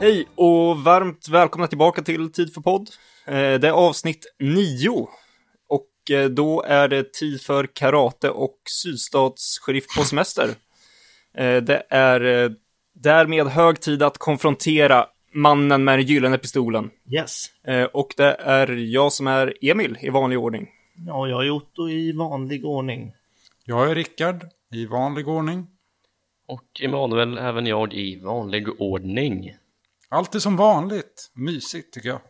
Hej och varmt välkomna tillbaka till Tid för podd. Eh, Det är avsnitt 9 och eh, då är det tid för karate och sydstats sheriff på semester. Eh, Det är därmed hög tid att konfrontera mannen med den gyllene pistolen. Yes. Och det är jag som är Emil i vanlig ordning. Ja, jag är Otto i vanlig ordning. Jag är Rickard, i vanlig ordning. Och Emanuel, även jag i vanlig ordning. Allt är som vanligt. Mysigt tycker jag.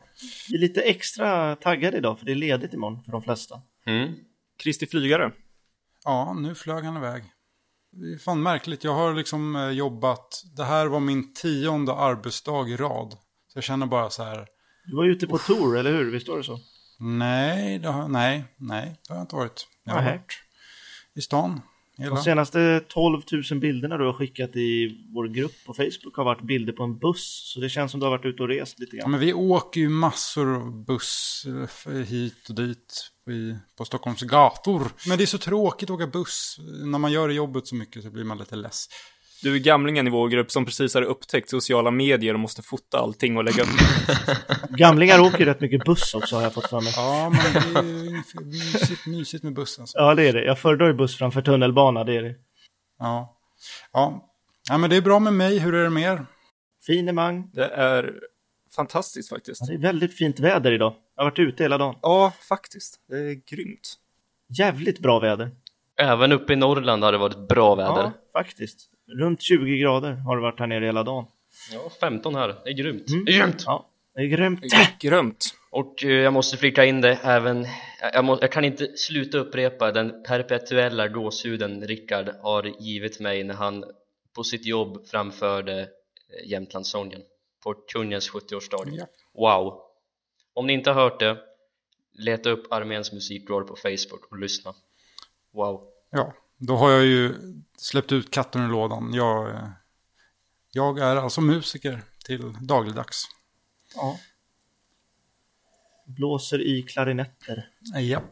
Vi är lite extra taggade idag för det är ledigt imorgon för de flesta. Mm. Kristi flygare. Ja, nu flög han iväg. Det är fan märkligt. Jag har liksom eh, jobbat. Det här var min tionde arbetsdag i rad. Så jag känner bara så här. Du var ute på tour, eller hur? Visst var det så? Nej, det har, nej, nej, det har jag inte varit. Jag har varit i stan. Hela. De senaste 12 000 bilderna du har skickat i vår grupp på Facebook har varit bilder på en buss. Så det känns som du har varit ute och rest lite Ja, grann. men vi åker ju massor av buss eh, hit och dit i, på Stockholms gator. Men det är så tråkigt att åka buss. När man gör jobbet så mycket så blir man lite less. Du är gamlingen i vår grupp som precis har upptäckt sociala medier och måste fota allting och lägga upp. Gamlingar åker ju rätt mycket buss också har jag fått för mig. Ja, men det är ju mysigt, mysigt med bussen. Så. Ja, det är det. Jag föredrar ju buss framför tunnelbana, det är det. Ja. Ja. ja, men det är bra med mig. Hur är det med er? Finemang. Det är fantastiskt faktiskt. Ja, det är väldigt fint väder idag. Jag har varit ute hela dagen. Ja, faktiskt. Det är grymt. Jävligt bra väder. Även uppe i Norrland har det varit bra väder. Ja, faktiskt. Runt 20 grader har det varit här nere hela dagen. Ja, 15 här. Det är grymt. Mm. Det är grymt! Ja, det är grymt. Grymt. Och eh, jag måste flika in det även jag, må, jag kan inte sluta upprepa den perpetuella gåshuden Rickard har givit mig när han på sitt jobb framförde eh, Jämtlandssången på kungens 70-årsdag. Ja. Wow! Om ni inte har hört det, leta upp Arméns musikår på Facebook och lyssna. Wow! Ja, då har jag ju släppt ut katten ur lådan. Jag, jag är alltså musiker till dagligdags. Ja. Blåser i klarinetter. Japp.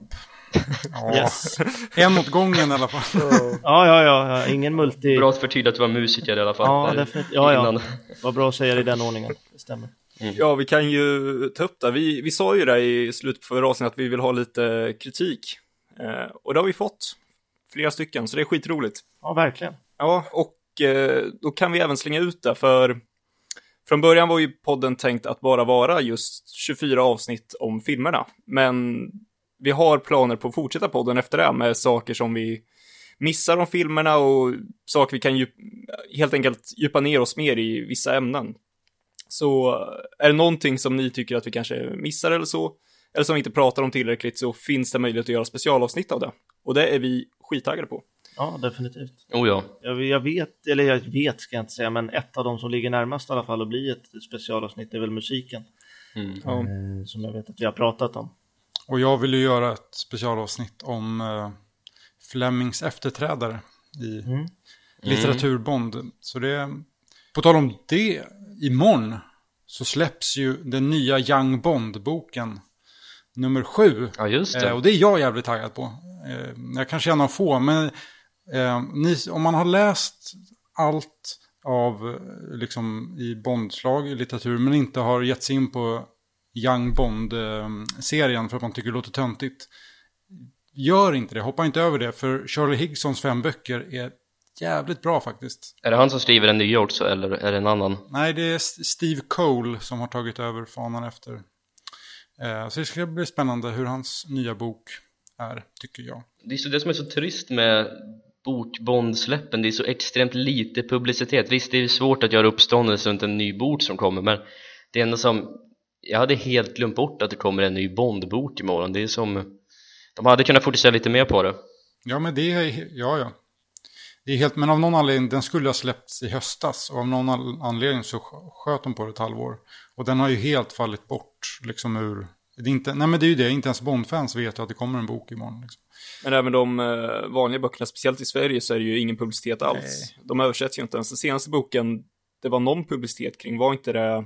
Ja, Yes. en åt gången i alla fall. Ja, ja, ja, ja. ingen multi. Bra att förtydliga att du var musiker i alla fall. Ja, definitivt. Ja, ja. Vad bra att säga det i den ordningen. Det stämmer. Ja, vi kan ju ta upp det. Vi, vi sa ju det i slutet på förra avsnittet att vi vill ha lite kritik. Eh, och det har vi fått. Flera stycken, så det är skitroligt. Ja, verkligen. Ja, och eh, då kan vi även slänga ut det, för från början var ju podden tänkt att bara vara just 24 avsnitt om filmerna. Men vi har planer på att fortsätta podden efter det med saker som vi missar om filmerna och saker vi kan djup, helt enkelt djupa ner oss mer i vissa ämnen. Så är det någonting som ni tycker att vi kanske missar eller så, eller som vi inte pratar om tillräckligt, så finns det möjlighet att göra specialavsnitt av det. Och det är vi skittaggade på. Ja, definitivt. Oh ja. Jag, jag vet, eller jag vet ska jag inte säga, men ett av de som ligger närmast i alla fall att bli ett specialavsnitt är väl musiken. Mm. Ja. Eh, som jag vet att vi har pratat om. Och jag vill ju göra ett specialavsnitt om uh, Flemings efterträdare i Mm. litteraturbond. Så det, på tal om det, imorgon så släpps ju den nya Young Bond-boken nummer sju. Ja, just det. Eh, och det är jag jävligt taggad på. Eh, jag kanske är en av få, men eh, ni, om man har läst allt av liksom i Bondslag i litteratur, men inte har gett sig in på Young Bond-serien för att man tycker det låter töntigt. Gör inte det, hoppa inte över det, för Charlie Higsons fem böcker är jävligt bra faktiskt. Är det han som skriver den nya också eller är det en annan? Nej, det är Steve Cole som har tagit över fanan efter. Eh, så det ska bli spännande hur hans nya bok är, tycker jag. Det är så det som är så trist med bokbondsläppen, det är så extremt lite publicitet. Visst, det är svårt att göra uppståndelse runt en ny bok som kommer, men det är ändå som... Jag hade helt glömt bort att det kommer en ny Bondbok imorgon. Det är som... De hade kunnat fokusera lite mer på det. Ja, men det är, ja, ja. Det är helt, men av någon anledning, den skulle ha släppts i höstas. Och av någon anledning så sk- sköt de på det ett halvår. Och den har ju helt fallit bort, liksom ur... Det är inte, nej men det är ju det, inte ens Bondfans vet ju att det kommer en bok imorgon. Liksom. Men även de eh, vanliga böckerna, speciellt i Sverige, så är det ju ingen publicitet alls. De översätts ju inte ens. Den senaste boken, det var någon publicitet kring, var inte det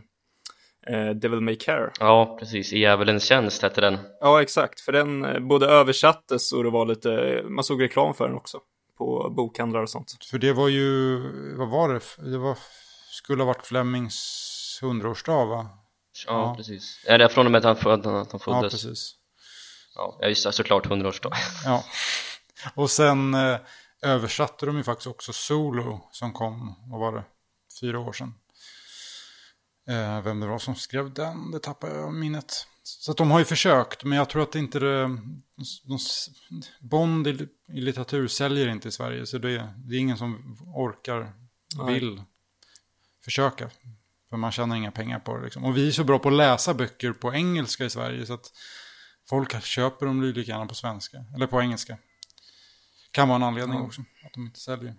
eh, Devil May Care? Ja, precis. I Djävulens tjänst hette den. Ja, exakt. För den eh, både översattes och det var lite, man såg reklam för den också. På bokhandlar och sånt. För det var ju, vad var det? Det var, skulle ha varit Flemings hundraårsdag va? Ja, Ja. precis. Är det från och med att han, föd, att han Ja, föddes? precis. Ja, ja just det, såklart 100-årsdag. Ja. Och sen eh, översatte de ju faktiskt också Solo som kom, vad var det, fyra år sedan. Eh, vem det var som skrev den, det tappar jag minnet. Så de har ju försökt, men jag tror att inte det, de, Bond i, i litteratur säljer inte i Sverige, så det, det är ingen som orkar, Nej. vill försöka. För man tjänar inga pengar på det. Liksom. Och vi är så bra på att läsa böcker på engelska i Sverige, så att folk köper dem lika gärna på svenska, eller på engelska. Kan vara en anledning Ja. också, att de inte säljer.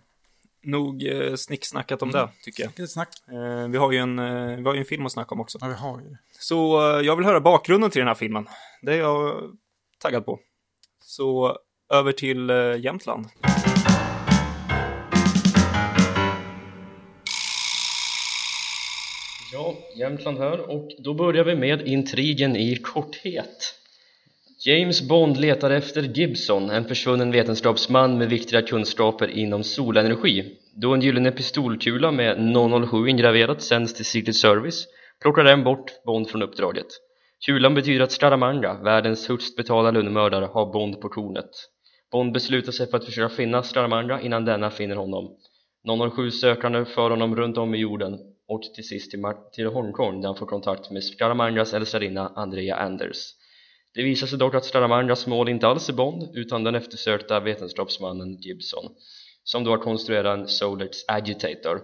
Nog eh, snicksnackat om det, tycker jag. Vilket snack. Eh, vi, har ju en, eh, vi har ju en film att snacka om också. Ja, vi har ju det. Så eh, jag vill höra bakgrunden till den här filmen. Det är jag taggad på. Så över till eh, Jämtland. Ja, Jämtland här och då börjar vi med intrigen i korthet. James Bond letar efter Gibson, en försvunnen vetenskapsman med viktiga kunskaper inom solenergi. Då en gyllene pistolkula med 007 ingraverat sänds till Secret Service plockar den bort Bond från uppdraget. Kulan betyder att Scaramanga, världens högst betalda lönnmördare, har Bond på kornet. Bond beslutar sig för att försöka finna Scaramanga innan denna finner honom. 007 sökande för honom runt om i jorden och till sist till, till Hongkong där han får kontakt med Scaramangas älskarinna Andrea Anders. Det visar sig dock att Scaramangas mål inte alls är Bond utan den eftersökta vetenskapsmannen Gibson som då har konstruerat en Solex Agitator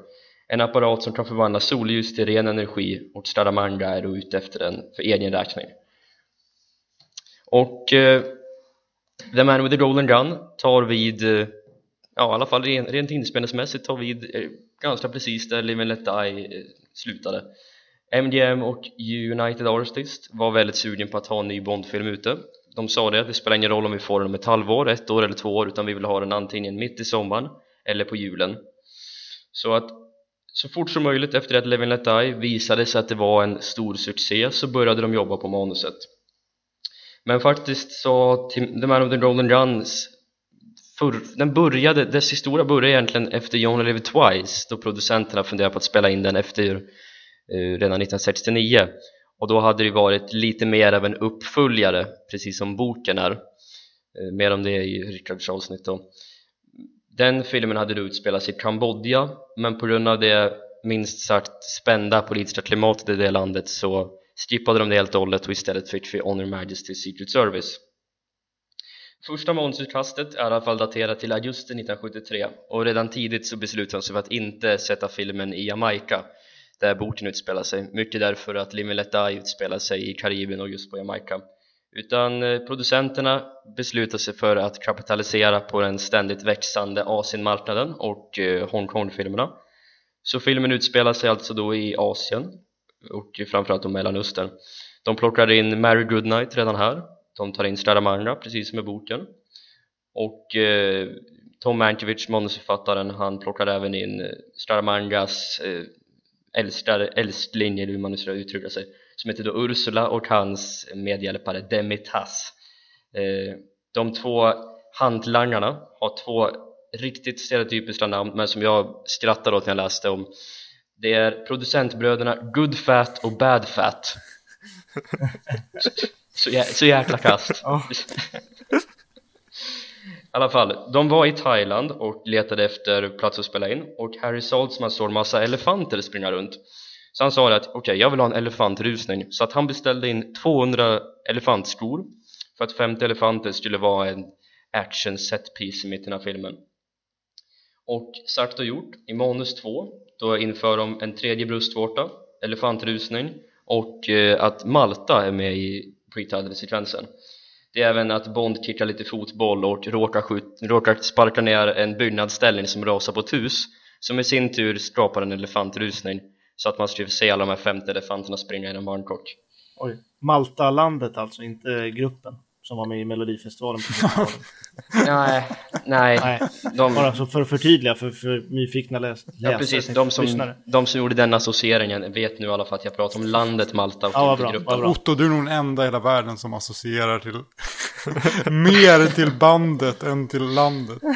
en apparat som kan förvandla solljus till ren energi och Scaramanga är då ute efter den för egen räkning. Och eh, The Man with the Golden Gun tar vid eh, ja, i alla fall rent, rent inspelningsmässigt tar vid eh, ganska precis där Live and Let Die eh, slutade. MGM och United Artists var väldigt sugen på att ha en ny Bondfilm ute. De sa det, det spelar ingen roll om vi får den om ett halvår, ett år eller två år utan vi vill ha den antingen mitt i sommaren eller på julen. Så att så fort som möjligt efter att Levin Let Die visade sig att det var en stor succé så började de jobba på manuset. Men faktiskt så The Man of the Golden Guns för, den började, dess historia började egentligen efter You Only Live Twice då producenterna funderade på att spela in den efter Eh, redan 1969 och då hade det varit lite mer av en uppföljare precis som boken är. Eh, mer om det i Richards avsnitt då. Den filmen hade då utspelats i Kambodja men på grund av det minst sagt spända politiska klimatet i det landet så skippade de det helt och hållet och istället fick vi Honor Majesty's Secret Service. Första månadsutkastet är i alla fall daterat till augusti 1973 och redan tidigt så beslutade de sig för att inte sätta filmen i Jamaica där boken utspelar sig, mycket därför att Live Let Die utspelar sig i Karibien och just på Jamaica. Utan eh, producenterna beslutar sig för att kapitalisera på den ständigt växande Asienmarknaden och eh, Hongkong-filmerna. Så filmen utspelar sig alltså då i Asien och framförallt då Mellanöstern. De plockar in Mary Goodnight redan här. De tar in Stradamanga precis som i boken. Och eh, Tom Mankiewicz, manusförfattaren, han plockar även in Stradamangas eh, älskar, älskling, eller hur man nu ska uttrycka sig som heter då Ursula och hans medhjälpare Demitas. Eh, de två hantlangarna har två riktigt stereotypiska namn men som jag skrattade åt när jag läste om. Det är producentbröderna Good Fat och Bad Fat. Så, jä så jäkla kast alla fall, de var i Thailand och letade efter plats att spela in. Och Harry Saltzman såg en massa elefanter springa runt. Så han sa det att okej, jag vill ha en elefantrusning. Så att han beställde in 200 elefantskor för att 50 elefanter skulle vara en action set piece i mitten av filmen. Och sagt och gjort, i manus 2 då inför de en tredje bröstvårta, elefantrusning och eh, att Malta är med i pre-title-sekvensen det är även att Bond kickar lite fotboll och råkar, skjut, råkar sparka ner en byggnadsställning som rasar på ett hus som i sin tur skapar en elefantrusning så att man skulle se alla de här 50 elefanterna springa genom Bangkok Oj. Malta-landet alltså, inte gruppen som var med i Melodifestivalen. på 70-talet. Nej, nej, Nej, de, bara så för att förtydliga för, för nyfikna läs läsare. ja, precis, de som, lyssnare. de som gjorde den associeringen vet nu i alla fall att jag pratar om landet Malta och Ja, inte bra, gruppen bra. Otto, du är nog den enda i hela världen som associerar till mer till bandet än till landet. Ja,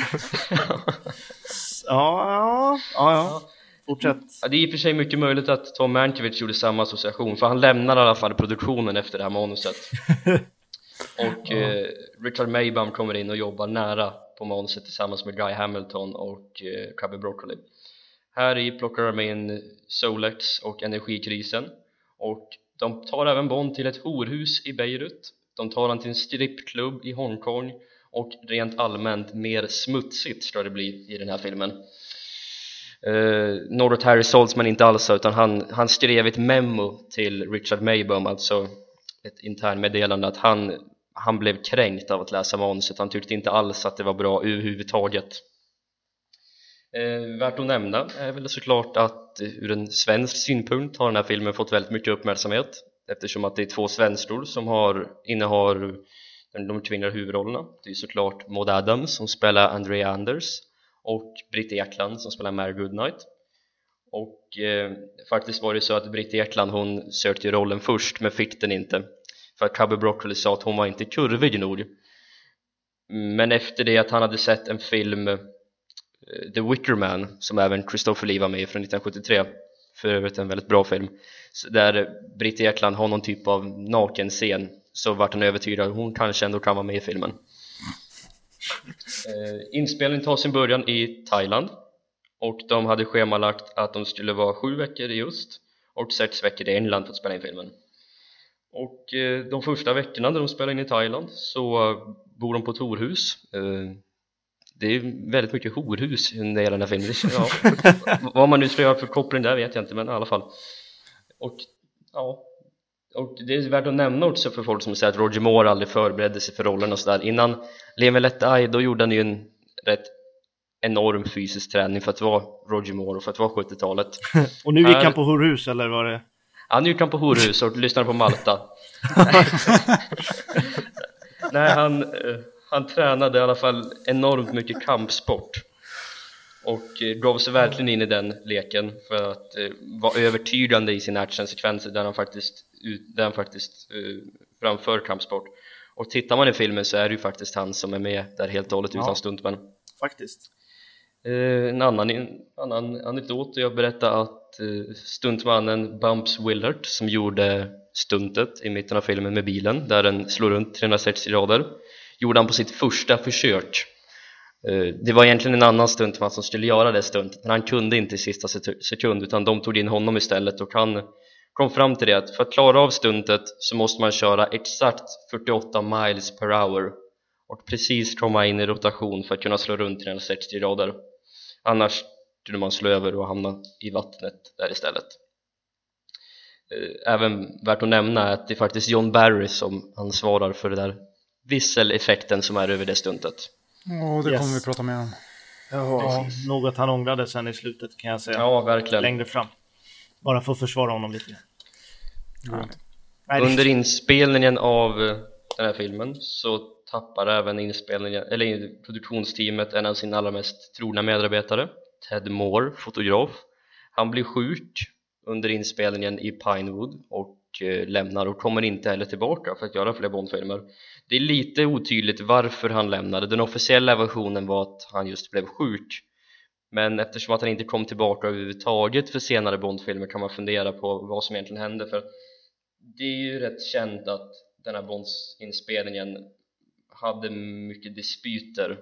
ja, ja, ja. Fortsätt. Ja, det är i och för sig mycket möjligt att Tom Mankiewicz gjorde samma association för han lämnar i alla fall produktionen efter det här manuset och eh, Richard Maybaum kommer in och jobbar nära på manuset tillsammans med Guy Hamilton och eh, Cubby Broccoli. Här i plockar de in Solex och energikrisen. Och de tar även Bond till ett horhus i Beirut. De tar han till en strippklubb i Hongkong. Och rent allmänt mer smutsigt ska det bli i den här filmen. Eh, något Harry Saltzman inte alls utan han, han skrev ett memo till Richard Maybaum alltså ett internmeddelande att han, han blev kränkt av att läsa manuset han tyckte inte alls att det var bra överhuvudtaget. Eh, värt att nämna är väl såklart att eh, ur en svensk synpunkt har den här filmen fått väldigt mycket uppmärksamhet eftersom att det är två svenskor som har, innehar de kvinnliga huvudrollerna. Det är såklart Maud Adams som spelar Andrea Anders och Britt Ekland som spelar Mary Goodnight och eh, faktiskt var det så att Britt Ekland hon sökte ju rollen först men fick den inte. För att Cubby Broccoli sa att hon var inte kurvig nog. Men efter det att han hade sett en film eh, The Wicker Man som även Christopher Lee var med i från 1973 för övrigt en väldigt bra film där Britt Ekland har någon typ av nakenscen så vart han övertygad att hon kanske ändå kan vara med i filmen. Eh, inspelningen tar sin början i Thailand och de hade schemalagt att de skulle vara sju veckor i öst och sex veckor i England för att spela in filmen. Och eh, de första veckorna när de spelar in i Thailand så bor de på ett horhus. Eh, det är väldigt mycket horhus under hela den här filmen. Ja, vad man nu ska göra för koppling där vet jag inte men i alla fall. Och ja. Och det är värt att nämna också för folk som säger att Roger Moore aldrig förberedde sig för rollen och sådär. Innan Leave Let Die då gjorde han ju en rätt enorm fysisk träning för att vara Roger Moore och för att vara 70-talet och nu gick han på horhus eller var det? Ja, nu gick han på horhus och lyssnade på Malta. Nej, han, eh, han tränade i alla fall enormt mycket kampsport och eh, gav sig verkligen in i den leken för att eh, vara övertygande i sina actionsekvenser där han faktiskt, där han faktiskt framför kampsport. Och tittar man i filmen så är det ju faktiskt han som är med där helt och hållet ja, utan stuntmän. Faktiskt Eh, en annan, en annan anekdot jag berättade att eh, stuntmannen Bumps Willard som gjorde stuntet i mitten av filmen med bilen där den slår runt 360 grader gjorde han på sitt första försök. Eh, det var egentligen en annan stuntman som skulle göra det stuntet men han kunde inte i sista sekund utan de tog in honom istället och han kom fram till det att för att klara av stuntet så måste man köra exakt 48 miles per hour och precis komma in i rotation för att kunna slå runt 360 grader annars skulle man slå över och hamna i vattnet där istället eh, även värt att nämna är att det är faktiskt John Barry som ansvarar för den där visseleffekten som är över det stuntet Ja, det yes. kommer vi prata mer om. Ja, något han ångrade sen i slutet kan jag säga. Ja, verkligen. Längre fram. Bara för att försvara honom lite. Ja. Under inspelningen av eh, den här filmen så tappar även inspelningen, eller produktionsteamet en av sina allra mest trogna medarbetare Ted Moore, fotograf. Han blir sjuk under inspelningen i Pinewood och eh, lämnar och kommer inte heller tillbaka för att göra fler Bondfilmer. Det är lite otydligt varför han lämnade. Den officiella versionen var att han just blev sjuk men eftersom att han inte kom tillbaka överhuvudtaget för senare Bondfilmer kan man fundera på vad som egentligen hände för det är ju rätt känt att den här Bonds-inspelningen hade mycket dispyter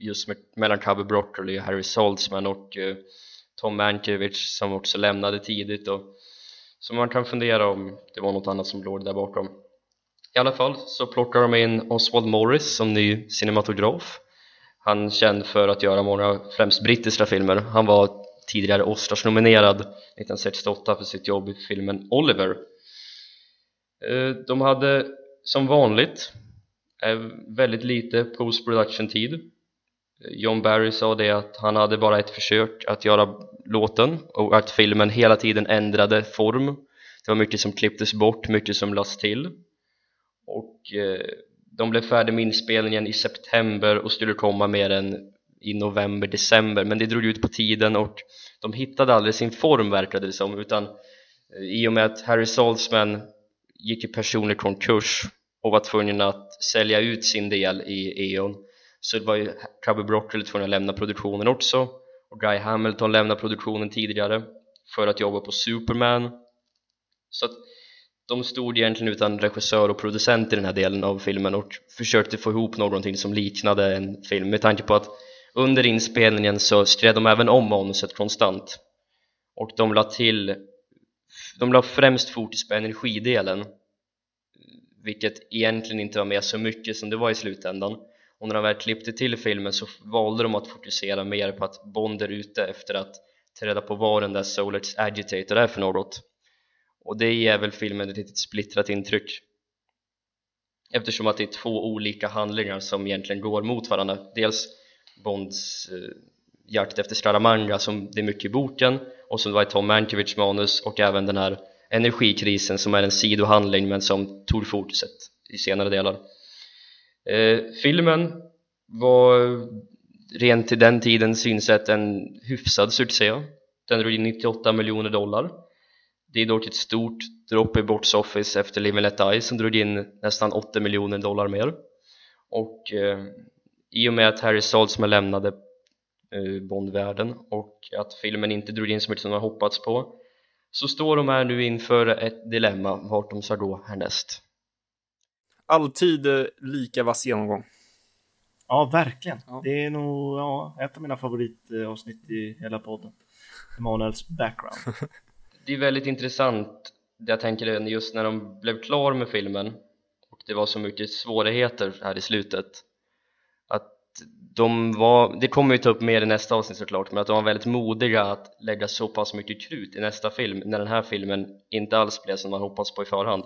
just med, mellan Cubby Broccoli och Harry Saltzman och uh, Tom Mankiewicz som också lämnade tidigt och så man kan fundera om det var något annat som låg där bakom. I alla fall så plockar de in Oswald Morris som ny cinematograf. Han känd för att göra många främst brittiska filmer. Han var tidigare Oscars-nominerad 1968 för sitt jobb i filmen Oliver. Eh, de hade som vanligt Eh, väldigt lite post-production-tid. John Barry sa det att han hade bara ett försök att göra låten och att filmen hela tiden ändrade form. Det var mycket som klipptes bort, mycket som lades till. Och eh, de blev färdiga med inspelningen i september och skulle komma med den i november, december. Men det drog ut på tiden och de hittade aldrig sin form verkade det som. Utan eh, i och med att Harry Saltzman gick i personlig konkurs och var tvungen att sälja ut sin del i E.ON så var ju Cubby Broccoli tvungen att lämna produktionen också. Och Guy Hamilton lämnade produktionen tidigare för att jobba på Superman. Så att de stod egentligen utan regissör och producent i den här delen av filmen och försökte få ihop någonting som liknade en film. Med tanke på att under inspelningen så skrev de även om manuset konstant. Och de la till de la främst fokus på energidelen vilket egentligen inte var med så mycket som det var i slutändan. Och när de väl klippte till filmen så valde de att fokusera mer på att Bond är ute efter att ta reda på vad den där Solars Agitator är för något. Och det ger väl filmen ett litet splittrat intryck. Eftersom att det är två olika handlingar som egentligen går mot varandra. Dels Bonds eh, jakt efter Scaramanga som det är mycket i boken och som var i Tom Mankiewicz manus och även den här energikrisen som är en sidohandling men som tog fokuset i senare delar. Eh, filmen var rent till den tidens synsätt en hyfsad succé. Den drog in 98 miljoner dollar. Det är dock ett stort dropp i box office efter Live Let Die som drog in nästan 8 miljoner dollar mer. Och eh, i och med att Harry Saltzman lämnade eh, Bondvärlden och att filmen inte drog in så mycket som man hoppats på så står de här nu inför ett dilemma vart de ska gå härnäst. Alltid eh, lika vass genomgång. Ja, verkligen. Ja. Det är nog ja, ett av mina favoritavsnitt i hela podden. Emanuels background. Det är väldigt intressant det jag tänker just när de blev klar med filmen och det var så mycket svårigheter här i slutet de var, det kommer vi ta upp mer i nästa avsnitt såklart men att de var väldigt modiga att lägga så pass mycket krut i nästa film när den här filmen inte alls blev som man hoppats på i förhand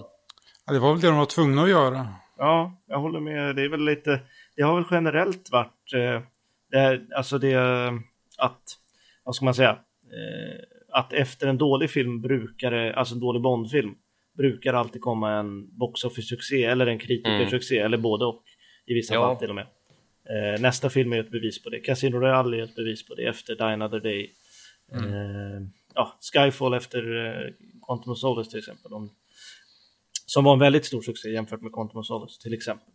Ja, det var väl det de var tvungna att göra. Ja, jag håller med. Det är väl lite, det har väl generellt varit, eh, det här, alltså det att, vad ska man säga, eh, att efter en dålig film brukar det, alltså en dålig Bondfilm, brukar alltid komma en box office-succé eller en kritikersuccé eller både och i vissa Ja. fall till och med. Eh, nästa film är ett bevis på det. Casino Royale är ett bevis på det efter Die Another Day. Eh, ja, Skyfall efter eh, Quantum of Solace till exempel. De, som var en väldigt stor succé jämfört med Quantum of Solace till exempel.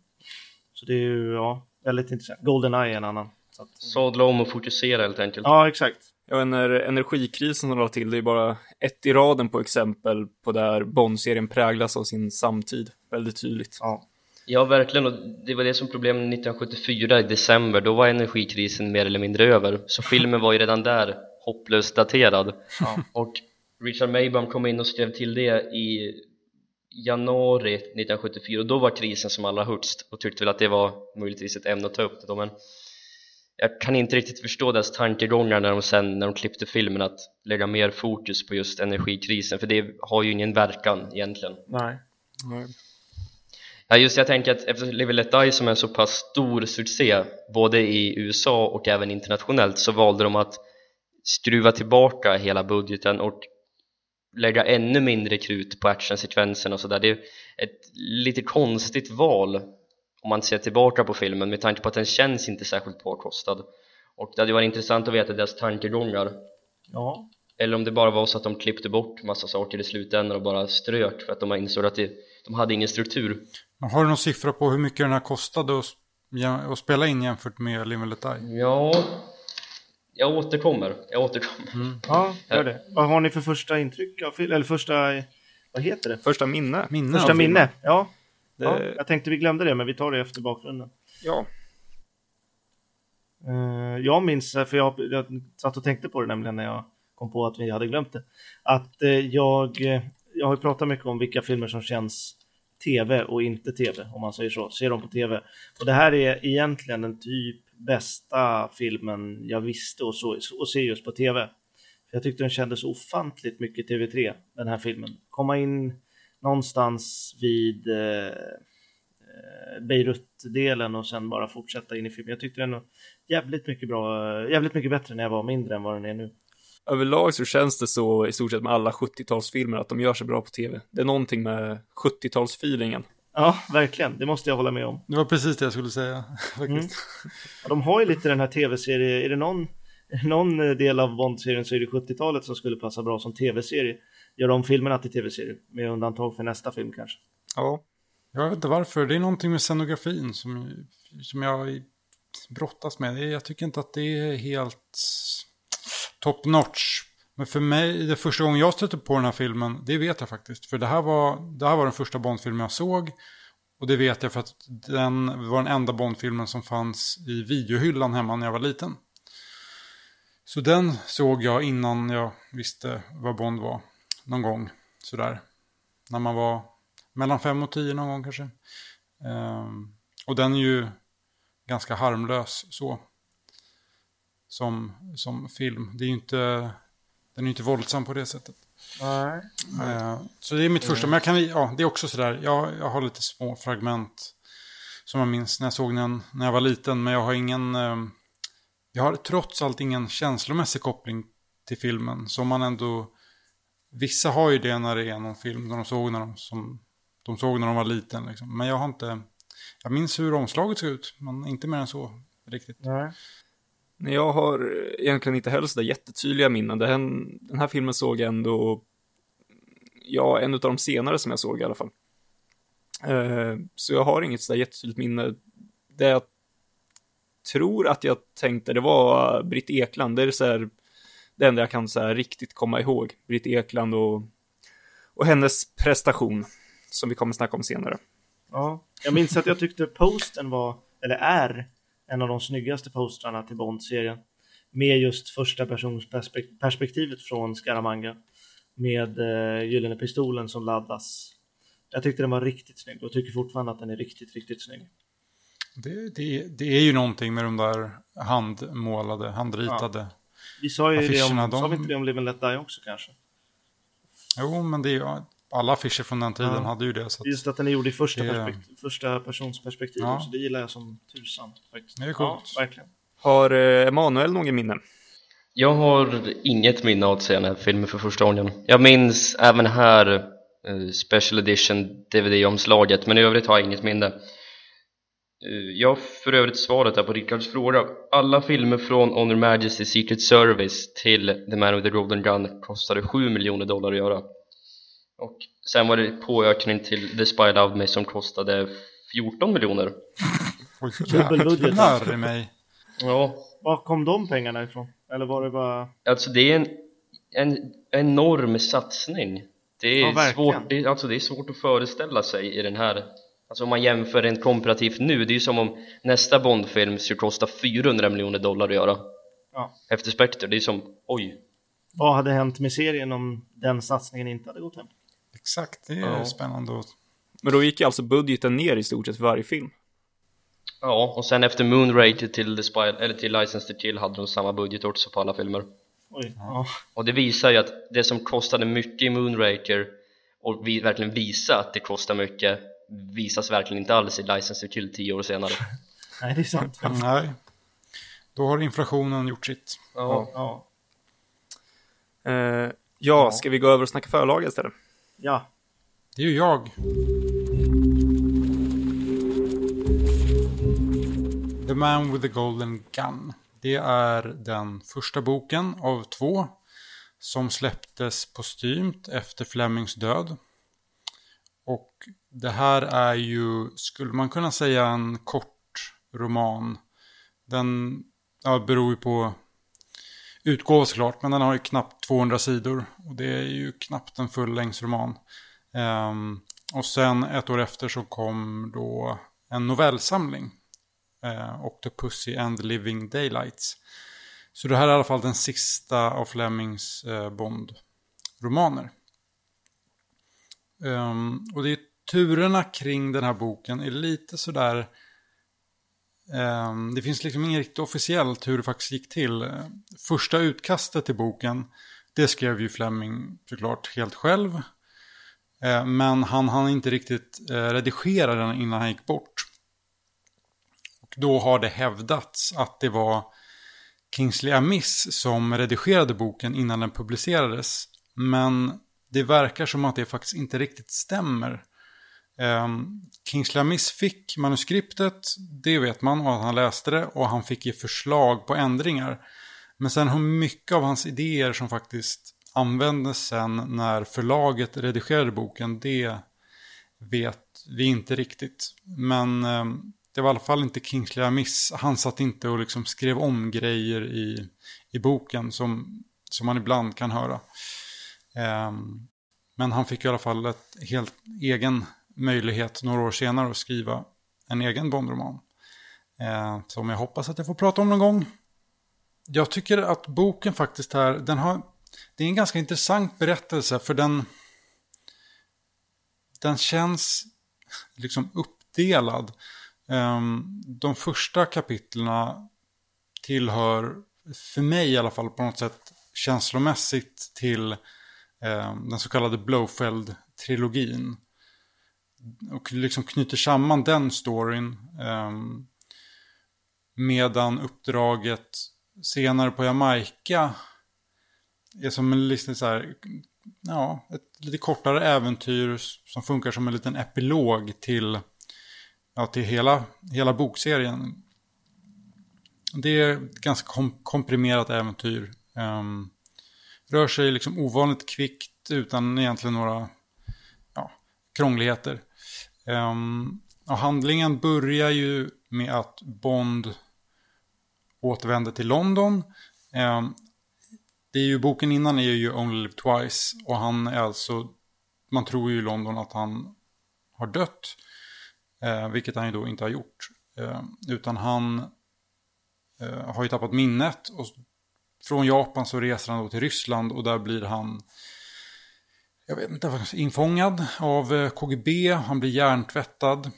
Så det är ju ja, väldigt intressant. Goldeneye är en annan. Så att, sadla om och fokusera helt enkelt ja, exakt. Ja, energikrisen som la till, det är bara ett i raden på exempel på där Bond-serien präglas av sin samtid. Väldigt tydligt. Ja. Ja, verkligen. Och det var det som problemet 1974 i december. Då var energikrisen mer eller mindre över. Så filmen var ju redan där hopplöst daterad. Och Richard Maybaum kom in och skrev till det i januari 1974 och då var krisen som allra högst och tyckte väl att det var möjligtvis ett ämne att ta upp då, men jag kan inte riktigt förstå deras tankegångar när de sen när de klippte filmen att lägga mer fokus på just energikrisen för det har ju ingen verkan egentligen Nej. Ja just jag tänker att efter Live Let Die som är en så pass stor succé både i USA och även internationellt så valde de att skruva tillbaka hela budgeten och lägga ännu mindre krut på actionsekvensen och sådär. Det är ett lite konstigt val om man ser tillbaka på filmen med tanke på att den känns inte särskilt påkostad. Och det hade varit intressant att veta deras tankegångar. Ja. eller om det bara var så att de klippte bort massa saker i slutändan och bara strök för att de insåg att det, de hade ingen struktur Har du någon siffra på hur mycket den här kostade att, spela in jämfört med Live and Let Die? Ja, jag återkommer. Jag återkommer. Ja, gör det. Vad har ni för första intryck av filmen? Eller första, vad heter det? Första minne. Minne Första filmen. minne? Ja. Det, ja. Jag tänkte vi glömde det, men vi tar det efter bakgrunden. ja. Eh, jag minns, för jag, jag satt och tänkte på det nämligen när jag kom på att vi hade glömt det. Att eh, jag, eh, jag har ju pratat mycket om vilka filmer som känns tv och inte tv, om man säger så. Ser dem på tv. Och det här är egentligen den typ bästa filmen jag visste och, så, och se just på tv. Jag tyckte den kändes ofantligt mycket TV3, den här filmen. Komma in någonstans vid eh, eh Beirut-delen och sen bara fortsätta in i filmen. Jag tyckte den var jävligt mycket bra, jävligt mycket bättre när jag var mindre än vad den är nu. Överlag så känns det så i stort sett med alla 70-talsfilmer att de gör sig bra på tv. Det är någonting med 70-talsfeelingen. Ja, verkligen. Det måste jag hålla med om. Det var precis det jag skulle säga. Faktiskt. Ja, de har ju lite den här tv-serien, är det någon, någon del av Bond-serien så är det 70-talet som skulle passa bra som tv-serie. Gör de filmerna till tv-serie, med undantag för nästa film kanske. Ja. Jag vet inte varför. Det är någonting med scenografin som, som jag brottas med. Jag tycker inte att det är helt top notch. Men för mig, det första gången jag stötte på den här filmen, det vet jag faktiskt. För det här var, det här var den första Bondfilmen jag såg. Och det vet jag för att den var den enda Bondfilmen som fanns i videohyllan hemma när jag var liten. Så den såg jag innan jag visste vad Bond var. Någon gång sådär. När man var mellan fem och tio någon gång kanske. Ehm, och den är ju ganska harmlös så. Som, som film. Det är inte, den är ju inte våldsam på det sättet. Nej. Uh, så det är mitt första. Men jag kan, ja, det är också sådär. Jag, jag har lite små fragment. Som jag minns när jag såg den när jag var liten. Men jag har ingen... Um, jag har trots allt ingen känslomässig koppling till filmen. Som man ändå... Vissa har ju det när det är någon film de såg när de, som, de såg när de var liten. Liksom. Men jag har inte... Jag minns hur omslaget såg ut, men inte mer än så riktigt. Nej. Jag har egentligen inte heller sådär jättetydliga minnen. Den, den här filmen såg jag ändå, ja, en av de senare som jag såg i alla fall. Eh, så jag har inget sådär jättetydligt minne. Det jag tror att jag tänkte, det var Britt Ekland. Det är så här, det enda jag kan så här riktigt komma ihåg. Britt Ekland och, och hennes prestation, som vi kommer snacka om senare. Ja, jag minns att jag tyckte posten var, eller är, en av de snyggaste postrarna till Bond-serien. Med just första persons perspektivet från Scaramanga. Med eh, Gyllene Pistolen som laddas. Jag tyckte den var riktigt snygg och tycker fortfarande att den är riktigt, riktigt snygg. Det, det, det är ju någonting med de där handmålade, handritade ja. Vi sa ju det om, de... sa vi inte det om Live and Let Die också kanske? Jo, men det är ju, alla affischer från den tiden ja. hade ju det. Så att Just att den är gjord i första, det... perspekt första persons perspektiv, ja. så det gillar jag som tusan. Faktiskt. Det är coolt. Ja, verkligen. Har eh, Emanuel någon minne? Jag har inget minne av att se den här filmen för första gången. Jag minns även här eh, Special Edition DVD-omslaget, men i övrigt har jag inget minne. Eh, jag har för övrigt svaret här på Rickards fråga. Alla filmer från Honor Majesty Secret Service till The Man with the Golden Gun kostade 7 miljoner dollar att göra. Och sen var det påökning till The Spy Loved Me som kostade 14 miljoner. Jäklar i mig. Ja. Var kom de pengarna ifrån? Eller var det bara... Alltså det är en, en enorm satsning. Det är, ja, svårt, det, alltså det är svårt att föreställa sig i den här Alltså om man jämför rent komparativt nu, det är ju som om nästa Bondfilm skulle kosta 400 miljoner dollar att göra. Ja. Efter Spectre, det är som, oj. Vad hade hänt med serien om den satsningen inte hade gått hem? Exakt, det är ja. spännande. Men då gick alltså budgeten ner i stort sett för varje film? Ja, och sen efter Moonraker till, The Spy, eller till License to Kill hade de samma budget också på alla filmer. Oj, ja. Och det visar ju att det som kostade mycket i Moonraker och vi verkligen visa att det kostar mycket visas verkligen inte alls i License to Kill tio år senare. Nej, det är sant. Nej, då har inflationen gjort sitt. Ja. Ja, uh, ja, ska vi gå över och snacka förlag istället? Ja. Det är ju jag. The Man with the Golden Gun. Det är den första boken av två som släpptes postumt efter Flemings död. Och det här är ju, skulle man kunna säga, en kort roman. Den ja, beror ju på utgåva såklart, men den har ju knappt 200 sidor. Och det är ju knappt en fullängdsroman. Um, ehm, och sen ett år efter så kom då en novellsamling. Eh, uh, Octopussy and Living Daylights. Så det här är i alla fall den sista av Flemings uh, Bond-romaner. Um, och det är turerna kring den här boken är lite sådär... Ehm, det finns liksom inget riktigt officiellt hur det faktiskt gick till. Första utkastet till boken, det skrev ju Fleming såklart helt själv. Ehm, men han hann inte riktigt eh, redigera den innan han gick bort. Och då har det hävdats att det var Kingsley Amis som redigerade boken innan den publicerades. Men det verkar som att det faktiskt inte riktigt stämmer. Ehm, um, Kingsley fick manuskriptet, det vet man, och att han läste det och han fick ge förslag på ändringar. Men sen hur mycket av hans idéer som faktiskt användes sen när förlaget redigerade boken, det vet vi inte riktigt. Men um, det var i alla fall inte Kingsley Amis, han satt inte och liksom skrev om grejer i, i boken som som man ibland kan höra. Um, men han fick i alla fall ett helt egen möjlighet några år senare att skriva en egen Bondroman. Eh, som jag hoppas att jag får prata om någon gång. Jag tycker att boken faktiskt här, den har, det är en ganska intressant berättelse för den, den känns liksom uppdelad. Eh, de första kapitlerna tillhör, för mig i alla fall på något sätt känslomässigt till eh, den så kallade Blowfeld-trilogin och liksom knyter samman den storyn. Um, medan uppdraget senare på Jamaica är som en liten så här, ja, ett lite kortare äventyr som funkar som en liten epilog till, ja, till hela, hela bokserien. Det är ett ganska kom komprimerat äventyr. Um, rör sig liksom ovanligt kvickt utan egentligen några ja, krångligheter. Um, och handlingen börjar ju med att Bond återvänder till London. Um, det är ju boken innan är ju Only Live Twice och han är alltså, man tror ju i London att han har dött. Uh, vilket han ju då inte har gjort. Uh, utan han uh, har ju tappat minnet och från Japan så reser han då till Ryssland och där blir han jag vet inte, infångad av eh, KGB, han blir hjärntvättad.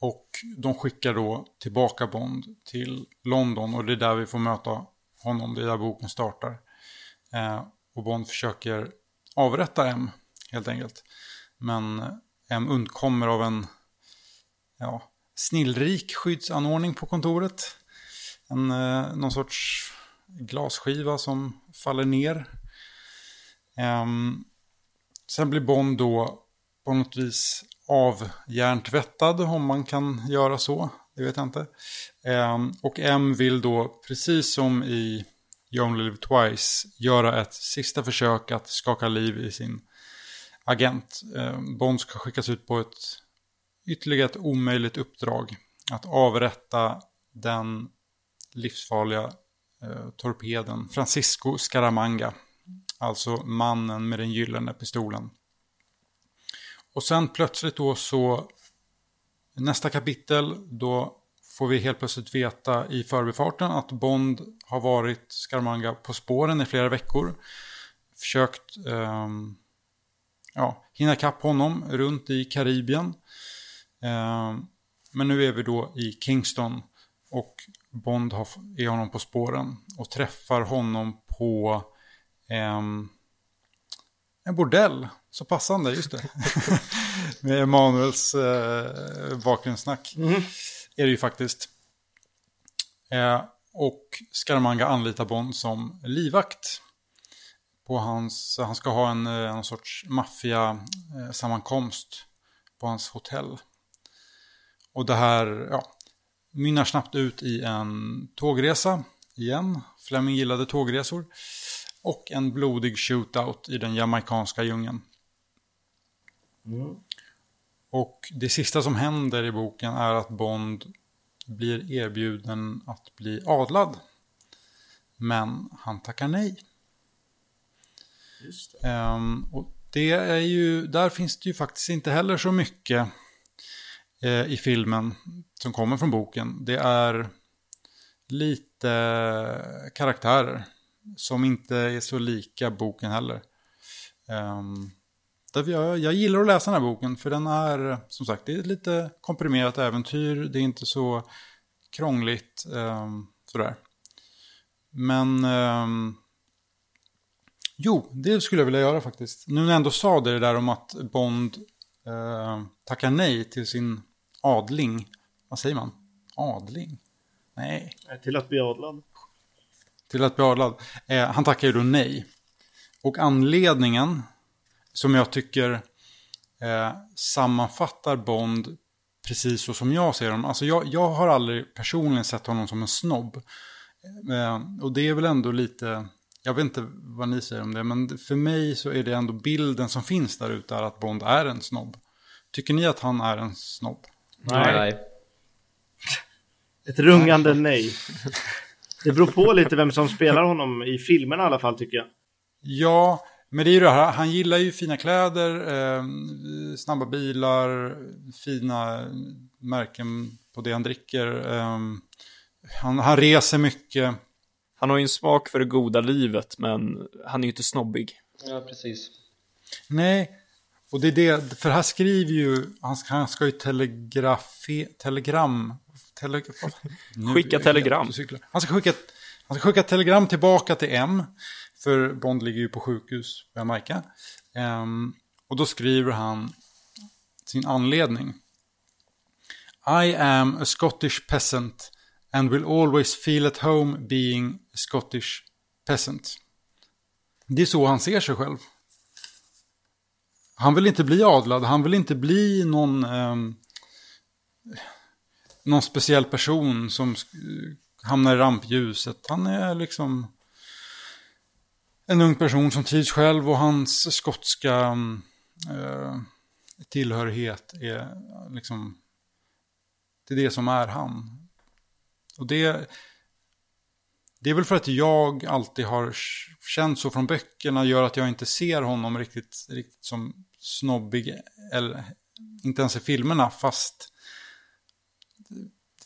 Och de skickar då tillbaka Bond till London och det är där vi får möta honom, det är där boken startar. Eh, och Bond försöker avrätta M, helt enkelt. Men eh, M undkommer av en ja, snillrik skyddsanordning på kontoret. En, eh, någon sorts glasskiva som faller ner Um, sen blir Bond då på något vis avhjärntvättad om man kan göra så. Det vet jag inte. Um, och M vill då, precis som i You Only Live Twice, göra ett sista försök att skaka liv i sin agent. Um, Bond ska skickas ut på ett ytterligare ett omöjligt uppdrag. Att avrätta den livsfarliga uh, torpeden Francisco Scaramanga Alltså mannen med den gyllene pistolen. Och sen plötsligt då så nästa kapitel då får vi helt plötsligt veta i förbifarten att Bond har varit Scaramanga på spåren i flera veckor. Försökt eh, ja, hinna kapp honom runt i Karibien. Eh, men nu är vi då i Kingston och Bond har, är honom på spåren och träffar honom på Um, en bordell, så passande, just det. Med Emanuels uh, bakgrundssnack. Mm. Är det ju faktiskt. Uh, och Scaramanga anlitar Bond som livvakt. På hans, han ska ha en, en eh, sorts maffia-sammankomst på hans hotell. Och det här ja, mynnar snabbt ut i en tågresa igen. Fleming gillade tågresor och en blodig shootout i den jamaikanska djungeln. Mm. Och det sista som händer i boken är att Bond blir erbjuden att bli adlad. Men han tackar nej. Det. Um, och det är ju, där finns det ju faktiskt inte heller så mycket eh, i filmen som kommer från boken. Det är lite karaktärer som inte är så lika boken heller. Um, jag, jag gillar att läsa den här boken för den är, som sagt, det är ett lite komprimerat äventyr. Det är inte så krångligt um, sådär. Men um, jo, det skulle jag vilja göra faktiskt. Nu när jag ändå sa det där om att Bond uh, tackar nej till sin adling. Vad säger man? Adling? Nej. Till att bli adlad till att bli adlad. Eh, han tackar ju då nej. Och anledningen som jag tycker eh, sammanfattar Bond precis så som jag ser honom. Alltså jag, jag har aldrig personligen sett honom som en snobb. Eh, och det är väl ändå lite, jag vet inte vad ni säger om det, men för mig så är det ändå bilden som finns där ute att Bond är en snobb. Tycker ni att han är en snobb? Nej. nej. Ett rungande nej. Det beror på lite vem som spelar honom i filmerna i alla fall tycker jag. Ja, men det är ju det här, han gillar ju fina kläder, eh, snabba bilar, fina märken på det han dricker. Eh, han, han reser mycket. Han har ju en smak för det goda livet, men han är ju inte snobbig. Ja, precis. Nej, och det är det, för här skriver ju, han ska, han ska ju telegrafi, telegram, tele, Skicka telegram. Han ska skicka, han ska skicka telegram tillbaka till M, för Bond ligger ju på sjukhus på Jamaica. Ehm, och då skriver han sin anledning. I am a Scottish peasant and will always feel at home being a Scottish peasant. Det är så han ser sig själv. Han vill inte bli adlad, han vill inte bli någon, ehm, någon speciell person som hamnar i rampljuset. Han är liksom en ung person som trivs själv och hans skotska mm, eh, tillhörighet är liksom det är det som är han. Och det, det är väl för att jag alltid har känt så från böckerna gör att jag inte ser honom riktigt, riktigt som snobbig, eller inte ens i filmerna, fast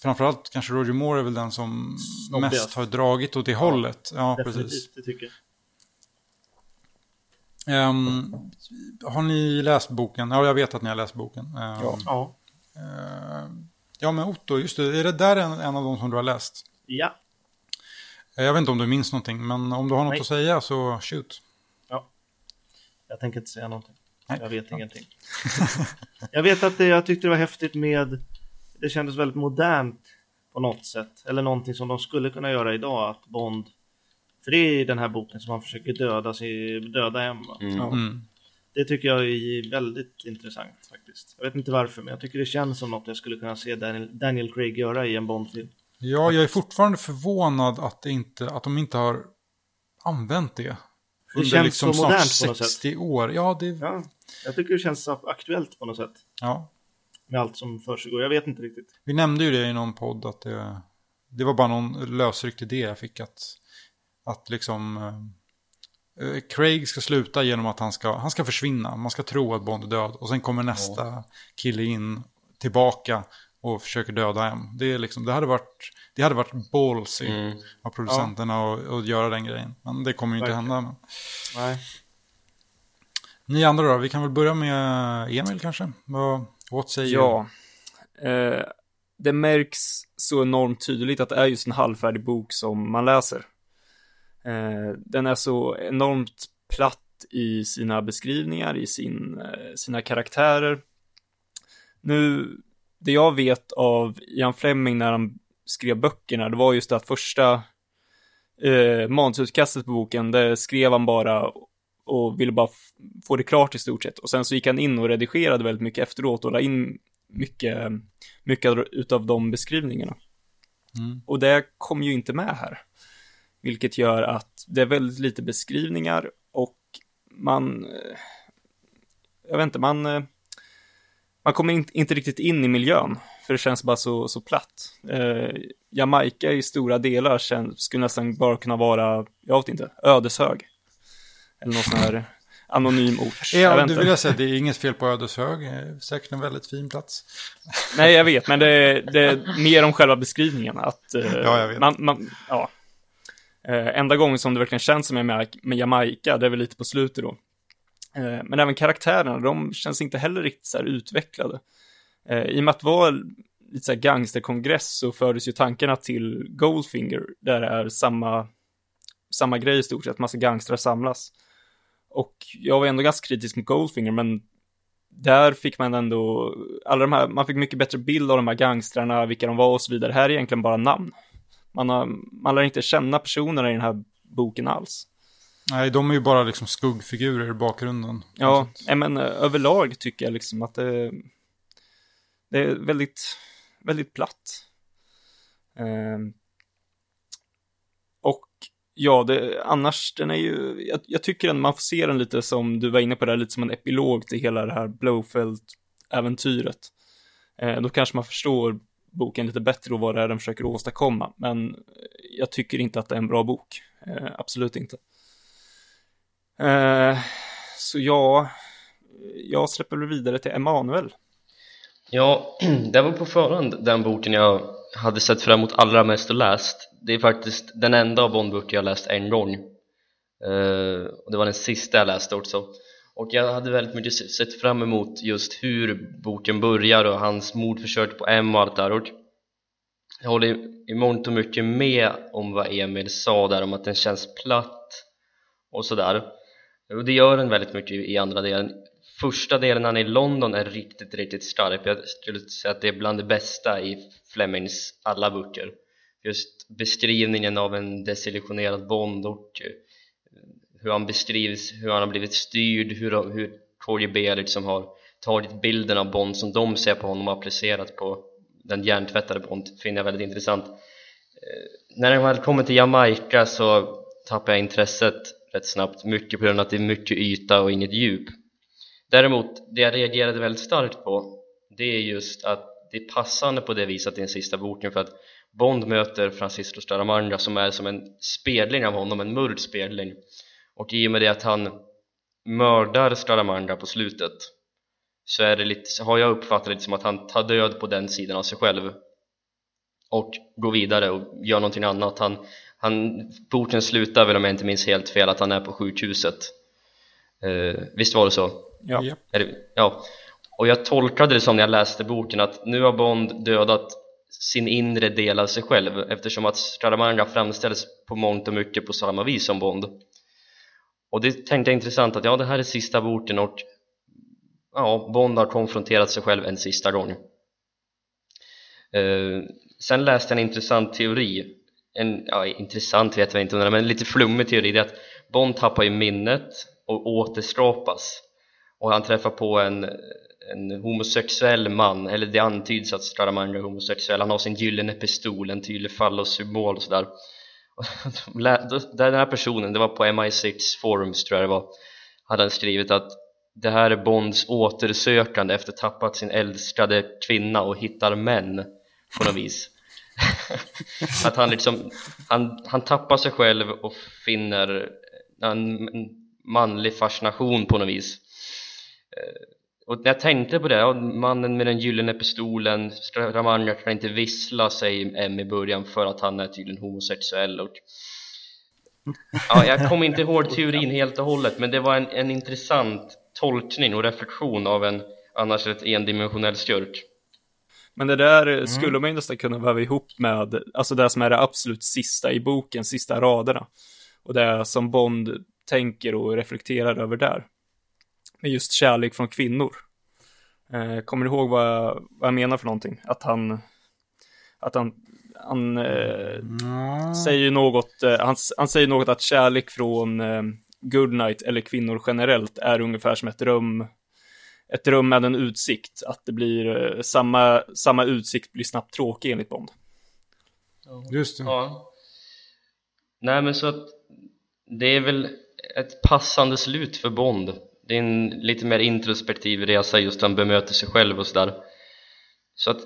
framförallt kanske Roger Moore är väl den som Snobbigast. mest har dragit åt det hållet. Ja, precis. Definitivt, det tycker jag. Ehm, har ni läst boken? Ja, jag vet att ni har läst boken. Ehm, Ja. Ja. ehm, ja, men Otto, just det. Är det där en, en av de som du har läst? ja. Jag vet inte om du minns någonting, men om du har något Nej. att säga så shoot. Jag tänker inte säga någonting. Nej. Jag vet ingenting. jag vet att det, jag tyckte det var häftigt med, det kändes väldigt modernt på något sätt. Eller någonting som de skulle kunna göra idag, att Bond, för det är i den här boken som han försöker döda, sig, döda Emma. Mm. Ja. Mm. Det tycker jag är väldigt intressant faktiskt. Jag vet inte varför, men jag tycker det känns som något jag skulle kunna se Daniel, Daniel Craig göra i en Bond-film. Ja, jag är fortfarande förvånad att, det inte, att de inte har använt det. Det känns liksom så modernt på något sätt. 60 år. Ja, det... Ja, jag tycker det känns aktuellt på något sätt. Ja. Med allt som försiggår. Jag vet inte riktigt. Vi nämnde ju det i någon podd att det, det var bara någon lösryckt idé jag fick att, att liksom eh, Craig ska sluta genom att han ska, han ska försvinna. Man ska tro att Bond är död och sen kommer nästa kille in tillbaka och försöker döda M. Det, är liksom, det, hade varit, det hade varit ballsy Mm. av producenterna att att göra den grejen. Men det kommer ju inte hända. Men. Nej. Ni andra då? Vi kan väl börja med Emil kanske? Vad, what say you? Ja. Eh, det märks så enormt tydligt att det är just en halvfärdig bok som man läser. Eh, den är så enormt platt i sina beskrivningar, i sin, eh, sina karaktärer. Nu, det jag vet av Ian Fleming när han skrev böckerna, det var just det att första eh, manusutkastet på boken, det skrev han bara och ville bara få det klart i stort sett. Och sen så gick han in och redigerade väldigt mycket efteråt och la in mycket, mycket utav de beskrivningarna. Mm. Och det kom ju inte med här. Vilket gör att det är väldigt lite beskrivningar och man, eh, jag vet inte, man, eh, man kommer inte, inte riktigt in i miljön. För det känns bara så, så platt. Eh, Jamaica i stora delar känns, skulle nästan bara kunna vara, jag vet inte, Ödeshög. Eller någon sån här anonym ort. Ja, det vill jag säga, det är inget fel på Ödeshög. Säkert en väldigt fin plats. Nej, jag vet, men det är, det är mer om själva beskrivningen. Att, eh, Ja, jag vet. Man, man, ja. Eh, enda gången som det verkligen känns som med, med Jamaica, det är väl lite på slutet då. Eh, men även karaktärerna, de känns inte heller riktigt så här utvecklade. I och med att det var lite så här gangsterkongress så fördes ju tankarna till Goldfinger, där det är samma, samma grej i stort sett, massa gangstrar samlas. Och jag var ändå ganska kritisk mot Goldfinger, men där fick man ändå, alla de här, man fick mycket bättre bild av de här gangstrarna, vilka de var och så vidare. Här är egentligen bara namn. Man, har, man lär inte känna personerna i den här boken alls. Nej, de är ju bara liksom skuggfigurer i bakgrunden. Ja, Alltså, men eh, överlag tycker jag liksom att det, det är väldigt, väldigt platt. Och ja, det, annars, den är ju, jag, jag tycker att man får se den lite som du var inne på där, lite som en epilog till hela det här Blowfelt-äventyret. Eh, då kanske man förstår boken lite bättre och vad det är den försöker åstadkomma. Men jag tycker inte att det är en bra bok. Eh, absolut inte. Eh, så ja, jag släpper väl vidare till Emanuel. Ja, det var på förhand den boken jag hade sett fram emot allra mest och läst. Det är faktiskt den enda av Bondböcker jag läst en gång. uh, och det var den sista jag läste också. Och jag hade väldigt mycket sett fram emot just hur boken börjar och hans mordförsök på M och allt där. Och jag håller i mångt och mycket med om vad Emil sa där om att den känns platt och sådär. Och det gör den väldigt mycket i andra delen. Första delen när han är i London är riktigt, riktigt stark. Jag skulle säga att det är bland det bästa i Flemings alla böcker. Just beskrivningen av en desillusionerad Bond och eh, hur han beskrivs, hur han har blivit styrd, hur, hur KGB liksom har tagit bilden av Bond som de ser på honom och applicerat på den hjärntvättade Bond finner jag väldigt intressant eh, när jag väl kommer till Jamaica så tappar jag intresset rätt snabbt mycket på grund av att det är mycket yta och inget djup däremot det jag reagerade väldigt starkt på det är just att det är passande på det viset i den sista boken för att Bond möter Francisco Staramanga som är som en spegling av honom, en mörd spegling och i och med det att han mördar Staramanga på slutet så är det lite, så har jag uppfattat det som att han tar död på den sidan av sig själv och går vidare och gör någonting annat han, han, boken slutar väl om jag inte minns helt fel att han är på sjukhuset eh, visst var det så? Ja. Ja och jag tolkade det som när jag läste boken att nu har Bond dödat sin inre del av sig själv eftersom att Scaramanga framställs på mångt och mycket på samma vis som Bond. Och det tänkte jag intressant att ja det här är sista boken och ja, Bond har konfronterat sig själv en sista gång. Eh, sen läste jag en intressant teori. En, ja, intressant vet jag inte men en lite flummig teori. Det är att Bond tappar ju minnet och återskapas. Och han träffar på en, en homosexuell man eller det antyds att Scaramanga är homosexuell. Han har sin gyllene pistol, en tydlig fallossymbol och sådär. Den här personen, det var på MI6 forums tror jag det var hade han skrivit att det här är Bonds återsökande efter tappat sin älskade kvinna och hittar män på något vis. Att han liksom han, han tappar sig själv och finner en manlig fascination på något vis. Eh, och när jag tänkte på det, ja, mannen med den gyllene pistolen Ramanja kan inte vissla säger M i början för att han är tydligen homosexuell och ja, jag kommer inte ihåg teorin helt och hållet men det var en, en intressant tolkning och reflektion av en annars rätt endimensionell skurk men det där mm. skulle man ju nästan kunna väva ihop med, alltså det som är det absolut sista i boken, sista raderna. Och det som Bond tänker och reflekterar över där. Med just kärlek från kvinnor. Eh, kommer du ihåg vad jag, vad jag menar för någonting? Att han, att han, han eh, mm. säger något, eh, han, han, säger något att kärlek från eh, Goodnight eller kvinnor generellt är ungefär som ett rum ett rum med en utsikt, att det blir eh, samma, samma utsikt blir snabbt tråkig enligt Bond. Just det. Ja. Nej men så att det är väl ett passande slut för Bond. Det är en lite mer introspektiv resa just han bemöter sig själv och sådär. Så att,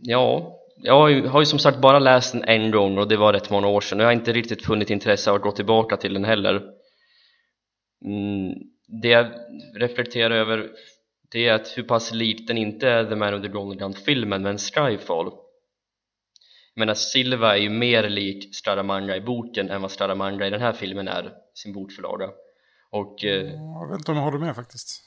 ja, jag har, ju, har ju som sagt bara läst den en gång och det var rätt många år sedan och jag har inte riktigt funnit intresse av att gå tillbaka till den heller. Mm, det jag reflekterar över det är att hur pass lik den inte är The Man of the Golden Gun-filmen men Skyfall jag menar Silva är ju mer lik Stradamanga i boken än vad Stradamanga i den här filmen är sin bokförlaga och eh, jag vet inte om jag håller med faktiskt.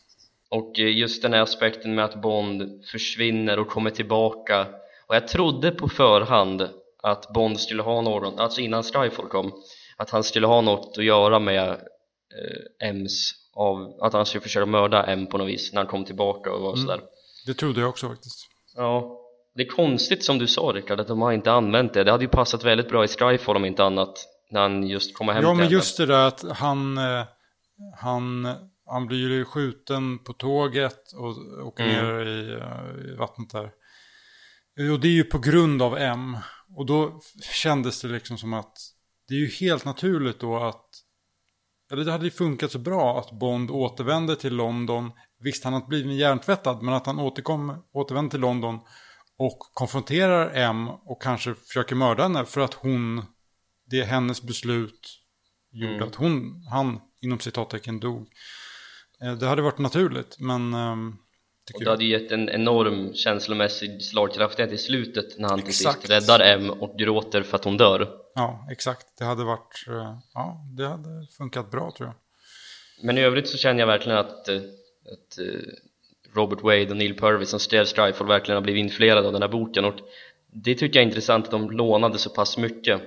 och eh, just den här aspekten med att Bond försvinner och kommer tillbaka. Och jag trodde på förhand att Bond skulle ha någon, alltså innan Skyfall kom att han skulle ha något att göra med eh, M's av att han skulle försöka mörda M på något vis när han kom tillbaka och var mm. sådär. Det trodde jag också faktiskt. Ja, det är konstigt som du sa Rickard att de har inte använt det. Det hade ju passat väldigt bra i Skyfall om inte annat när han just kommer hem Ja men just det där att han eh, han, han blir ju skjuten på tåget och åker mm. ner i, i vattnet där och det är ju på grund av M och då kändes det liksom som att det är ju helt naturligt då att eller det hade ju funkat så bra att Bond återvände till London. Visst, han hade blivit hjärntvättad, men att han återkom, återvände till London och konfronterar M och kanske försöker mörda henne för att hon, det är hennes beslut gjorde Mm. att hon, han inom citattecken dog. Eh, Det hade varit naturligt, men ehm, Och det hade ju gett en enorm känslomässig slagkraftighet i slutet när han till Exakt. sist räddar M och gråter för att hon dör. Ja, exakt. Det hade varit, eh, ja, det hade funkat bra tror jag. Men i övrigt så känner jag verkligen att, eh, att Robert Wade och Neil Purvis som skrev Strifle verkligen har blivit influerade av den här boken och det tycker jag är intressant att de lånade så pass mycket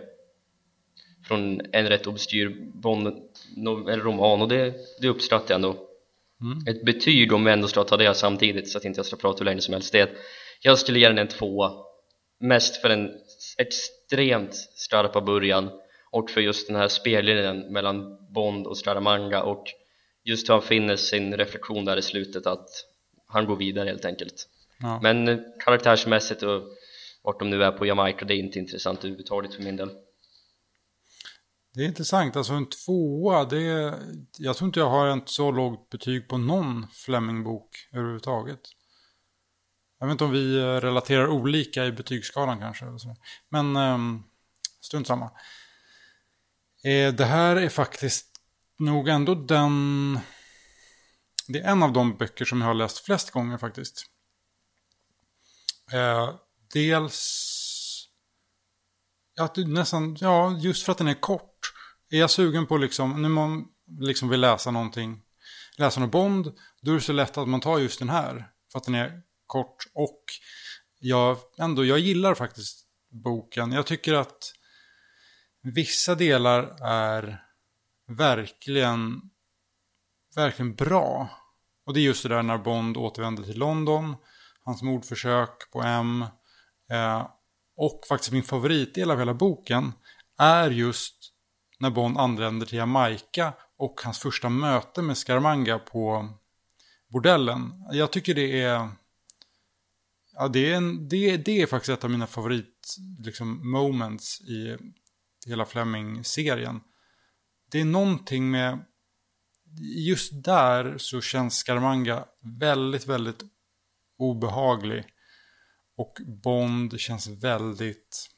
från en rätt obskyr roman och det, det uppskattar jag ändå. Ett betyg om vi ändå ska ta det samtidigt så att inte jag ska prata hur länge som helst. Det är att jag skulle ge den en tvåa mest för den extremt skarpa början och för just den här spellinjen mellan Bond och Scaramanga och just hur han finner sin reflektion där i slutet att han går vidare helt enkelt. Ja. men eh, karaktärsmässigt och vart de nu är på Jamaica det är inte intressant överhuvudtaget för min del det är intressant, alltså en tvåa, det är, jag tror inte jag har ett så lågt betyg på någon Fleming-bok överhuvudtaget. Jag vet inte om vi eh, relaterar olika i betygsskalan kanske. Men um, strunt samma. Eh, det här är faktiskt nog ändå den... Det är en av de böcker som jag har läst flest gånger faktiskt. Eh, dels... Ja, att nästan, ja, just för att den är kort. Är jag sugen på liksom, när man liksom vill läsa någonting, läsa någon Bond, då är det så lätt att man tar just den här. För att den är kort och jag, ändå, jag gillar faktiskt boken. Jag tycker att vissa delar är verkligen, verkligen bra. Och det är just det där när Bond återvänder till London, hans mordförsök på M. Eh, och faktiskt min favoritdel av hela boken är just när Bond anländer till Jamaica och hans första möte med Scaramanga på bordellen. Jag tycker det är... Ja, det är, en, det, det är faktiskt ett av mina favorit liksom, moments i hela Fleming-serien. Det är någonting med... Just där så känns Scaramanga väldigt, väldigt obehaglig. Och Bond känns väldigt...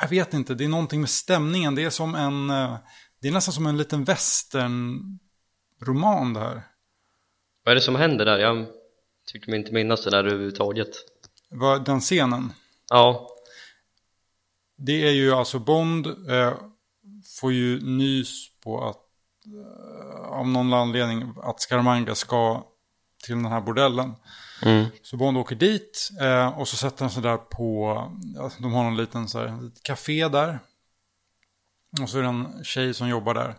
Jag vet inte, det är någonting med stämningen. Det är som en... eh, Det är nästan som en liten western-roman det här. vad är det som händer där? jag tycker mig inte minnas det där överhuvudtaget Vad- Den scenen. ja, Det är ju alltså Bond eh, får ju nys på att eh, av någon anledning att Scaramanga ska till den här bordellen. mm. Så Bond åker dit eh, och så sätter han sig där på, ja, de har någon liten så här, litet café där. Och så är det en tjej som jobbar där.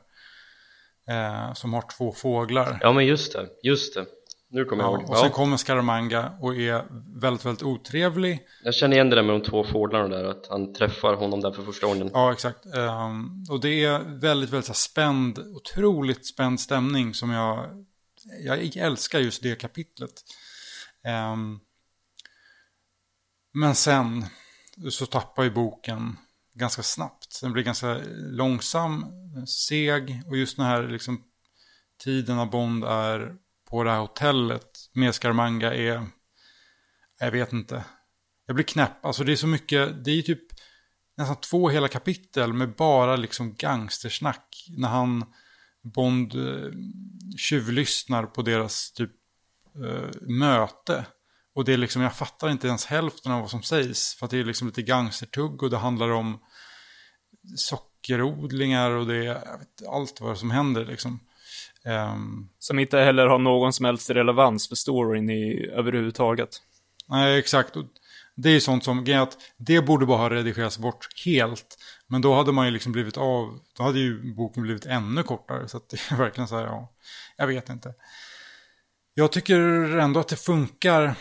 Eh, som har två fåglar. ja men just det, just det nu kommer jag Ja, ihåg och sen kommer Scaramanga och är väldigt, väldigt otrevlig. jag känner igen det där med de två fåglarna där att han träffar honom där för första gången Ja, exakt. Ehm, och det är väldigt, väldigt så här spänd, otroligt spänd stämning som jag, jag älskar just det kapitlet. Um, men sen så tappar ju boken ganska snabbt. Den blir ganska långsam, seg och just den här liksom tiden när Bond är på det här hotellet med Scaramanga är, jag vet inte. Jag blir knäpp, alltså det är så mycket, det är ju typ nästan två hela kapitel med bara liksom gangstersnack. När han, Bond, eh, tjuvlyssnar på deras typ eh, möte. Och det är liksom, jag fattar inte ens hälften av vad som sägs. För att det är liksom lite gangstertugg och det handlar om sockerodlingar och det är allt vad som händer liksom. Ehm, Som inte heller har någon som helst relevans för storyn i, överhuvudtaget. Nej, exakt. Och det är ju sånt som, att det borde bara ha redigerats bort helt. Men då hade man ju liksom blivit av, då hade ju boken blivit ännu kortare. Så att det är verkligen så här, ja, jag vet inte. Jag tycker ändå att det funkar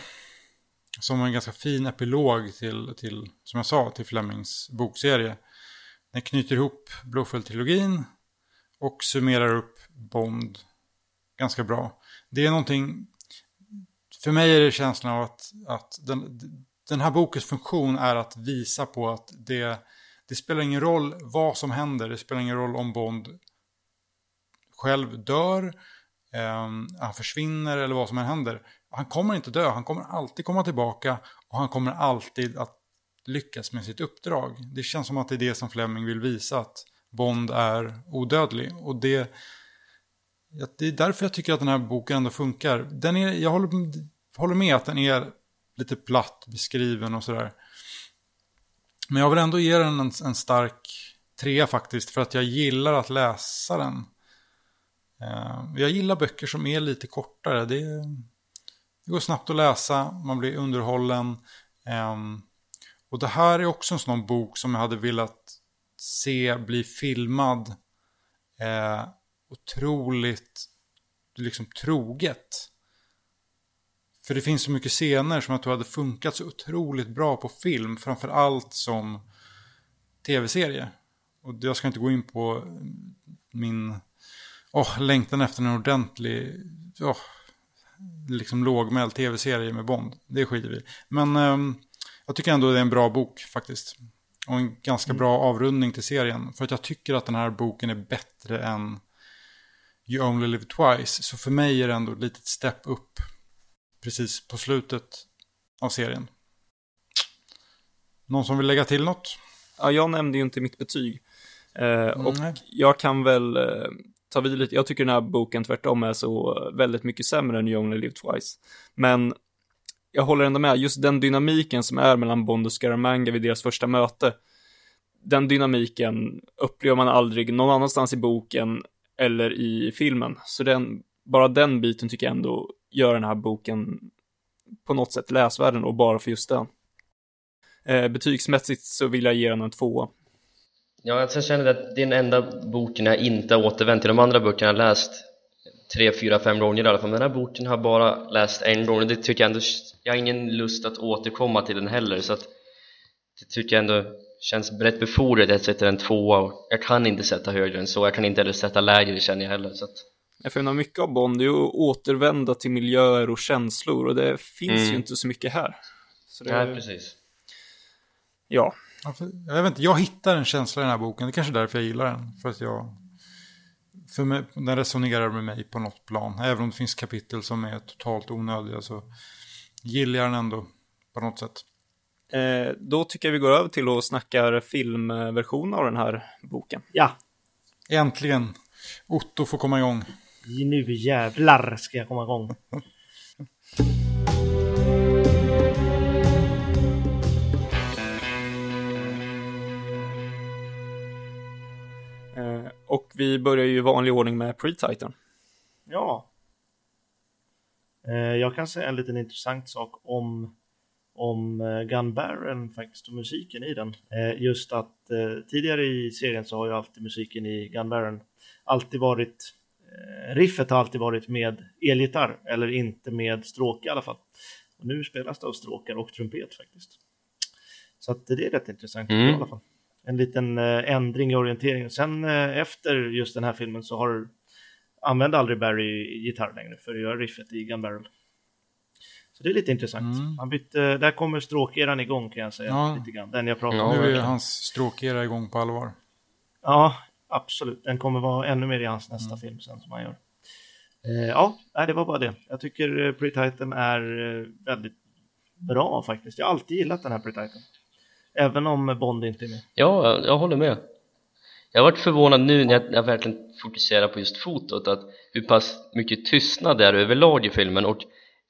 som en ganska fin epilog till, till som jag sa, till Flemings bokserie. Den knyter ihop Blowfield-trilogin och summerar upp Bond ganska bra. Det är någonting, för mig är det känslan av att, att den, den här bokens funktion är att visa på att det, det spelar ingen roll vad som händer. Det spelar ingen roll om Bond själv dör eh, han försvinner eller vad som än händer. Han kommer inte dö, han kommer alltid komma tillbaka och han kommer alltid att lyckas med sitt uppdrag. Det känns som att det är det som Fleming vill visa, att Bond är odödlig. Och det, det är därför jag tycker att den här boken ändå funkar. Den är, jag håller, håller med att den är lite platt beskriven och sådär. Men jag vill ändå ge den en, en stark trea faktiskt, för att jag gillar att läsa den. Eh, jag gillar böcker som är lite kortare. Det, det går snabbt att läsa, man blir underhållen. Ehm, och det här är också en sån bok som jag hade velat se bli filmad eh, otroligt liksom troget. För det finns så mycket scener som jag tror hade funkat så otroligt bra på film, framför allt som tv-serie. Och jag ska inte gå in på min oh, längtan efter en ordentlig, oh, liksom lågmäld tv-serie med Bond. Det skiter vi Men um, jag tycker ändå det är en bra bok faktiskt. Och en ganska mm. bra avrundning till serien. För att jag tycker att den här boken är bättre än You Only Live Twice. Så för mig är det ändå ett litet step upp precis på slutet av serien. Någon som vill lägga till något? Ja, jag nämnde ju inte mitt betyg. Eh, och jag kan väl eh, ta vid lite. Jag tycker den här boken tvärtom är så väldigt mycket sämre än You Only Live Twice. Men jag håller ändå med, just den dynamiken som är mellan Bond och Scaramanga vid deras första möte, den dynamiken upplever man aldrig någon annanstans i boken eller i filmen. Så den, bara den biten tycker jag ändå gör den här boken på något sätt läsvärden och bara för just den. Eh, betygsmässigt så vill jag ge den en tvåa. Ja, jag känner att det är den enda boken jag inte har återvänt till. De andra böckerna jag läst tre, fyra, fem gånger i alla fall. Men den här boken har jag bara läst en gång och det tycker jag ändå jag har ingen lust att återkomma till den heller så att det tycker jag ändå känns rätt befordrat att sätta en tvåa jag kan inte sätta högre än så, jag kan inte heller sätta lägre känner jag heller så att jag finner mycket av Bond är att återvända till miljöer och känslor och det finns mm. ju inte så mycket här. Så det... Nej, precis. Ja. Jag, vet inte, jag hittar en känsla i den här boken, det är kanske är därför jag gillar den. För att jag... För mig, den resonerar med mig på något plan. Även om det finns kapitel som är totalt onödiga så gillar jag den ändå på något sätt. Eh, då tycker jag vi går över till att snacka filmversion av den här boken. Ja. Äntligen. Otto får komma igång. Nu jävlar ska jag komma igång. eh, och vi börjar ju i vanlig ordning med pre-titan. Ja. Eh, jag kan säga en liten intressant sak om, om eh, Gun Baron faktiskt och musiken i den. Eh, just att tidigare i serien så har ju alltid musiken i Gun Baron alltid varit riffet har alltid varit med elgitarr eller inte med stråke i alla fall. Och nu spelas det av stråkar och trumpet faktiskt. Så att det är rätt intressant mm. i alla fall. En liten ändring i orienteringen. Sen efter just den här filmen så har använde aldrig Barry gitarr längre för att göra riffet i Gun Barrel. Så det är lite intressant. Mm. Han bytte, där kommer stråkeran igång kan jag säga. Ja. Lite grann. Den jag pratade om. Nu är hans stråkera igång på allvar. Ja, absolut. Den kommer vara ännu mer i hans nästa mm. film sen som han gör. Eh, ja, det var bara det. Jag tycker eh, Pretty Titan är eh, väldigt bra faktiskt. Jag har alltid gillat den här Pretty Titan. Även om Bond inte är med. Ja, jag håller med. Jag har varit förvånad nu när jag, jag verkligen fokuserar på just fotot att hur pass mycket tystnad det är överlag i filmen och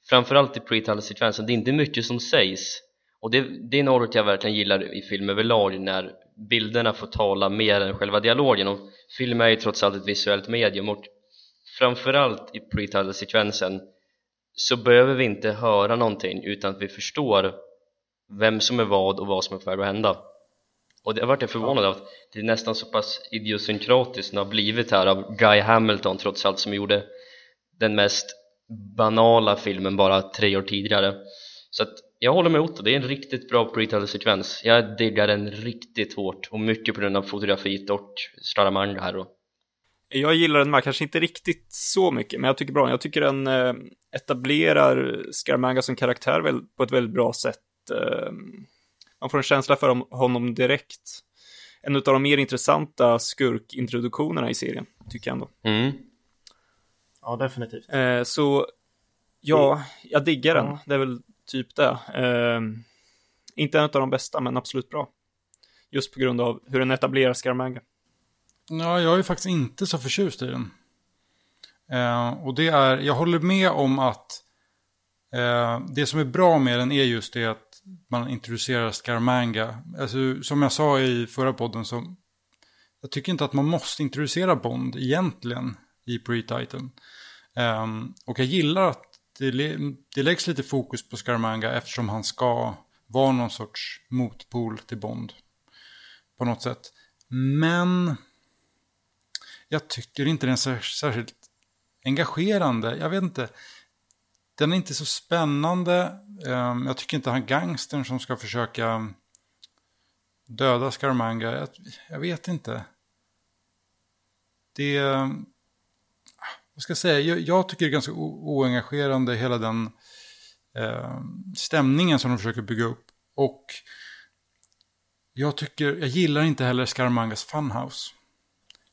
framförallt i pre-title-sekvensen, det är inte mycket som sägs och det, det är något jag verkligen gillar i film överlag när bilderna får tala mer än själva dialogen. Och film är ju trots allt ett visuellt medium. Och framförallt i pre-title-sekvensen så behöver vi inte höra någonting utan att vi förstår vem som är vad och vad som är på väg att hända. Och det har varit förvånad av att det är nästan så pass idiosynkratiskt det har blivit här av Guy Hamilton trots allt som gjorde den mest banala filmen bara tre år tidigare så att jag håller med Otto, det är en riktigt bra pre-sekvens jag diggar den riktigt hårt och mycket på grund av fotografiet och Staramanga här och jag gillar den med, kanske inte riktigt så mycket, men jag tycker bra. Jag tycker den eh, etablerar Scaramanga som karaktär väl, på ett väldigt bra sätt. Eh, man får en känsla för honom direkt. En av de mer intressanta skurkintroduktionerna i serien, tycker jag ändå. Mm. ja definitivt. Eh, så ja, jag diggar den. Det är väl typ det. Eh, inte en av de bästa, men absolut bra. Just på grund av hur den etablerar Scaramanga. Ja, jag är faktiskt inte så förtjust i den. Eh, och det är, jag håller med om att eh, det som är bra med den är just det att man introducerar Scaramanga. Alltså, som jag sa i förra podden så jag tycker inte att man måste introducera Bond egentligen i pre-titeln. Eh, och jag gillar att det, det läggs lite fokus på Scaramanga eftersom han ska vara någon sorts motpol till Bond. På något sätt. Men jag tycker inte den är sär- särskilt engagerande. Jag vet inte. Den är inte så spännande. Ehm, jag tycker inte han gangstern som ska försöka ehm, döda Scaramanga. Jag, jag vet inte. Det... Ehm, vad ska jag säga, jag, jag tycker det är ganska oengagerande hela den eh, stämningen som de försöker bygga upp. Och jag tycker, jag gillar inte heller Scaramangas Funhouse.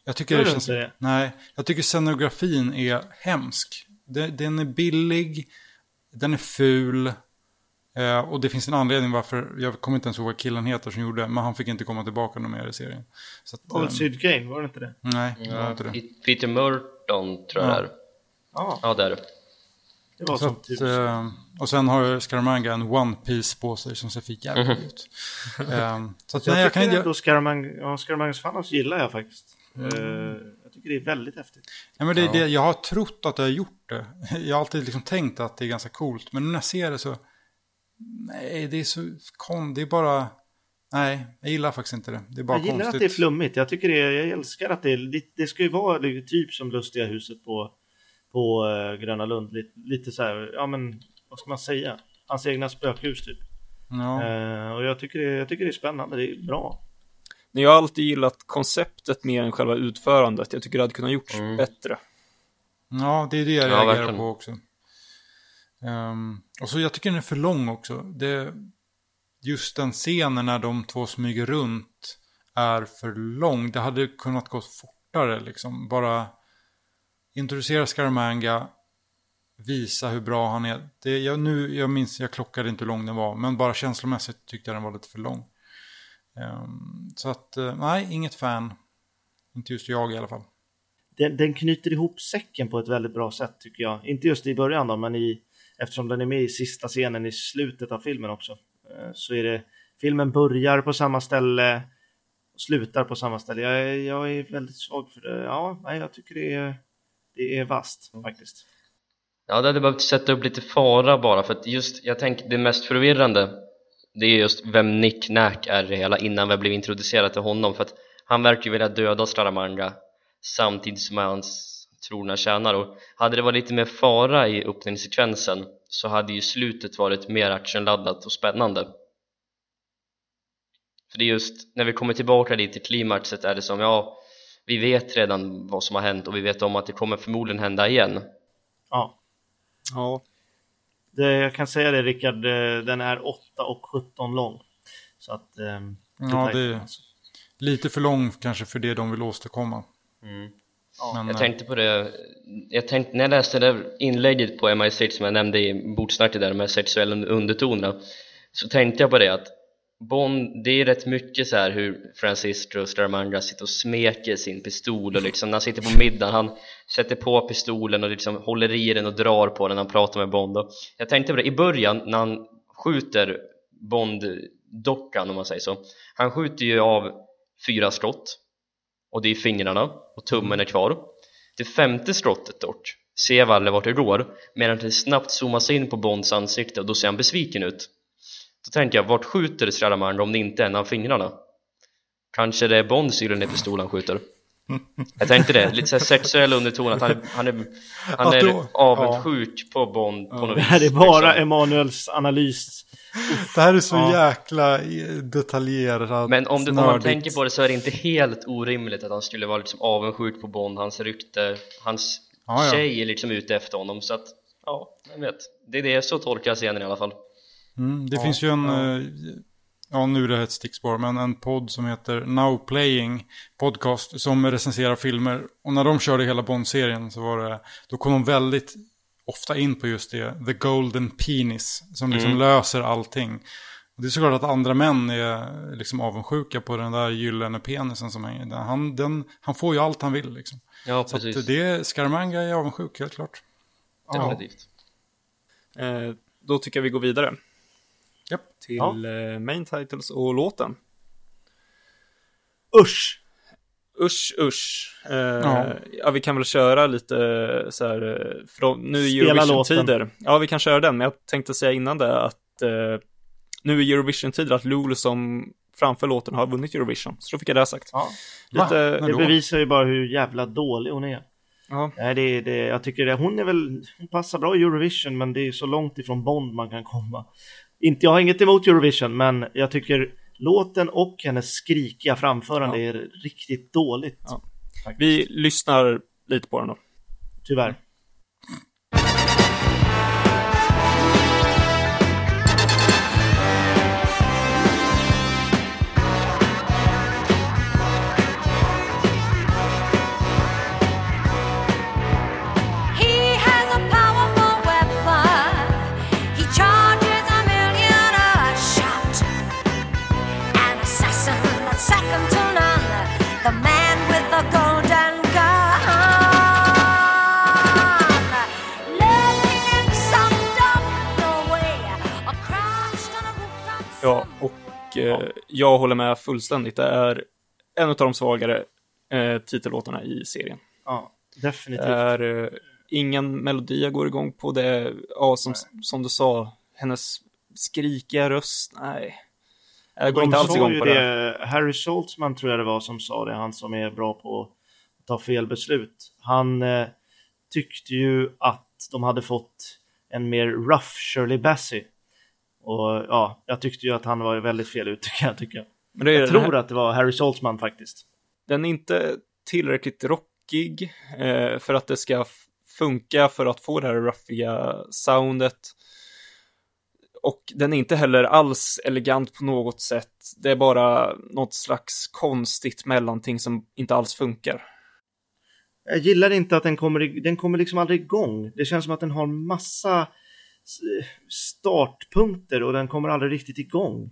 Jag tycker det, det känns, det? Nej, jag tycker scenografin är hemsk. Den, den är billig, den är ful. Eh, och det finns en anledning varför, jag kommer inte ens ihåg vad killen heter som gjorde, men han fick inte komma tillbaka någon mer i serien. Så att, Old um, Syd Game, var det inte det? Nej, det var inte det. Peter Mur 14 tror jag ja. det är. Ja, ja det det. Var så att, typ. Eh, och sen har Scaramanga en One Piece på sig som ser för jävligt mm ut. Ehm, så att, jag nej, jag kan inte... ändå Scaramanga, ja, Scaramangas fanos gillar jag faktiskt. Mm. Eh, jag tycker det är väldigt häftigt. Ja, men det, ja. Det, jag har trott att jag har gjort det. Jag har alltid liksom tänkt att det är ganska coolt. Men när jag ser det så... Nej, det är så... Kom, det är bara... Nej, jag gillar faktiskt inte det. Det är bara Jag gillar konstigt. att det är flummigt. Jag tycker det, jag älskar att det det, det ska ju vara typ som Lustiga huset på, på uh, Gröna Lund. Lite, lite så här, ja men vad ska man säga? Hans egna spökhus typ. Ja. Eh, och jag tycker, det, jag tycker det är spännande, det är bra. Jag har alltid gillat konceptet mer än själva utförandet. Jag tycker det hade kunnat gjorts Mm. bättre. ja, det är det jag Ja, reagerar verkligen. på också. Ehm, och så jag tycker den är för lång också. Det, just den scenen när de två smyger runt är för lång. Det hade kunnat gå fortare liksom. Bara introducera Scaramanga, visa hur bra han är. Det, jag, nu, jag minns, jag klockade inte hur lång den var, men bara känslomässigt tyckte jag den var lite för lång. Um, så att, eh, nej, inget fan. Inte just jag i alla fall. Den, den knyter ihop säcken på ett väldigt bra sätt tycker jag. Inte just i början då, men i, eftersom den är med i sista scenen i slutet av filmen också eh, Så är det, filmen börjar på samma ställe och slutar på samma ställe. Jag, är- jag är väldigt svag för det. Ja, nej, jag tycker det är, det är vasst faktiskt. Ja, det hade behövt sätta upp lite fara bara för att just, jag tänker det mest förvirrande det är just vem Nick Nack är det hela innan vi blev introducerade till honom för att han verkar ju vilja döda Scaramanga samtidigt som hans trogna tjänar och hade det varit lite mer fara i öppningssekvensen så hade ju slutet varit mer actionladdat och spännande för det är just när vi kommer tillbaka dit till klimaxet är det som ja vi vet redan vad som har hänt och vi vet om att det kommer förmodligen hända igen Ja, Ja. det, jag kan säga det Rickard, eh, den är 8 och 17 lång. Så att... ehm, Ja, det är alltså. lite för lång kanske för det de vill åstadkomma. mm. Men, Jag eh, tänkte på det, jag tänkte, när jag läste det där inlägget på MI6 som jag nämnde i bordsnacket där med sexuella undertonerna så tänkte jag på det att Bond, det är rätt mycket så här hur Francis och Scaramanga sitter och smeker sin pistol och liksom när han sitter på middagen han sätter på pistolen och liksom håller i den och drar på den när han pratar med Bond och jag tänkte på det i början när han skjuter Bond-dockan om man säger så han skjuter ju av fyra skott och det är fingrarna och tummen är kvar det femte skottet dock ser aldrig vart det går medan det snabbt zoomas in på Bonds ansikte och då ser han besviken ut då tänker jag, vart skjuter Scaramanga om det inte är en av fingrarna? Kanske det är Bonds gyllene pistol han skjuter? Jag tänkte det, lite så sexuell underton att han är, han är, han är avundsjuk på Bond på något Det vis här är bara liksom. Emanuels analys. Det här är så Ja. jäkla eh, detaljerat. Men om, du, om man nördigt. tänker på det så är det inte helt orimligt att han skulle vara liksom avundsjuk på Bond, hans rykte, hans Ja, ja. tjej är liksom ute efter honom så att, ja, jag vet. Det är det, så tolkar jag scenen i alla fall. Mm, det Ja, finns ju en, ja. eh, ja nu är det ett stickspår, men en podd som heter Now Playing Podcast som recenserar filmer. Och när de körde hela Bond-serien så var det, då kom de väldigt ofta in på just det, The Golden Penis, som liksom Mm. löser allting. Och det är såklart att andra män är liksom avundsjuka på den där gyllene penisen som hänger. Den- Han, den, han får ju allt han vill liksom. Ja, Så precis. att det, Scaramanga är avundsjuk, helt klart. Definitivt. Eh, då tycker jag vi går vidare. Japp. Till Ja. eh, main titles och låten. Usch! Usch, usch. Eh, Ja. ja. vi kan väl köra lite så här, eh, från, nu är Eurovision-tider. Ja, vi kan köra den, men jag tänkte säga innan det att eh, nu är Eurovision-tider, att Lulu som framför låten har vunnit Eurovision. Så då fick jag det sagt. Ja. Lite, Det bevisar ju bara hur jävla dålig hon är. ja, Nej, det, det, jag tycker det, hon är väl, hon passar bra i Eurovision men det är så långt ifrån Bond man kan komma. Inte, jag har inget emot Eurovision men jag tycker låten och hennes skrikiga framförande är riktigt dåligt. Ja. Vi lyssnar lite på den då. Tyvärr. Eh, jag håller med fullständigt. Det är en av de svagare eh, titellåtarna i serien. Ja, Det definitivt. är eh, ingen melodi jag går igång på. Det är, ja, som, som du sa, hennes skrikiga röst. Nej. Jag går De inte alls igång på det. Harry Saltzman tror jag det var som sa det, han som är bra på att ta fel beslut. Han eh, tyckte ju att de hade fått en mer rough Shirley Bassey. Och ja, jag tyckte ju att han var väldigt fel ute kan jag tycka. Men det är Jag den, här, tror att det var Harry Saltzman faktiskt. den är inte tillräckligt rockig eh, för att det ska funka för att få det här ruffiga soundet. Och den är inte heller alls elegant på något sätt. Det är bara något slags konstigt mellanting som inte alls funkar. Jag gillar inte att den kommer, i- den kommer liksom aldrig igång. Det känns som att den har massa startpunkter och den kommer aldrig riktigt igång.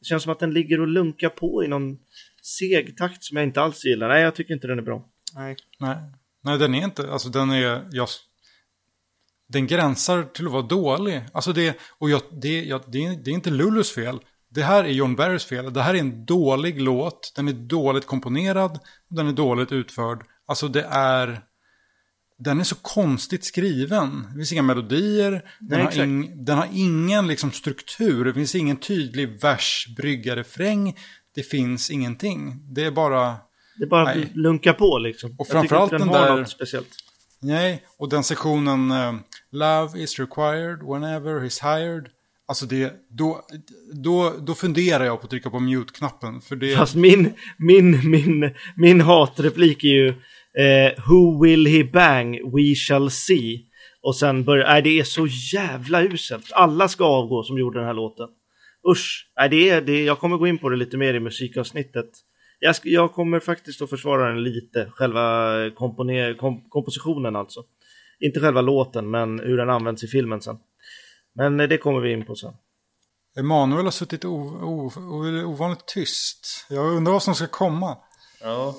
Det känns som att den ligger och lunkar på i någon seg takt som jag inte alls gillar. Nej, jag tycker inte den är bra. Nej. Nej, nej den är inte, alltså den är, jag, den gränsar till att vara dålig. Alltså det, och jag, det, jag, det, är, det är inte Lulus fel. Det här är John Barrys fel. Det här är en dålig låt. Den är dåligt komponerad. Den är dåligt utförd. Alltså det är... Den är så konstigt skriven. Det finns inga melodier. Den, Nej, har, ing, den har ingen liksom struktur. Det finns ingen tydlig vers, brygga, refräng. Det finns ingenting. Det är bara... Det är bara Nej. att lunka på liksom. Och framförallt den den där- något speciellt. Nej, och den sektionen eh, Love is required whenever he's hired. Alltså det, då, då, då funderar jag på att trycka på mute-knappen. För det, Fast min, min, min, min hatreplik är ju eh, Who will he bang? We shall see. Och sen börjar, nej det är så jävla uselt. Alla ska avgå som gjorde den här låten. Usch, nej det är, det är, jag kommer gå in på det lite mer i musikavsnittet. Jag, jag kommer faktiskt att försvara den lite, själva kompone, kom, kompositionen alltså. Inte själva låten, men hur den används i filmen sen. Men eh, det kommer vi in på sen. Emanuel har suttit o, o, o, ovanligt tyst. Jag undrar vad som ska komma. Ja.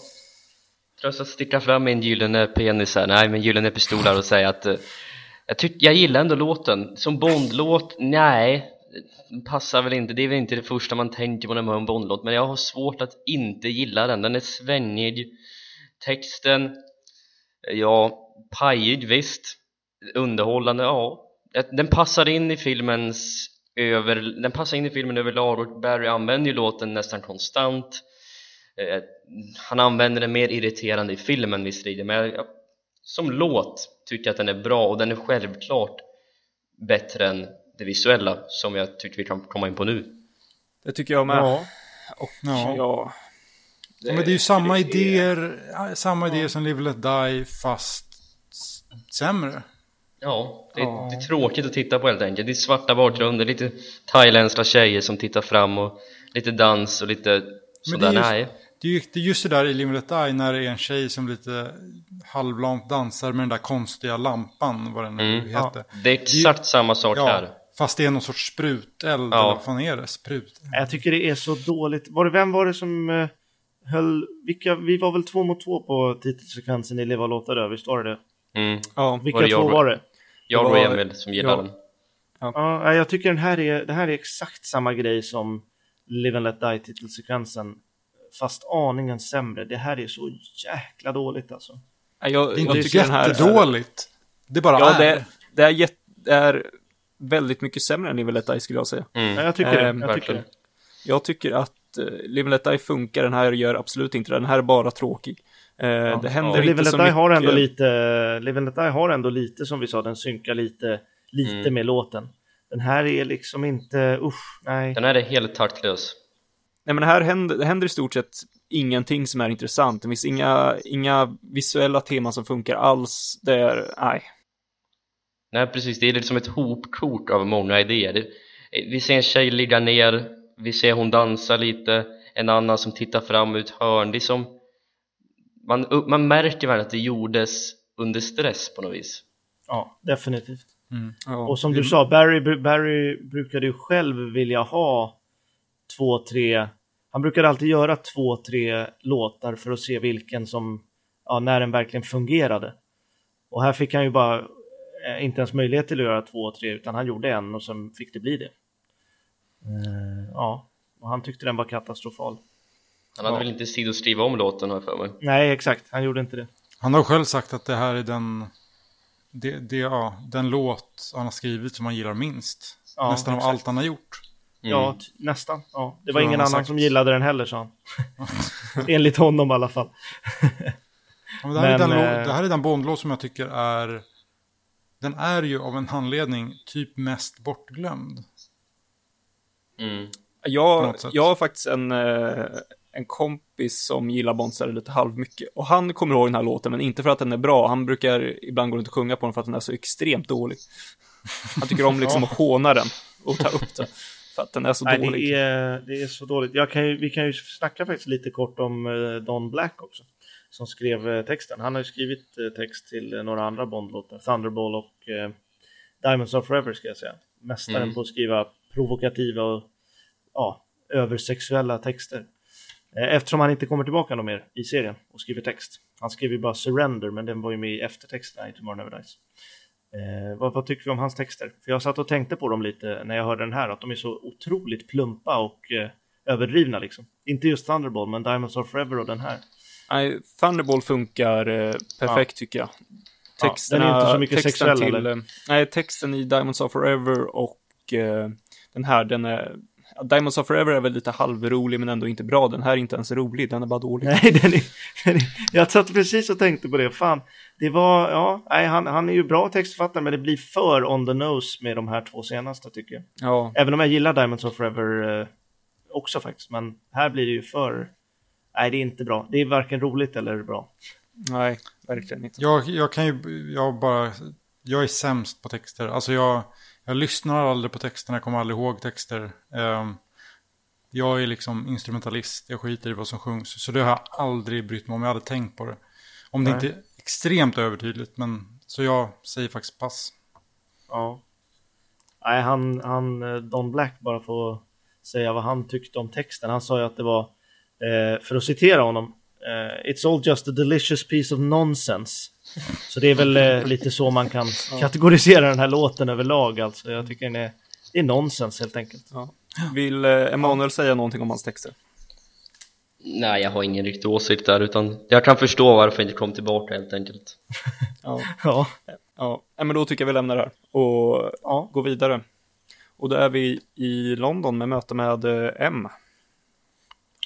Trots att sticka fram min gyllene penis här, nej men gyllene pistol här och säga att eh, jag, tyck, jag gillar ändå låten. Som Bondlåt, nej, den passar väl inte. Det är väl inte det första man tänker på när man hör en Bondlåt, men jag har svårt att inte gilla den. Den är svängig. Texten, eh, ja, pajig visst. Underhållande, ja. Eh, den passar in i filmens över, den passar in i filmen överlag och Barry använder ju låten nästan konstant. Eh, han använder den mer irriterande i filmen visserligen men jag, som låt tycker jag att den är bra och den är självklart bättre än det visuella som jag tycker vi kan komma in på nu Det tycker jag med. Ja. Och Ja. ja. Ja, men det är ju samma det- idéer, samma idéer som Live Let Die fast sämre. Ja, det är, Ja. det är tråkigt att titta på helt enkelt. Det är svarta bakgrunder, lite thailändska tjejer som tittar fram och lite dans och lite sådär. det är just- Nej, Det är ju det är just det där i Live and Let Die när det är en tjej som lite halvlamt dansar med den där konstiga lampan, vad den nu Mm. heter. det är exakt samma sak Ja, här. fast det är någon sorts spruteld, Ja. eller vad fan är det? Sprut? Jag tycker det är så dåligt. Var det, vem var det som eh, höll... Vilka, vi var väl två mot två på titelsekvensen i Leva och låta dö, visst var det det? Mm. Ja, Vilka Var det två jag- var det? Jag och Emil som gillar ja. den. Ja, nej, jag tycker den här är, det här är exakt samma grej som Live and Let Die titelsekvensen. Fast aningen sämre. Det här är så jäkla dåligt alltså. Jag, Det är inte den här är- jättedåligt. Det bara Ja, är. det, det, är jätte, det är väldigt mycket sämre än Live and Let Die skulle jag säga. Mm. Ja, jag tycker det. Ehm, Jag tycker det. Jag tycker att uh, Live and Let Die funkar, den här gör absolut inte det. Den här är bara tråkig. Eh, det händer Live inte så mycket. har ändå lite, Live and Let Die har ändå lite som vi sa, den synkar lite, lite Mm. med låten. Den här är liksom inte, usch, nej. Den här är helt taktlös. Nej men här händer, det händer i stort sett ingenting som är intressant. Det finns inga, inga visuella teman som funkar alls. Det är, nej. Nej, precis. Det är liksom ett hopkort av många idéer. Vi ser en tjej ligga ner, vi ser hon dansa lite, en annan som tittar fram ett hörn. Det är som... Man, man märker väl att det gjordes under stress på något vis. Ja, definitivt. Ja. Och som du sa, Barry, Barry brukade ju själv vilja ha två, tre... Han brukade alltid göra två, tre låtar för att se vilken som, ja, när den verkligen fungerade. Och här fick han ju bara eh, inte ens möjlighet till att göra två, tre, utan han gjorde en och sen fick det bli det. Eh, ja, och han tyckte den var katastrofal. Han hade Ja. väl inte tid att skriva om låten har jag för mig. Nej, exakt, han gjorde inte det. Han har själv sagt att det här är den, det, det, ja, den låt han har skrivit som han gillar minst. Ja, Nästan av exakt. allt han har gjort. Mm. Ja, nästan. Ja. Det var Tror ingen annan sagt. som gillade den heller, sa han. Enligt honom i alla fall. Ja, men det, här är Men, den, eh, det här är den Bondlåt som jag tycker är... Den är ju av en anledning typ mest bortglömd. Mm. Jag, jag har faktiskt en, eh, en kompis som gillar Bonsare lite halvmycket. Och han kommer ihåg den här låten, men inte för att den är bra. Han brukar ibland gå runt och sjunga på den för att den är så extremt dålig. Han tycker om liksom att håna den och ta upp den. För att den är så Nej, dålig. det, är, det är så dåligt. Kan ju, vi kan ju snacka faktiskt lite kort om eh, Don Black också. Som skrev eh, texten. Han har ju skrivit eh, text till några andra Bondlåtar. Thunderball och Diamonds of Forever ska jag säga. Mästaren Mm. på att skriva provokativa och ja, översexuella texter. Eh, Eftersom han inte kommer tillbaka någon mer i serien och skriver text. Han skrev ju bara Surrender, men den var ju med i eftertexterna i Tomorrow Never Dies. Eh, vad, vad tycker vi om hans texter? För jag satt och tänkte på dem lite när jag hörde den här, att de är så otroligt plumpa och eh, överdrivna liksom. Inte just Thunderball, men Diamonds Are Forever och den här. Nej, Thunderball funkar eh, perfekt tycker jag. Ja, Texterna, den är inte så mycket texten sexuell, till, eller? Nej, texten i Diamonds of Forever och eh, den här, den är... Diamonds of Forever är väl lite halvrolig men ändå inte bra. Den här är inte ens rolig, den är bara dålig. Nej, den är, den är, jag satt precis och tänkte på det. Fan, det var, ja, nej, han, han är ju bra textförfattare, men det blir för on the nose med de här två senaste tycker jag. Ja, Även om jag gillar Diamonds of Forever eh, också faktiskt, men här blir det ju för... Nej, det är inte bra. Det är varken roligt eller bra. nej, verkligen inte. Jag, jag kan ju, jag bara, jag är sämst på texter. Alltså jag, jag lyssnar aldrig på texterna, jag kommer aldrig ihåg texter. Ehm, jag är liksom instrumentalist, jag skiter i vad som sjungs. Så det har jag aldrig brytt mig om, jag hade tänkt på det. Om det Nej. inte är extremt övertydligt, men så jag säger faktiskt pass. Ja. Nej, han, han, eh, Don Black, bara får säga vad han tyckte om texten. Han sa ju att det var, eh, för att citera honom, eh, It's all just a delicious piece of nonsense. Så det är väl eh, lite så man kan kategorisera den här låten överlag. Alltså. Jag tycker den är, det är nonsens helt enkelt. Ja. Vill eh, Emanuel säga någonting om hans texter? Nej, jag har ingen riktig åsikt där utan jag kan förstå varför jag inte kom tillbaka helt enkelt. Ja, Ja, ja. Men då tycker jag vi lämnar det här och ja. går vidare. Och då är vi i London med möte med M.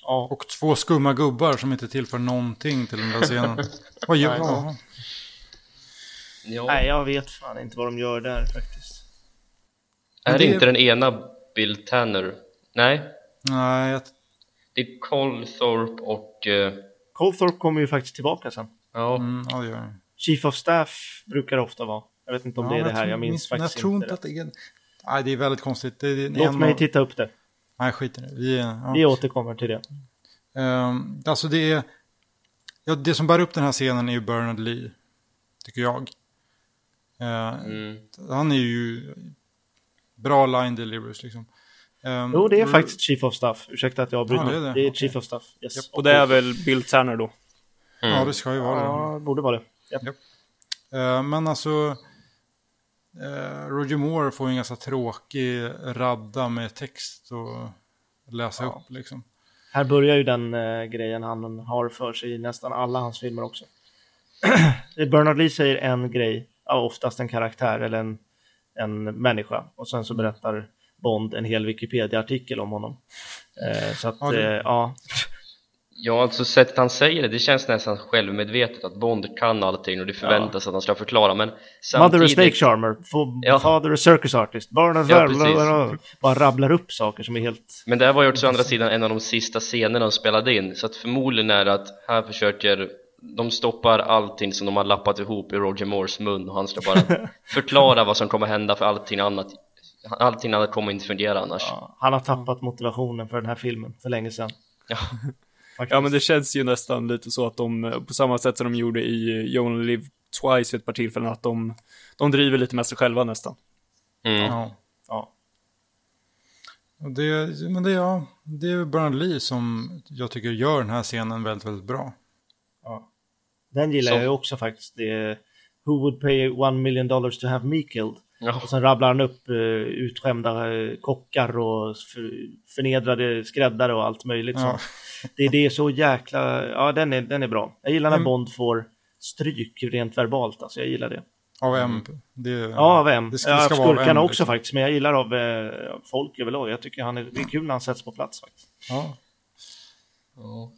ja. Och två skumma gubbar som inte tillför någonting till den där scenen. Vad gör Nej, jag? Ja. Nej, jag vet fan inte vad de gör där faktiskt. är det det- inte den ena Bill Tanner? Nej, Nej, jag, det är Colthorpe och... eh, Colthorpe kommer ju faktiskt tillbaka sen. ja, mm, ja, det gör jag. Chief of Staff brukar det ofta vara. Jag vet inte om Ja, det är det här, jag minns men faktiskt Jag tror inte. inte att det är... Nej, det är väldigt konstigt. Det är Låt mig av- titta upp det. Nej, skit i det. Vi, är- ja. Vi återkommer till det. Ehm, alltså det är... Ja, det som bär upp den här scenen är ju Bernard Lee. Tycker jag. Eh, Mm. Han är ju bra line deliveries liksom. Ehm, Jo, det är faktiskt Chief of Staff. Ursäkta att jag avbryter. Ja, det det är är, det. Okej. Chief of Staff. Yes. Och det är väl Bill Tanner då? Ja, det ska ju vara det. Ja, borde vara det. Japp. Eh, men alltså... eh, Roger Moore får en ganska tråkig radda med text och läsa Ja. upp liksom. Här börjar ju den eh, grejen han har för sig i nästan alla hans filmer också. Bernard Lee säger en grej, oftast en karaktär eller en, en människa. Och sen så berättar Bond en hel Wikipedia-artikel om honom. Eh, så att, Ja, det- eh, ja. Ja, alltså sättet han säger det, det känns nästan självmedvetet att Bond kan allting och det förväntas att han ska förklara, men Mother a snake samtidigt... charmer, Ja. father a circus artist, Bernard Ja, ja, precis. bara rabblar upp saker som är helt... Men det här var ju också andra sidan en av de sista scenerna de spelade in, så att förmodligen är det att här försöker de stoppar allting som de har lappat ihop i Roger Moores mun och han ska bara förklara vad som kommer hända för allting annat Allting annat kommer inte fungera annars Ja, han har tappat motivationen för den här filmen för länge sedan. Ja. Faktiskt. Ja, men det känns ju nästan lite så att de, eh, på samma sätt som de gjorde i You Only Live Twice vid ett par tillfällen, att de, de driver lite med sig själva nästan. Mm. Ja. Ja. Och det, men det, ja, det är Bernard Lee som jag tycker gör den här scenen väldigt, väldigt bra. Ja. Den gillar Så- jag också faktiskt. Det är Who would pay one million dollars to have me killed? Ja. Och sen rabblar han upp uh, utskämda eh, kockar och för, förnedrade skräddare och allt möjligt. Ja. Det, det är så jäkla... Ja, den är, den är bra. Jag gillar när Mm. Bond får stryk rent verbalt. Alltså, jag gillar det. Av M. Det, Ja, av vem? Det ska, ja, det ska av skurkarna M, också liksom. faktiskt. Men jag gillar av eh, folk överlag. Jag tycker han är, det är kul när han sätts på plats faktiskt. Ja.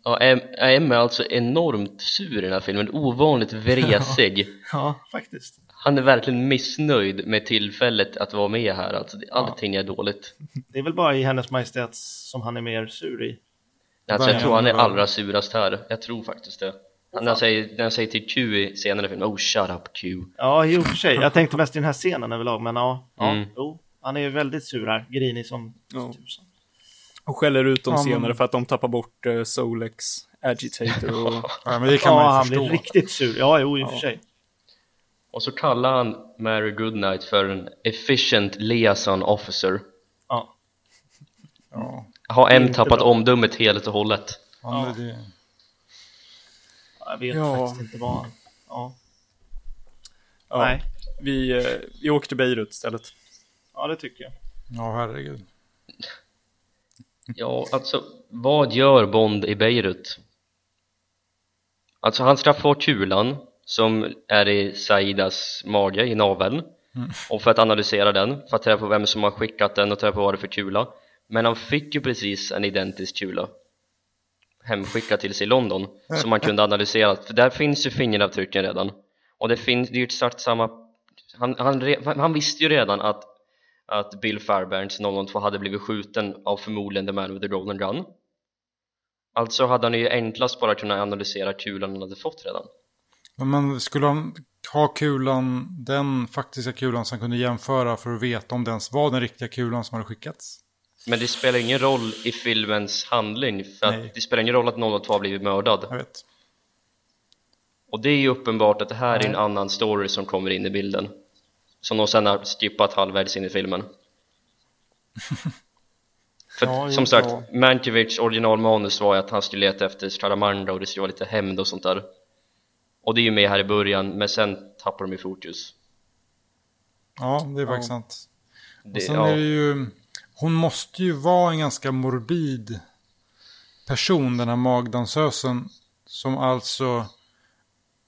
Ja, M M är alltså enormt sur i den här filmen, ovanligt vresig Ja, faktiskt. Han är verkligen missnöjd med tillfället att vara med här, alltså allting är dåligt Det är väl bara i Hennes Majestät som han är mer sur i. Alltså jag tror han är allra surast här, jag tror faktiskt det han, när, han säger, när han säger till Q i senare i filmen, oh shut up Q Ja, i och för sig. Jag tänkte mest i den här scenen överlag, men ja. ja Mm. jo, han är ju väldigt sur här. Grinig som Ja. tusan. Och skäller ut dem Ja, men- senare för att de tappar bort uh, Solex Agitator och... ja, men det kan Ja, man ju han förstå. blir riktigt sur. Ja, jo, i och för Ja. sig. Och så kallar han Mary Goodnight för en efficient liaison officer Ja. Ja, Har M tappat bra. omdömet helt och hållet? ja. Det, det, Jag vet Ja. faktiskt inte vad han... Ja. Ja, Nej. Vi, eh, vi åker till Beirut istället. ja, det tycker jag. ja, herregud. Ja, alltså vad gör Bond i Beirut? Alltså han ska få kulan som är i Saidas mage, i naveln. Och för att analysera den, för att ta reda på vem som har skickat den och ta reda på vad det är för kula. Men han fick ju precis en identisk kula hemskickad till sig i London som man kunde analysera, för där finns ju fingeravtrycken redan. Och det finns, det är ju exakt samma han, han, han visste ju redan att att Bill Fairbairns 002 hade blivit skjuten av förmodligen The Man with the Golden Gun. Alltså hade han ju enklast bara kunnat analysera kulan han hade fått redan Men skulle han ha kulan, den faktiska kulan som kunde jämföra för att veta om det ens var den riktiga kulan som hade skickats? Men det spelar ingen roll i filmens handling för att det spelar ingen roll att 002 har blivit mördad Jag vet. Och det är ju uppenbart att det här är en annan story som kommer in i bilden Som de sen har skippat halvvägs in i filmen För Ja, som sagt, ja. Mankiewicz originalmanus var ju att han skulle leta efter Scaramanga och det skulle vara lite hämnd och sånt där Och det är ju med här i början, men sen tappar de ju fokus Ja, det är faktiskt sant. det, Och sen ja. är det ju, hon måste ju vara en ganska morbid person, den här magdansösen. Som alltså,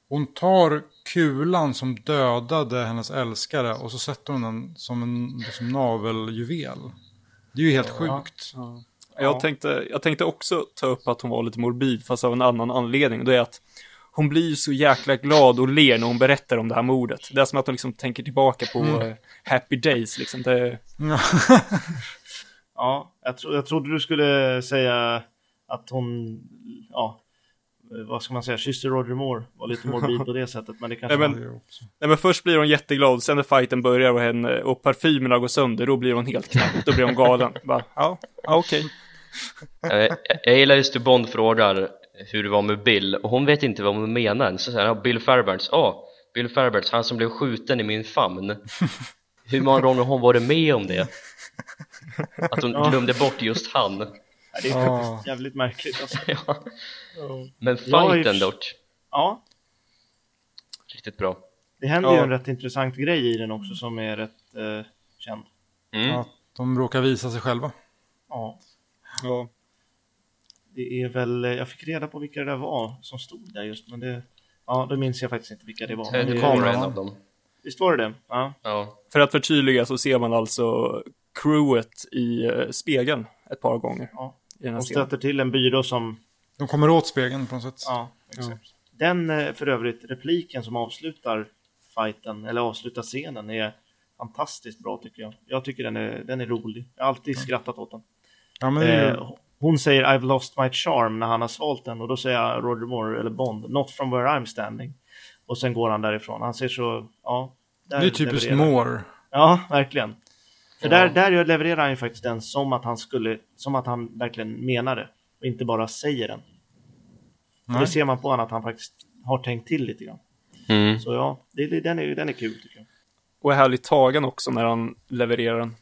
hon tar kulan som dödade hennes älskare och så sätter hon den som en liksom naveljuvel. Det är ju helt sjukt. Jag, tänkte, jag tänkte också ta upp att hon var lite morbid, fast av en annan anledning. Och det är att hon blir så jäkla glad och ler när hon berättar om det här mordet. Det är som att hon liksom tänker tillbaka på eh, happy days, liksom. Det, Ja, jag, tro, jag trodde du skulle säga att hon ja, eh, vad ska man säga, kysste Roger Moore, var lite morbid på det sättet, men det kanske Nej, men- också. Nej men först blir hon jätteglad, sen när fighten börjar och, henne, och parfymerna går sönder, då blir hon helt knäpp. Då blir hon galen. Bara, ja, ja okej. Jag, jag, jag gillar just hur Bond frågar hur det var med Bill och hon vet inte vad hon menar så säger han, ja, Bill Fairbanks, ja Bill Fairbanks, han som blev skjuten i min famn hur många gånger har hon varit med om det? Att hon Ja. glömde bort just han Nej, det är Ja. faktiskt jävligt märkligt alltså. ja. Men fighten förs- dock, Ja, riktigt bra det händer ju Ja. en rätt intressant grej i den också som är rätt eh, känd. mm. Att de råkar visa sig själva. Ja, Ja. Det är väl, jag fick reda på vilka det var som stod där just, men det, ja, då minns jag faktiskt inte vilka det var. Ted det- kameran. en av dem Visst var det det? Ja. ja. För att förtydliga så ser man alltså crewet i eh, spegeln ett par gånger. Ja. I den här De stöter till en byrå som, De kommer åt spegeln på något sätt. ja, exakt. Den eh, för övrigt repliken som avslutar fighten, eller avslutar scenen, är fantastiskt bra tycker jag. Jag tycker den är, den är rolig. Jag har alltid skrattat åt den. Ja, men. Eh, hon säger I've lost my charm när han har svalt den och då säger Roger Moore, eller Bond, not from where I'm standing. Och sen går han därifrån. Han ser så, ja. där det är typiskt Moore. Ja, verkligen. För Ja. där, där levererar han ju faktiskt den som att han skulle, som att han verkligen menar det. Och inte bara säger den. Det ser man på honom att han faktiskt har tänkt till lite grann. Mm. Så ja, det, det, den, är, den är kul tycker jag. Och är härligt tagen också när han levererar den.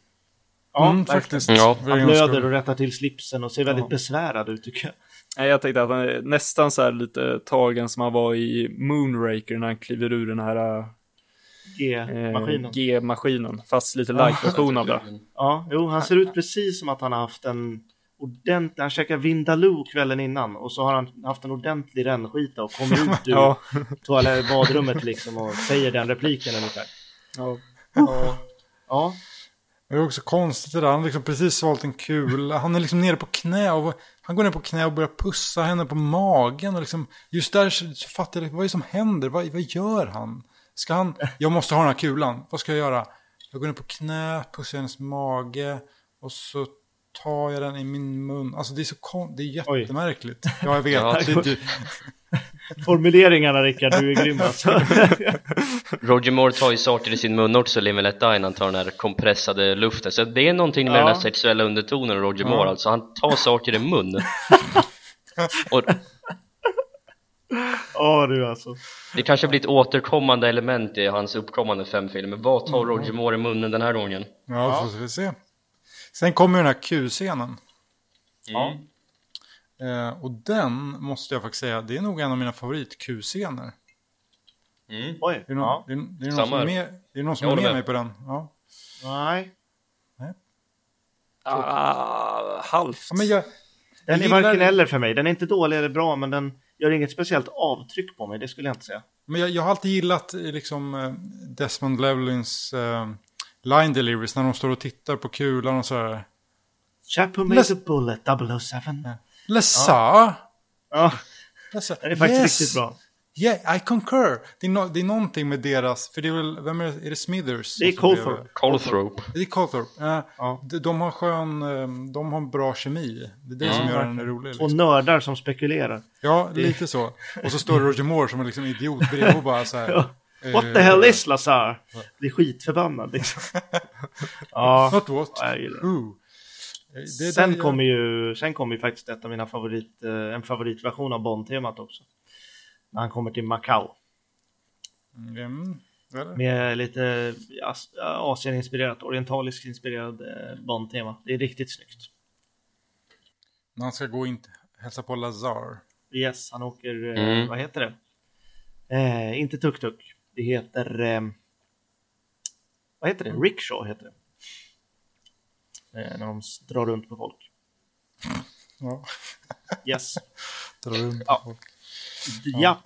Ja, mm, faktiskt. Ja. Han blöder och rättar till slipsen och ser väldigt Ja. besvärad ut tycker jag. Nej, jag tänkte att han är nästan så här lite tagen som han var i Moonraker när han kliver ur den här eh, G-maskinen. G-maskinen. Fast lite light-version av det. Ja, jo, han ser ut precis som att han har haft en ordentlig, han käkade Vindaloo kvällen innan och så har han haft en ordentlig rännskita och kommer ut ur Ja. toalett, badrummet liksom och säger den repliken ungefär. ja. Ja, Det är också konstigt det där. Han har liksom precis svalt en kula. Han är liksom nere på knä. Och han går ner på knä och börjar pussa henne på magen. Och liksom, just där så, så fattar jag, vad är det som händer? Vad, vad gör han? Ska han, jag måste ha den här kulan. Vad ska jag göra? Jag går ner på knä, pussar hennes mage. Och så tar jag den i min mun. Alltså det är så kon- det är Oj. jättemärkligt. Ja, jag vet. Ja. Det, det, formuleringarna Rickard, du är grym alltså. Roger Moore tar ju saker i sin mun också, Live and Let Die, när han tar den här kompressade luften Så det är någonting med Ja. den här sexuella undertonen Roger Moore alltså, han tar saker i mun Och Ja du alltså. det kanske blir ett återkommande element i hans uppkommande fem filmer Vad tar Roger Moore i munnen den här gången? ja, får vi se. Sen kommer ju den här Q-scenen. Ja. Eh, och den måste jag faktiskt säga, det är nog en av mina favorit-Q-scener. Mm. Oj. Är det någon, Ja. är, det- är det någon Samma som är med, är det någon som Jag är med, med. mig på den? Ja. Nej. Ah, halvt. ja men jag, Den är varken eller för mig. Den är inte dålig eller bra, men den gör inget speciellt avtryck på mig. Det skulle jag inte säga. men jag, jag har alltid gillat eh, liksom, eh, Desmond Llewellyns eh, line deliveries när de står och tittar på kulan och sådär. Chap who made a bullet, 007. Lessa! Ja, Lessa. den är faktiskt yes. riktigt bra. Yeah, I concur. Det är, no, det är någonting med deras, för det är väl, vem är det, är det Smithers? Det är som Colthorpe. Colthrope Det är Colthorpe. Eh, Ja. de, de har skön, eh, de har en bra kemi. Det är det som Ja, gör den rolig. Två Liksom. nördar som spekulerar. Ja, lite så. Och så står Roger Moore som en liksom idiot bredvid och bara så här. Ja. eh, What the hell is Lazar? Blir skitförbannad liksom. Ja, Not what? ja, det. Eh, det- Sen det- kommer ju, sen kommer ju faktiskt ett av mina favorit, eh, en favoritversion av Bond-temat också. När han kommer till Macau. Mm? Med lite as- Asien-inspirerat, orientaliskt inspirerad eh, Bond-tema. Det är riktigt snyggt. När han ska gå in hälsa på Lazar. Yes, han åker, Mm. vad heter det? Eh, inte tuk-tuk. Det heter, eh, vad heter det? Rickshaw heter det. Eh, när de drar runt på folk. Ja, Yes. drar runt Ja. folk. Ja,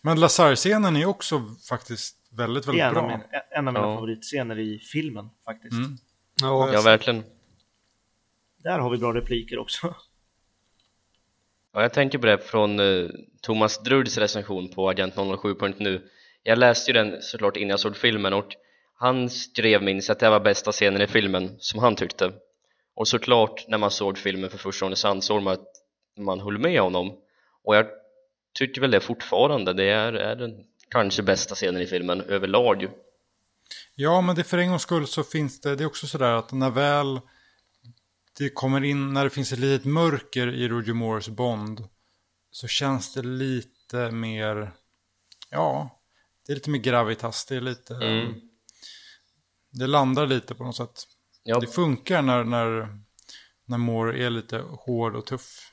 Men Lazar-scenen är också faktiskt väldigt, väldigt en av, bra. min, en av mina Ja. favoritscener i filmen faktiskt. Mm. Ja. Ja, verkligen Där har vi bra repliker också. Ja, jag tänker på det från eh, Thomas Druds recension på Agent 007.nu Jag läste ju den såklart innan jag såg filmen och han skrev minst att det var bästa scenen i filmen som han tyckte och såklart när man såg filmen för första gången så ansåg man att man höll med honom och jag tycker väl det fortfarande det är, är den kanske bästa scenen i filmen överlag ju. Ja, men det för en gångs skull så finns det, det är också sådär att när väl det kommer in, när det finns ett litet mörker i Roger Moores Bond så känns det lite mer, ja, det är lite mer gravitas, det är lite, Mm. Det landar lite på något sätt. Ja, Det funkar när, när, när Moore är lite hård och tuff.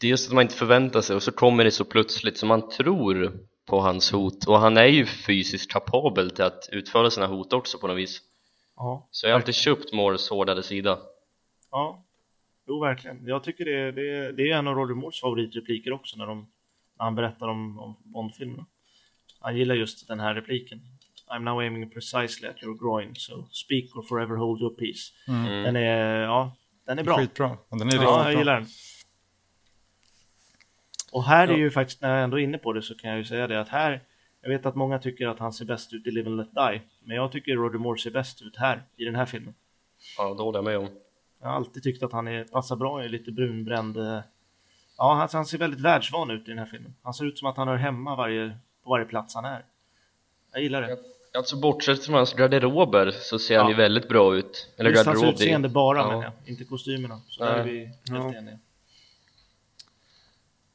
det är just att man inte förväntar sig och så kommer det så plötsligt så man tror på hans hot och han är ju fysiskt kapabel till att utföra sina hot också på något vis Ja, så jag har alltid köpt Moores hårdare sida ja. Jo, verkligen. Jag tycker det, det, det är en av Roger Moores favoritrepliker också när, de, när han berättar om, om Bond-filmerna. Han gillar just den här repliken. I'm now aiming precisely at your groin, so speak or forever hold your peace. mm. Den är, ja, den är bra. Skitbra. Den är riktigt Ja, jag bra. gillar den. Och här är ju faktiskt, när jag ändå är inne på det så kan jag ju säga det att här, jag vet att många tycker att han ser bäst ut i Live and Let Die, men jag tycker Roger Moore ser bäst ut här, i den här filmen. Ja, det håller jag med om Jag har alltid tyckt att han är, passar bra i lite brunbränd, eh, ja han, han ser väldigt världsvan ut i den här filmen. Han ser ut som att han hör hemma varje, på varje plats han är. Jag gillar det. Alltså bortsett från hans garderober så ser Ja. han ju väldigt bra ut Eller Just hans garderob, det- utseende bara, ja. men jag, inte kostymerna. Så där är vi helt Ja. eniga.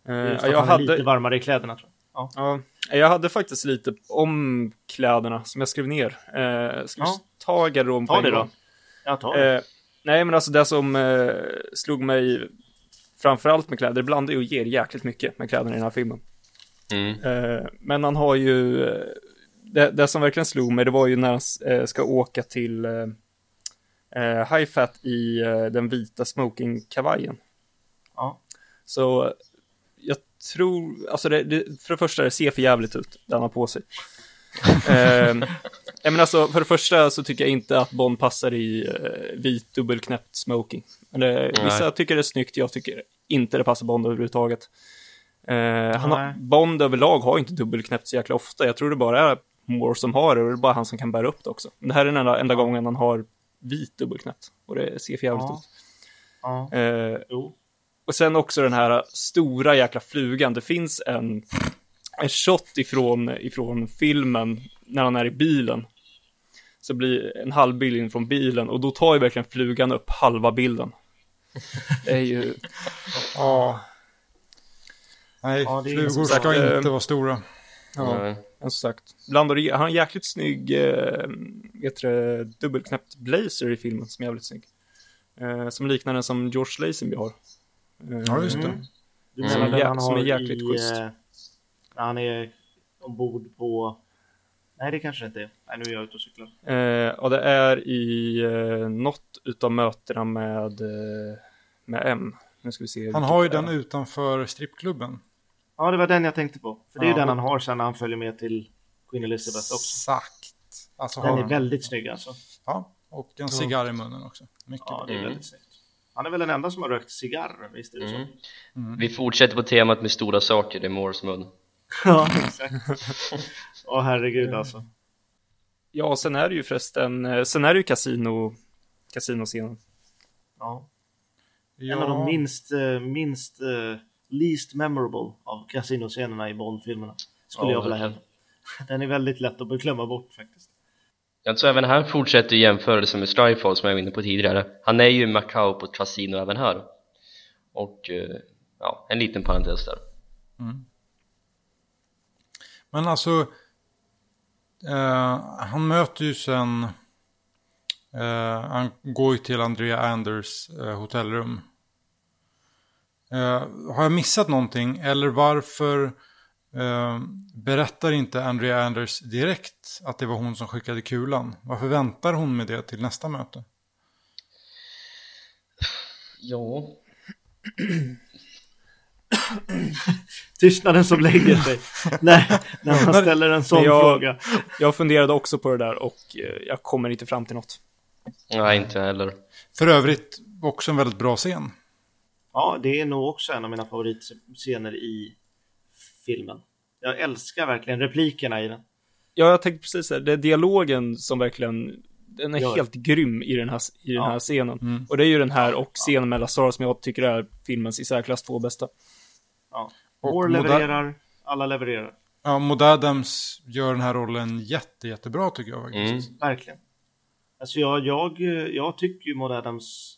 Eh, just att jag, han är lite hade, varmare i kläderna tror jag. Ja. ja, jag hade faktiskt lite om kläderna som jag skrev ner. Eh, ska vi Ja. ta garderoben på en det då. gång? Jag tar det. Eh, nej, men alltså det som eh, slog mig framförallt med kläder, ju och ger jäkligt mycket med kläderna i den här filmen. mm. Eh, men han har ju, eh, det, det som verkligen slog mig, det var ju när han eh, ska åka till eh, eh, High Fat i eh, den vita smokingkavajen. Ja. Så jag tror, alltså det, det, för det första det ser för jävligt ut, det han har på sig. eh, men alltså, för det första så tycker jag inte att Bond passar i eh, vit dubbelknäppt smoking. Det, vissa tycker det är snyggt, jag tycker inte det passar Bond överhuvudtaget. Eh, han har. Bond överlag har inte dubbelknäppt så jäkla ofta. Jag tror det bara är Moore som har det och det är bara han som kan bära upp det också. Men det här är den enda, enda gången han har vit dubbelknäppt och det ser för jävligt Ja. ut. Ja. Eh, och sen också den här stora jäkla flugan. Det finns en, en shot ifrån, ifrån filmen när han är i bilen. Så blir en halv bild in från bilen och då tar ju verkligen flugan upp halva bilden. Det är ju, Ja. Nej, Ja, det är flugor ska eh, inte vara stora. Ja, Nej. som sagt. Bland och, han har en jäkligt snygg, eh, du, det, dubbelknäppt blazer i filmen som är jävligt snygg. Eh, som liknar den som George Lazenby har. Eh, Ja, just det. Mm. Du Mm. Ja, han som är jäkligt i, schysst. eh, han är ombord på... Nej, det kanske inte är. Nej, nu är jag ute och cyklar. Eh, och det är i eh, något utav mötena med, eh, med M. Nu ska vi se. Han har ju är. den utanför strippklubben. Ja, det var den jag tänkte på. För det är Ja, ju den han har sen när han följer med till Queen Elizabeth också. Exakt. Alltså Den är han. väldigt snygg alltså. Ja, och en cigarr i munnen också. Mycket Ja, bra. det är Mm. väldigt snyggt. Han är väl den enda som har rökt cigarr, visst är det Mm. så? Vi fortsätter på temat med stora saker i Moores mun Ja, exakt. Åh herregud alltså. Ja, sen är det ju förresten, eh, sen är det ju kasino, kasinoscenen. Ja. Ja, En av de minst, eh, minst eh, least memorable av kasinoscenerna i Bond-filmerna. Skulle Ja, jag vilja hävda. Den är väldigt lätt att glömma bort faktiskt. Alltså även här fortsätter ju jämförelsen med Strifefall som jag var inne på tidigare Han är ju i Macau på ett kasino även här Och eh, ja, en liten parentes där Men alltså, eh, han möter ju sen, eh, han går ju till Andrea Anders eh, hotellrum. Eh, har jag missat någonting eller varför eh, berättar inte Andrea Anders direkt att det var hon som skickade kulan? Varför väntar hon med det till nästa möte? Ja, Tystnaden som lägger sig. när, när man ställer en sån jag- fråga. Jag funderade också på det där och eh, jag kommer inte fram till något. nej inte heller För övrigt också en väldigt bra scen. Ja, det är nog också en av mina favoritscener i filmen. Jag älskar verkligen replikerna i den. Ja, jag tänkte precis det, det är dialogen som verkligen, den är Ja. helt grym i den här, i den Ja. här scenen. Mm. Och det är ju den här och scenen med Lazar som jag tycker är filmens i särklass två bästa. Och Moore levererar, alla levererar. Ja, Maud Adams gör den här rollen jätte, jättebra tycker jag faktiskt. Mm. Verkligen. Alltså jag, jag, jag tycker ju Maud Adams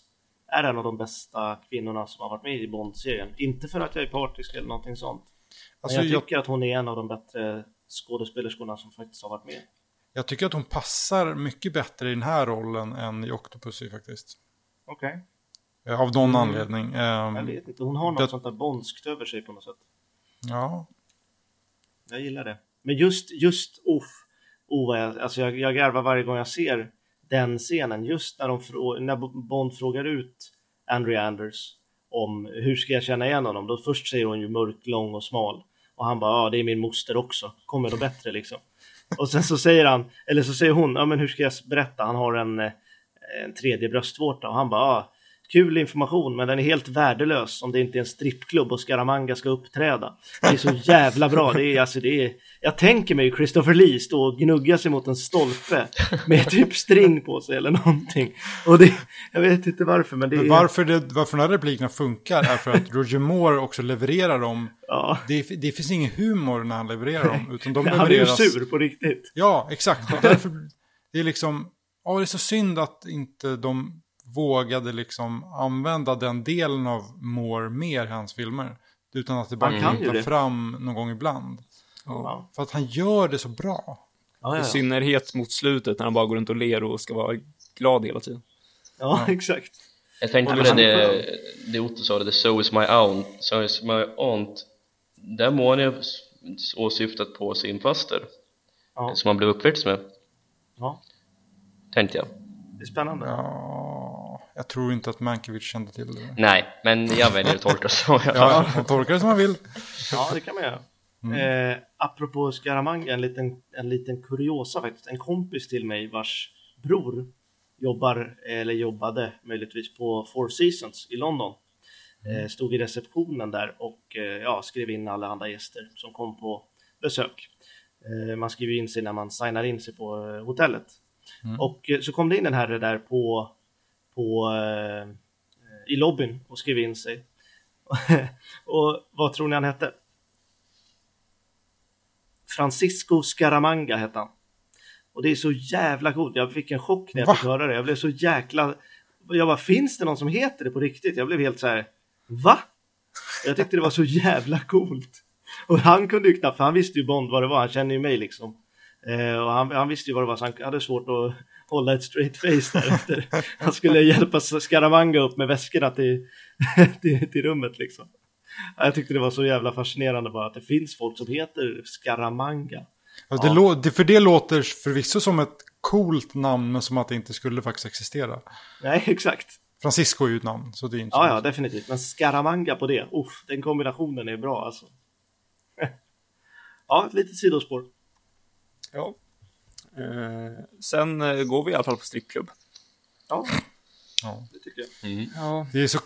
är en av de bästa kvinnorna som har varit med i Bond-serien. Inte för att jag är partisk eller någonting sånt. Alltså, Men jag jag, tycker att hon är en av de bättre skådespelerskorna som faktiskt har varit med. jag tycker att hon passar mycket bättre i den här rollen än i Octopussy faktiskt. Okej. Eh, Av någon Mm. anledning. Ehm, Jag vet inte, hon har något Det- sånt där bondskt över sig på något sätt. ja, Jag gillar det. Men just, just, uff, oh, jag, alltså jag, jag garvar varje gång jag ser den scenen. Just när, de, frå- när Bond frågar ut Andrea Anders om hur ska jag känna igen honom? Då först säger hon ju mörk, lång och smal. Och han bara, ja det är min moster också. Kommer då bättre liksom. Och sen så säger han, eller så säger hon, ja men hur ska jag berätta? Han har en, eh, en tredje bröstvårta. Och han bara, ja kul information men den är helt värdelös om det inte är en strippklubb och Scaramanga ska uppträda. Det är så jävla bra. Det är, alltså, det är, jag tänker mig Christopher Lee stå och gnugga sig mot en stolpe med typ string på sig eller någonting. Och det, jag vet inte varför men det är... Varför, det, varför de här replikerna funkar är för att Roger Moore också levererar dem. Ja, Det, det finns ingen humor när han levererar dem. Utan de han är ju sur på riktigt. Ja, exakt. Och därför, det är liksom, ja det är så synd att inte de vågade liksom använda den delen av Moore mer i hans filmer. Utan att det bara kan ju kom det. fram någon gång ibland. Ja. För att han gör det så bra. Ja, I ja. synnerhet mot slutet när han bara går runt och ler och ska vara glad hela tiden. ja exakt. Jag tänkte på Och det, det, det Otto sa, det So is my aunt, So is my aunt Där må han ju åsyftat på sin faster Ja, Som han blev uppväxt med, ja. tänkte jag det är spännande. Ja, jag tror inte att Mankiewicz kände till det. Nej, men jag väljer att tolka det så Ja, han tolkar det som han vill. Ja, det kan man göra. Eh, apropå Scaramanga, en liten, en liten kuriosa faktiskt. En kompis till mig vars bror jobbar, eller jobbade möjligtvis på Four Seasons i London. Eh, stod i receptionen där och eh, ja, skrev in alla andra gäster som kom på besök. Eh, man skriver in sig när man signar in sig på eh, hotellet. Och eh, så kom det in en herre där på, på eh, i lobbyn och skrev in sig. och vad tror ni han hette? Francisco Scaramanga hette han. Och det är så jävla coolt. Jag fick en chock när jag Va? fick höra det. Jag blev så jäkla... Jag bara, finns det någon som heter det på riktigt? Jag blev helt så här, va? Jag tyckte det var så jävla coolt. Och han kunde ju knappt, för han visste ju Bond vad det var. Han känner ju mig liksom. Eh, och han, han visste ju vad det var, så han hade svårt att hålla ett straight face därefter. Han skulle hjälpa Scaramanga upp med väskorna till, till, till rummet liksom. Ja, Jag tyckte det var så jävla fascinerande bara att det finns folk som heter Scaramanga. Alltså, det lå- det, för det låter förvisso som ett coolt namn, men som att det inte skulle faktiskt existera. Nej, exakt. Francisco är ju ett namn, så det är inte Ja, ja, definitivt. Men Scaramanga på det, uff, den kombinationen är bra alltså. Ja, ett litet sidospår. Ja. Eh, sen eh, går vi i alla fall på strippklubb. Ja, Ja. det tycker jag. Ja. Det är så,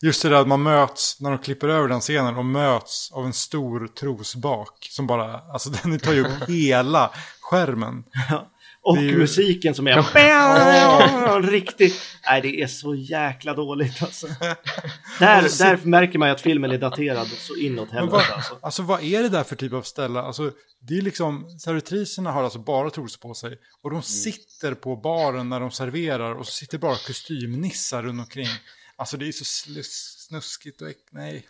just det där att man möts, när de klipper över den scenen, och möts av en stor trosbak som bara, alltså den tar ju upp hela skärmen. Och ju- musiken som är riktigt... Nej, det är så jäkla dåligt alltså. Där, där märker man ju att filmen är daterad så inåt helvete vad, alltså. alltså vad är det där för typ av ställe? Alltså, det är liksom, servitriserna har alltså bara trosor på sig. Och de sitter på baren när de serverar och så sitter bara kostymnissar runt omkring. Alltså det är så snuskigt och äck, nej.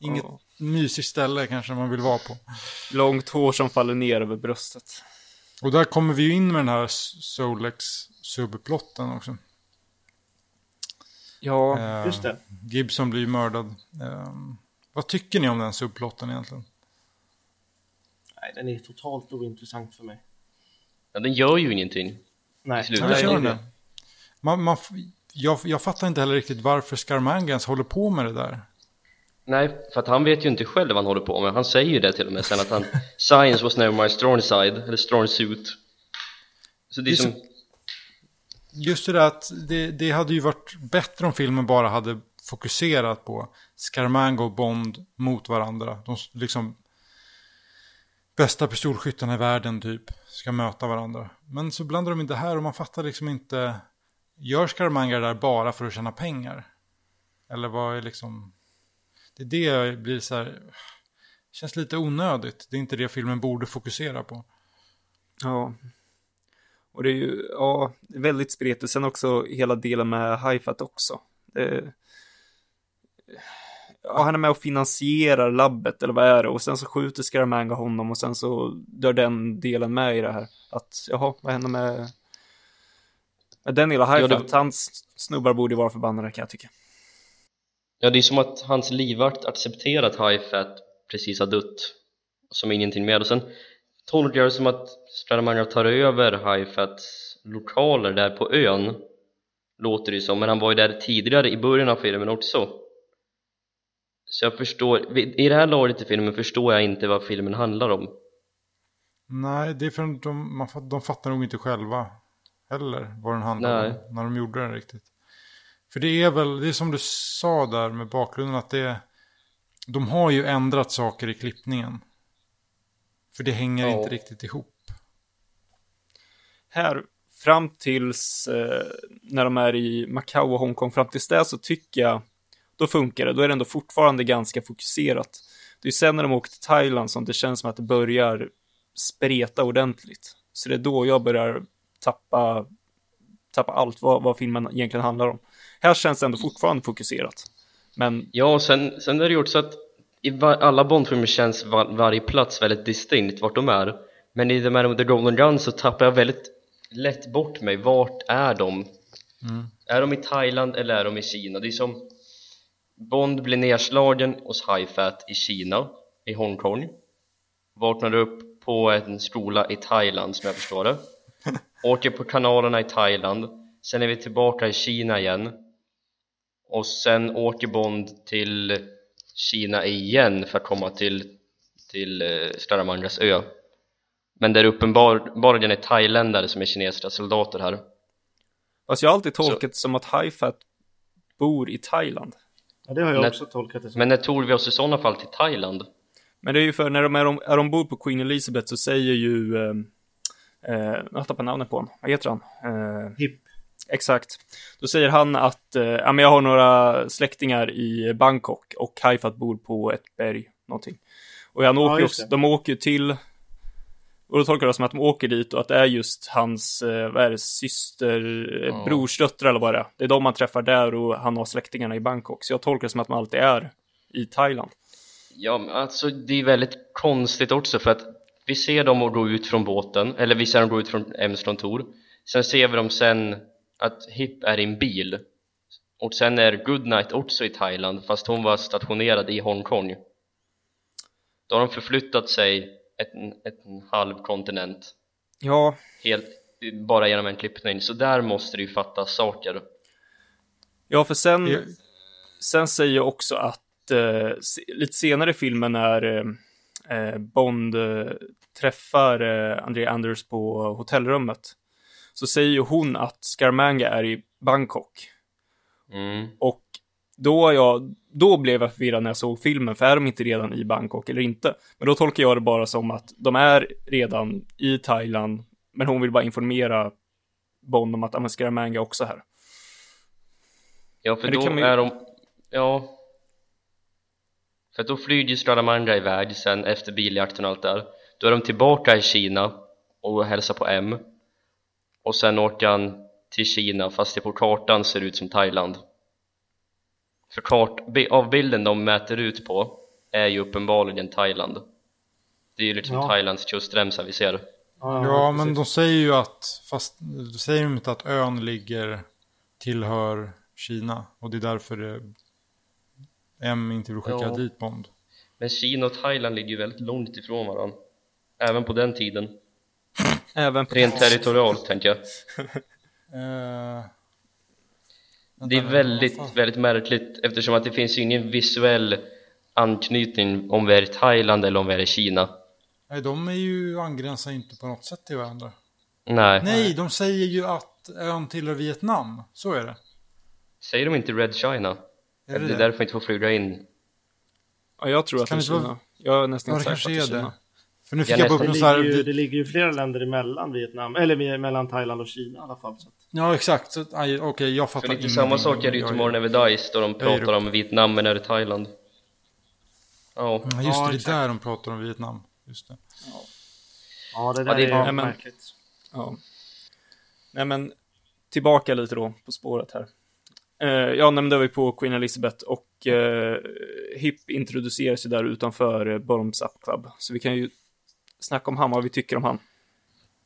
Inget Ja. mysigt ställe kanske man vill vara på. Långt hår som faller ner över bröstet. Och där kommer vi ju in med den här Solex subplotten också. Ja, Eh, Just det. Gibson blir ju mördad. Eh, vad tycker ni om den subplotten egentligen? Nej, den är totalt ointressant för mig. Ja, den gör ju ingenting Nej, det är det. det. Man, man, jag, jag fattar inte heller riktigt varför Scaramanga ens håller på med det där. Nej, för att han vet ju inte själv vad han håller på med Han säger ju det till och med sen att han Science was never my strong side, eller strong suit Så det är Det som, Just det där att det, det hade ju varit bättre om filmen bara hade fokuserat på Scaramanga och Bond mot varandra. De liksom bästa pistolskyttarna i världen typ ska möta varandra. Men så blandar de inte här och man fattar liksom inte. Gör Scaramanga det där bara för att tjäna pengar? Eller vad är liksom... Det är det jag blir så här... känns lite onödigt. Det är inte det filmen borde fokusera på. Ja. Och det är ju, ja, väldigt spretigt. Sen också hela delen med Haifat också. Det, ja, han är med och finansierar labbet, eller vad är det? Och sen så skjuter Scaramanga honom och sen så dör den delen med i det här. Att, jaha, vad händer med, med den hela Haifat? Ja, det- Hans snubbar borde ju vara förbannade kan jag tycka. Ja, det är som att hans livvakt accepterat Hi-Fat precis har dött som ingenting mer och sen tolkar jag det som att Stradamangra tar över Hi-Fats lokaler där på ön låter det som, men han var ju där tidigare i början av filmen också. Så jag förstår, i det här laget i filmen förstår jag inte vad filmen handlar om. Nej, det är för att de, man, de fattar nog inte själva heller vad den handlar om när de gjorde den riktigt. För det är väl, det är som du sa där med bakgrunden att det de har ju ändrat saker i klippningen. För det hänger Ja. inte riktigt ihop. här fram tills eh, när de är i Macau och Hongkong, fram tills det så tycker jag då funkar det. Då är det ändå fortfarande ganska fokuserat. Det är sen när de åker till Thailand som det känns som att det börjar spreta ordentligt. Så det är då jag börjar tappa, tappa allt vad, vad filmen egentligen handlar om. Här känns det ändå fortfarande fokuserat. Men Ja, och sen, sen är det ju också att i var, alla Bondfilmer känns var, varje plats väldigt distinkt vart de är. Men i The Man with the Golden Gun så tappar jag väldigt lätt bort mig. Vart är de? Är de i Thailand eller är de i Kina? Det är som Bond blir nedslagen hos Hi-Fat i Kina, i Hongkong. Vaknar upp på en skola i Thailand som jag förstår det. Åker på kanalerna i Thailand. Sen är vi tillbaka i Kina igen och sen åker Bond till Kina igen för att komma till, till eh, Scaramandras ö men det är uppenbarligen är thailändare som är kinesiska soldater här alltså jag har alltid tolkat det som att Haifat bor i Thailand. Ja, det har jag Nej. också tolkat det som. men när tog vi oss i sådana fall till Thailand? Men det är ju för när de är, är ombord på Queen Elizabeth så säger ju, eh, eh, jag tappar namnet på honom, vad heter han? Eh, Hipp. Exakt. Då säger han att, eh, ja men jag har några släktingar i Bangkok och Haifat bor på ett berg, någonting. Och han åker just också, det. de åker ju till, och då tolkar jag det som att de åker dit och att det är just hans, eh, vad är det, syster, eh, Ja. brorsdöttrar eller vad det är. Det är de man träffar där och han har släktingarna i Bangkok. Så jag tolkar det som att man alltid är i Thailand. Ja, men alltså det är väldigt konstigt också för att vi ser dem gå ut från båten, eller vi ser dem gå ut från M's kontor Sen ser vi dem sen att Hip är i en bil. Och sen är Goodnight också i Thailand fast hon var stationerad i Hongkong. Då har de förflyttat sig ett, ett, en halv kontinent. Ja, helt bara genom en klippning. Så där måste det ju fattas saker. Ja, för sen, Jag- sen säger jag också att eh, lite senare i filmen när eh, eh, Bond eh, träffar eh, Andrea Anders på hotellrummet så säger ju hon att Scaramanga är i Bangkok. mm. Och då, jag, då blev jag förvirrad när jag såg filmen, för är de inte redan i Bangkok eller inte? Men då tolkar jag det bara som att de är redan i Thailand, men hon vill bara informera Bond om att Scaramanga också här. Ja, för då man är de... Ja. För då flyger ju Stradamandra iväg sen efter biljakten och allt där. Då är de tillbaka i Kina och hälsar på M. Och sen åker han till Kina fast det på kartan ser ut som Thailand. För kart... av bilden de mäter ut på är ju uppenbarligen Thailand. Det är ju liksom Ja. Thailands kustremsa vi ser. Ja, men de säger ju att, fast de säger de inte att ön ligger, tillhör Kina. Och det är därför det, M inte vill skicka Ja. dit Bond. Men Kina och Thailand ligger ju väldigt långt ifrån varandra. Även på den tiden. Även på Rent territorialt tänker jag. Eh, Det är väldigt, väldigt märkligt eftersom att det finns ju ingen visuell anknytning om vi är i Thailand eller om vi är i Kina. Nej, de är ju angränsar inte på något sätt till varandra. Nej. Nej, de säger ju att ön tillhör Vietnam. Så är det. Säger de inte Red China? Är det det är därför vi inte får flyga in. Ja, jag tror att det är Kina. vara- Jag är nästan Ja, säker på att det är är Kina. Det. För nu fick Jag jag Det här... ligger, ju, det ligger ju flera länder emellan Vietnam, eller mellan Thailand och Kina i alla fall. Så. Ja, exakt. Okej, jag fattar ingenting. samma sak är det ju Tomorrow Never Dies då de pratar om Vietnam men är i Thailand. Ja, Ja, just Ja, det, det är där de pratar om Vietnam. Just det. Ja, det där Ja, det- är Ja, men- märkligt. Ja. Nej men, tillbaka lite då på spåret här. Eh, jag nämnde vi på Queen Elizabeth och eh, Hip introduceras ju där utanför eh, Bottoms Up Club. Så vi kan ju snacka om han, vad vi tycker om han.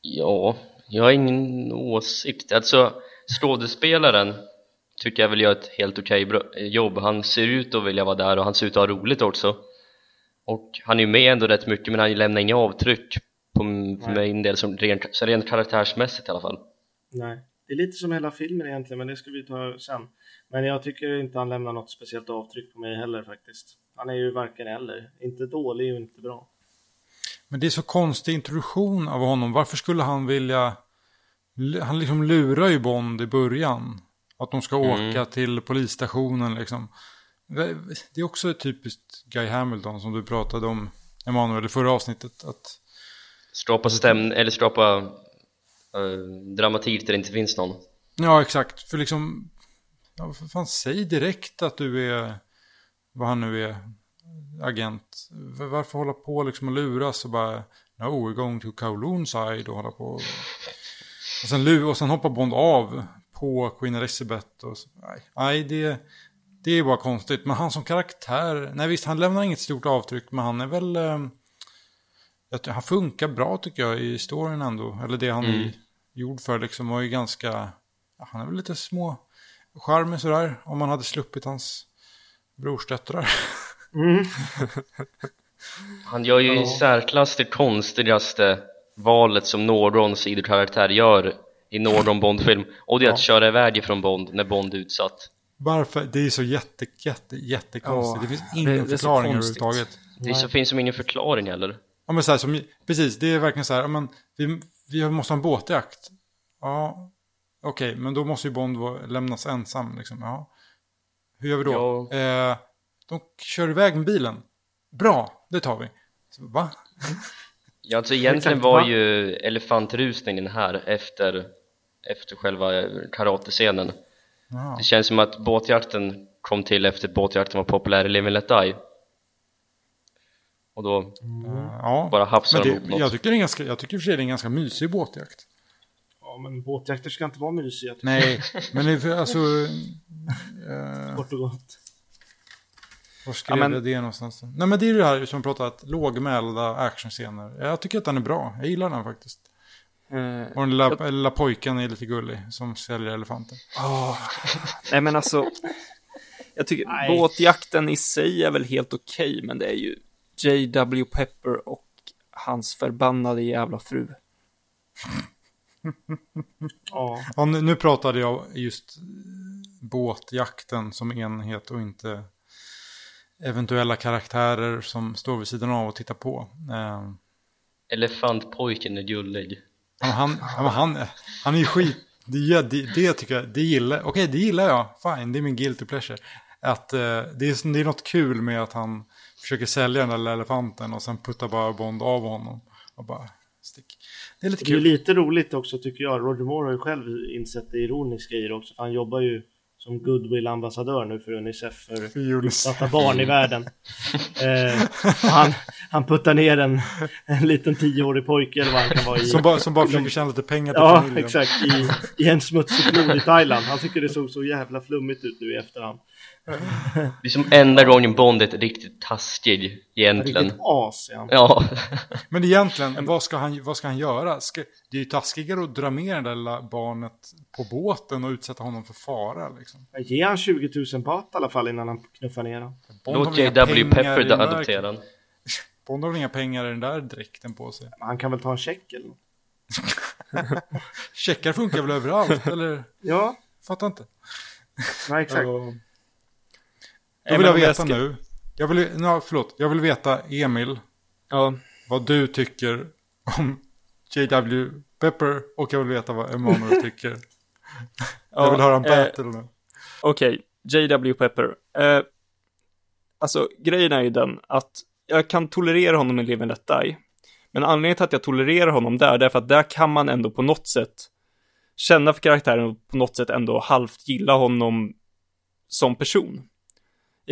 ja, jag har ingen åsikt. Alltså, skådespelaren tycker jag väl gör ett helt okej bra- jobb. Han ser ut att vilja vara där och han ser ut att ha roligt också. Och han är ju med ändå rätt mycket men han lämnar inga avtryck på för min del som rent, så rent karaktärsmässigt i alla fall. Nej, det är lite som hela filmen egentligen, men det ska vi ta sen. Men jag tycker inte han lämnar något speciellt avtryck på mig heller faktiskt. Han är ju varken eller. Inte dålig och inte bra. Men det är så konstig introduktion av honom. Varför skulle han vilja... Han liksom lurar ju Bond i början. Att de ska Mm. åka till polisstationen liksom. Det är också typiskt Guy Hamilton som du pratade om, Emanuel, i förra avsnittet. Att Skapa stämning, eller skapa eh, dramatik där det inte finns någon. Ja, exakt. För liksom, ja, för fan, säg direkt att du är, vad han nu är, agent. Varför hålla på liksom och luras och bara, no, we're going to Kowloon side och hålla på. Och sen, och sen hoppar Bond av på Queen Elizabeth. Och så, nej, nej det, det är bara konstigt. Men han som karaktär, nej visst, han lämnar inget stort avtryck, men han är väl, eh, han funkar bra tycker jag i storyn ändå. Eller det han Mm. är gjord för liksom. Och är ganska, han är väl lite små charmig sådär. Om man hade sluppit hans brorsdöttrar. Mm. Han gör ju i särklass det konstigaste valet som någon sidokaraktär gör i någon Bond-film och det är att köra iväg ifrån Bond när Bond är utsatt. Varför? Det är så jätte, jätte, jättekonstigt. Ja, det finns ingen det förklaring överhuvudtaget. Det så finns som ingen förklaring heller. Ja men så här, som, precis, det är verkligen så här, ja, men, vi, vi måste ha en båtjakt. Ja, okej, men då måste ju Bond vara, lämnas ensam liksom. Ja. Hur gör vi då? Ja. Eh, de kör iväg med bilen. Bra, det tar vi. Så, va? Ja, alltså egentligen var va? ju elefantrusningen här efter, efter själva karatescenen. Ja. Det känns som att båtjakten kom till efter att båtjakten var populär i Live and Let Die. Och då ja. bara hafsar Men de ihop något. jag, tycker det är ganska, jag tycker i och för sig det är en ganska mysig båtjakt. Ja, men båtjakter ska inte vara mysiga. Nej, men det alltså... Kort och gott. Var skrev Ja, men- jag det någonstans? Nej men det är ju det här som vi pratat, lågmälda actionscener. Jag tycker att den är bra, jag gillar den faktiskt. Eh, Och den lilla, lilla pojken är lite gullig som säljer elefanter. nej men alltså, jag tycker Nej. båtjakten i sig är väl helt okej, men det är ju J.W. Pepper och hans förbannade jävla fru. Ja, Ja, nu, nu pratade jag just båtjakten som enhet och inte eventuella karaktärer som står vid sidan av och tittar på. Eh, Elefantpojken är gullig. ja, han, men han, han är ju skit. Det, det, det tycker jag, det gillar, okej det gillar jag, fine, det är min guilty pleasure. Att eh, det, är, det är något kul med att han försöker sälja den där lilla elefanten och sen puttar bara Bond av honom. Och bara stick. Det är lite det är kul. lite roligt också tycker jag. Roger Moore har ju själv insett det ironiska i det också. Han jobbar ju som goodwill-ambassadör nu för Unicef för utsatta barn i världen. Eh, han, han puttar ner en, en liten tioårig pojke eller vad han kan vara i. Som bara, som bara försöker tjäna lite pengar till Ja, familjen. exakt. I, I en smutsig flod i Thailand. Han tycker det såg så jävla flummigt ut nu i efterhand. Det är som enda gången Bond är riktigt taskig egentligen. Riktigt as han. Ja, Men egentligen, vad ska han, vad ska han göra? Ska, det är ju taskigare att dra med det där lilla barnet på båten och utsätta honom för fara. Liksom. Ge han 20 000 baht i alla fall innan han knuffar ner honom. Låt J.W. Pepper adoptera den. Bond har väl inga pengar i den där dräkten på sig. Han kan väl ta en check eller något. Checkar funkar väl överallt, eller? Ja, Fattar inte. nej, exakt. Då vill men jag veta ska- nu. Jag vill, no, förlåt, jag vill veta, Emil, Ja, vad du tycker om J.W. Pepper och jag vill veta vad Emanuel tycker. jag vill höra en eh, battle nu. Okej, J.W. Pepper. Eh, alltså, grejen är ju den att jag kan tolerera honom i Live and Let Die. Men anledningen till att jag tolererar honom där, det är för att där kan man ändå på något sätt känna för karaktären och på något sätt ändå halvt gilla honom som person.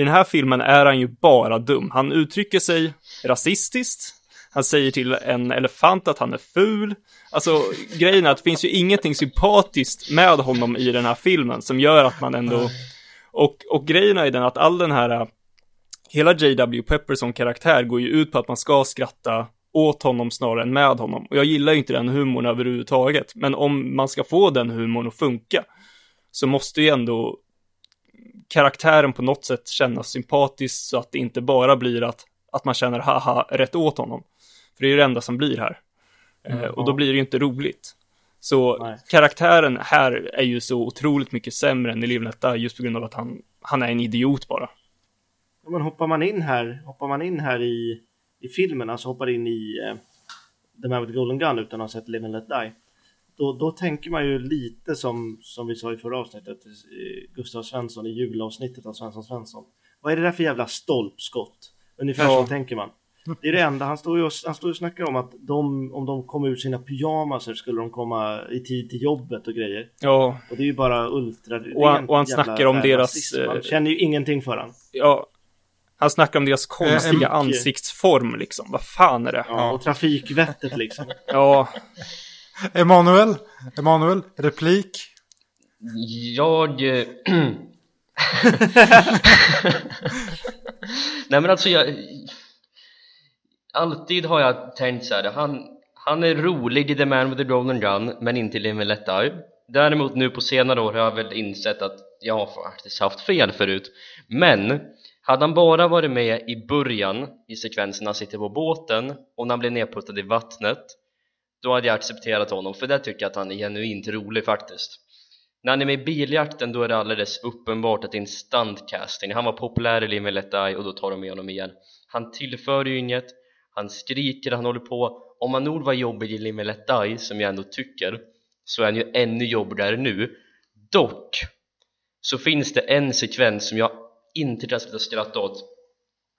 I den här filmen är han ju bara dum. Han uttrycker sig rasistiskt. Han säger till en elefant att han är ful. Alltså, grejen är att det finns ju ingenting sympatiskt med honom i den här filmen som gör att man ändå... Och, och grejen är ju den att all den här... Äh, hela J.W. Pepper som karaktär går ju ut på att man ska skratta åt honom snarare än med honom. Och jag gillar ju inte den humorn överhuvudtaget. Men om man ska få den humorn att funka så måste ju ändå karaktären på något sätt kännas sympatisk så att det inte bara blir att, att man känner haha rätt åt honom. För det är ju det enda som blir här. eh, och då blir det ju inte roligt. Så Nej. karaktären här är ju så otroligt mycket sämre än i Die just på grund av att han, han är en idiot bara. Ja, Men hoppar man in här, hoppar man in här i, i filmen, alltså hoppar in i eh, The Man with Golden Gun utan att ha sett Live and Let Die. Då, då tänker man ju lite som, som vi sa i förra avsnittet, eh, Gustav Svensson i julavsnittet av Svensson Svensson. Vad är det där för jävla stolpskott? Ungefär Ja. så tänker man. Det är det enda, han står ju och, han står och snackar om att de, om de kom ur sina pyjamaser skulle de komma i tid till jobbet och grejer. Ja, Och det är ju bara ultra... Och han- och han snackar om deras, rasism. Man eh, känner ju ingenting för han. ja. Han snackar om deras konstiga mycket. ansiktsform liksom. Vad fan är det? Ja, och trafikvettet liksom. Ja, Emanuel, Emanuel, replik. Jag... Eh, Nej men alltså jag... Alltid har jag tänkt så här, han, han är rolig i The Man with the Golden Gun men inte i Live Let Die Däremot nu på senare år har jag väl insett att jag har faktiskt haft fel förut Men hade han bara varit med i början i sekvensen när han sitter på båten och när han blir nedputtad i vattnet då hade jag accepterat honom för där tycker jag att han är genuint rolig faktiskt. När han är med i biljakten då är det alldeles uppenbart att det är en stuntcasting Han var populär i Live and Let Die och då tar de med honom igen. Han tillför ju inget Han skriker, han håller på. Om han nog var jobbig i Live and Let Die som jag ändå tycker så är han ju ännu jobbigare nu. Dock så finns det en sekvens som jag inte kan sluta skratta åt.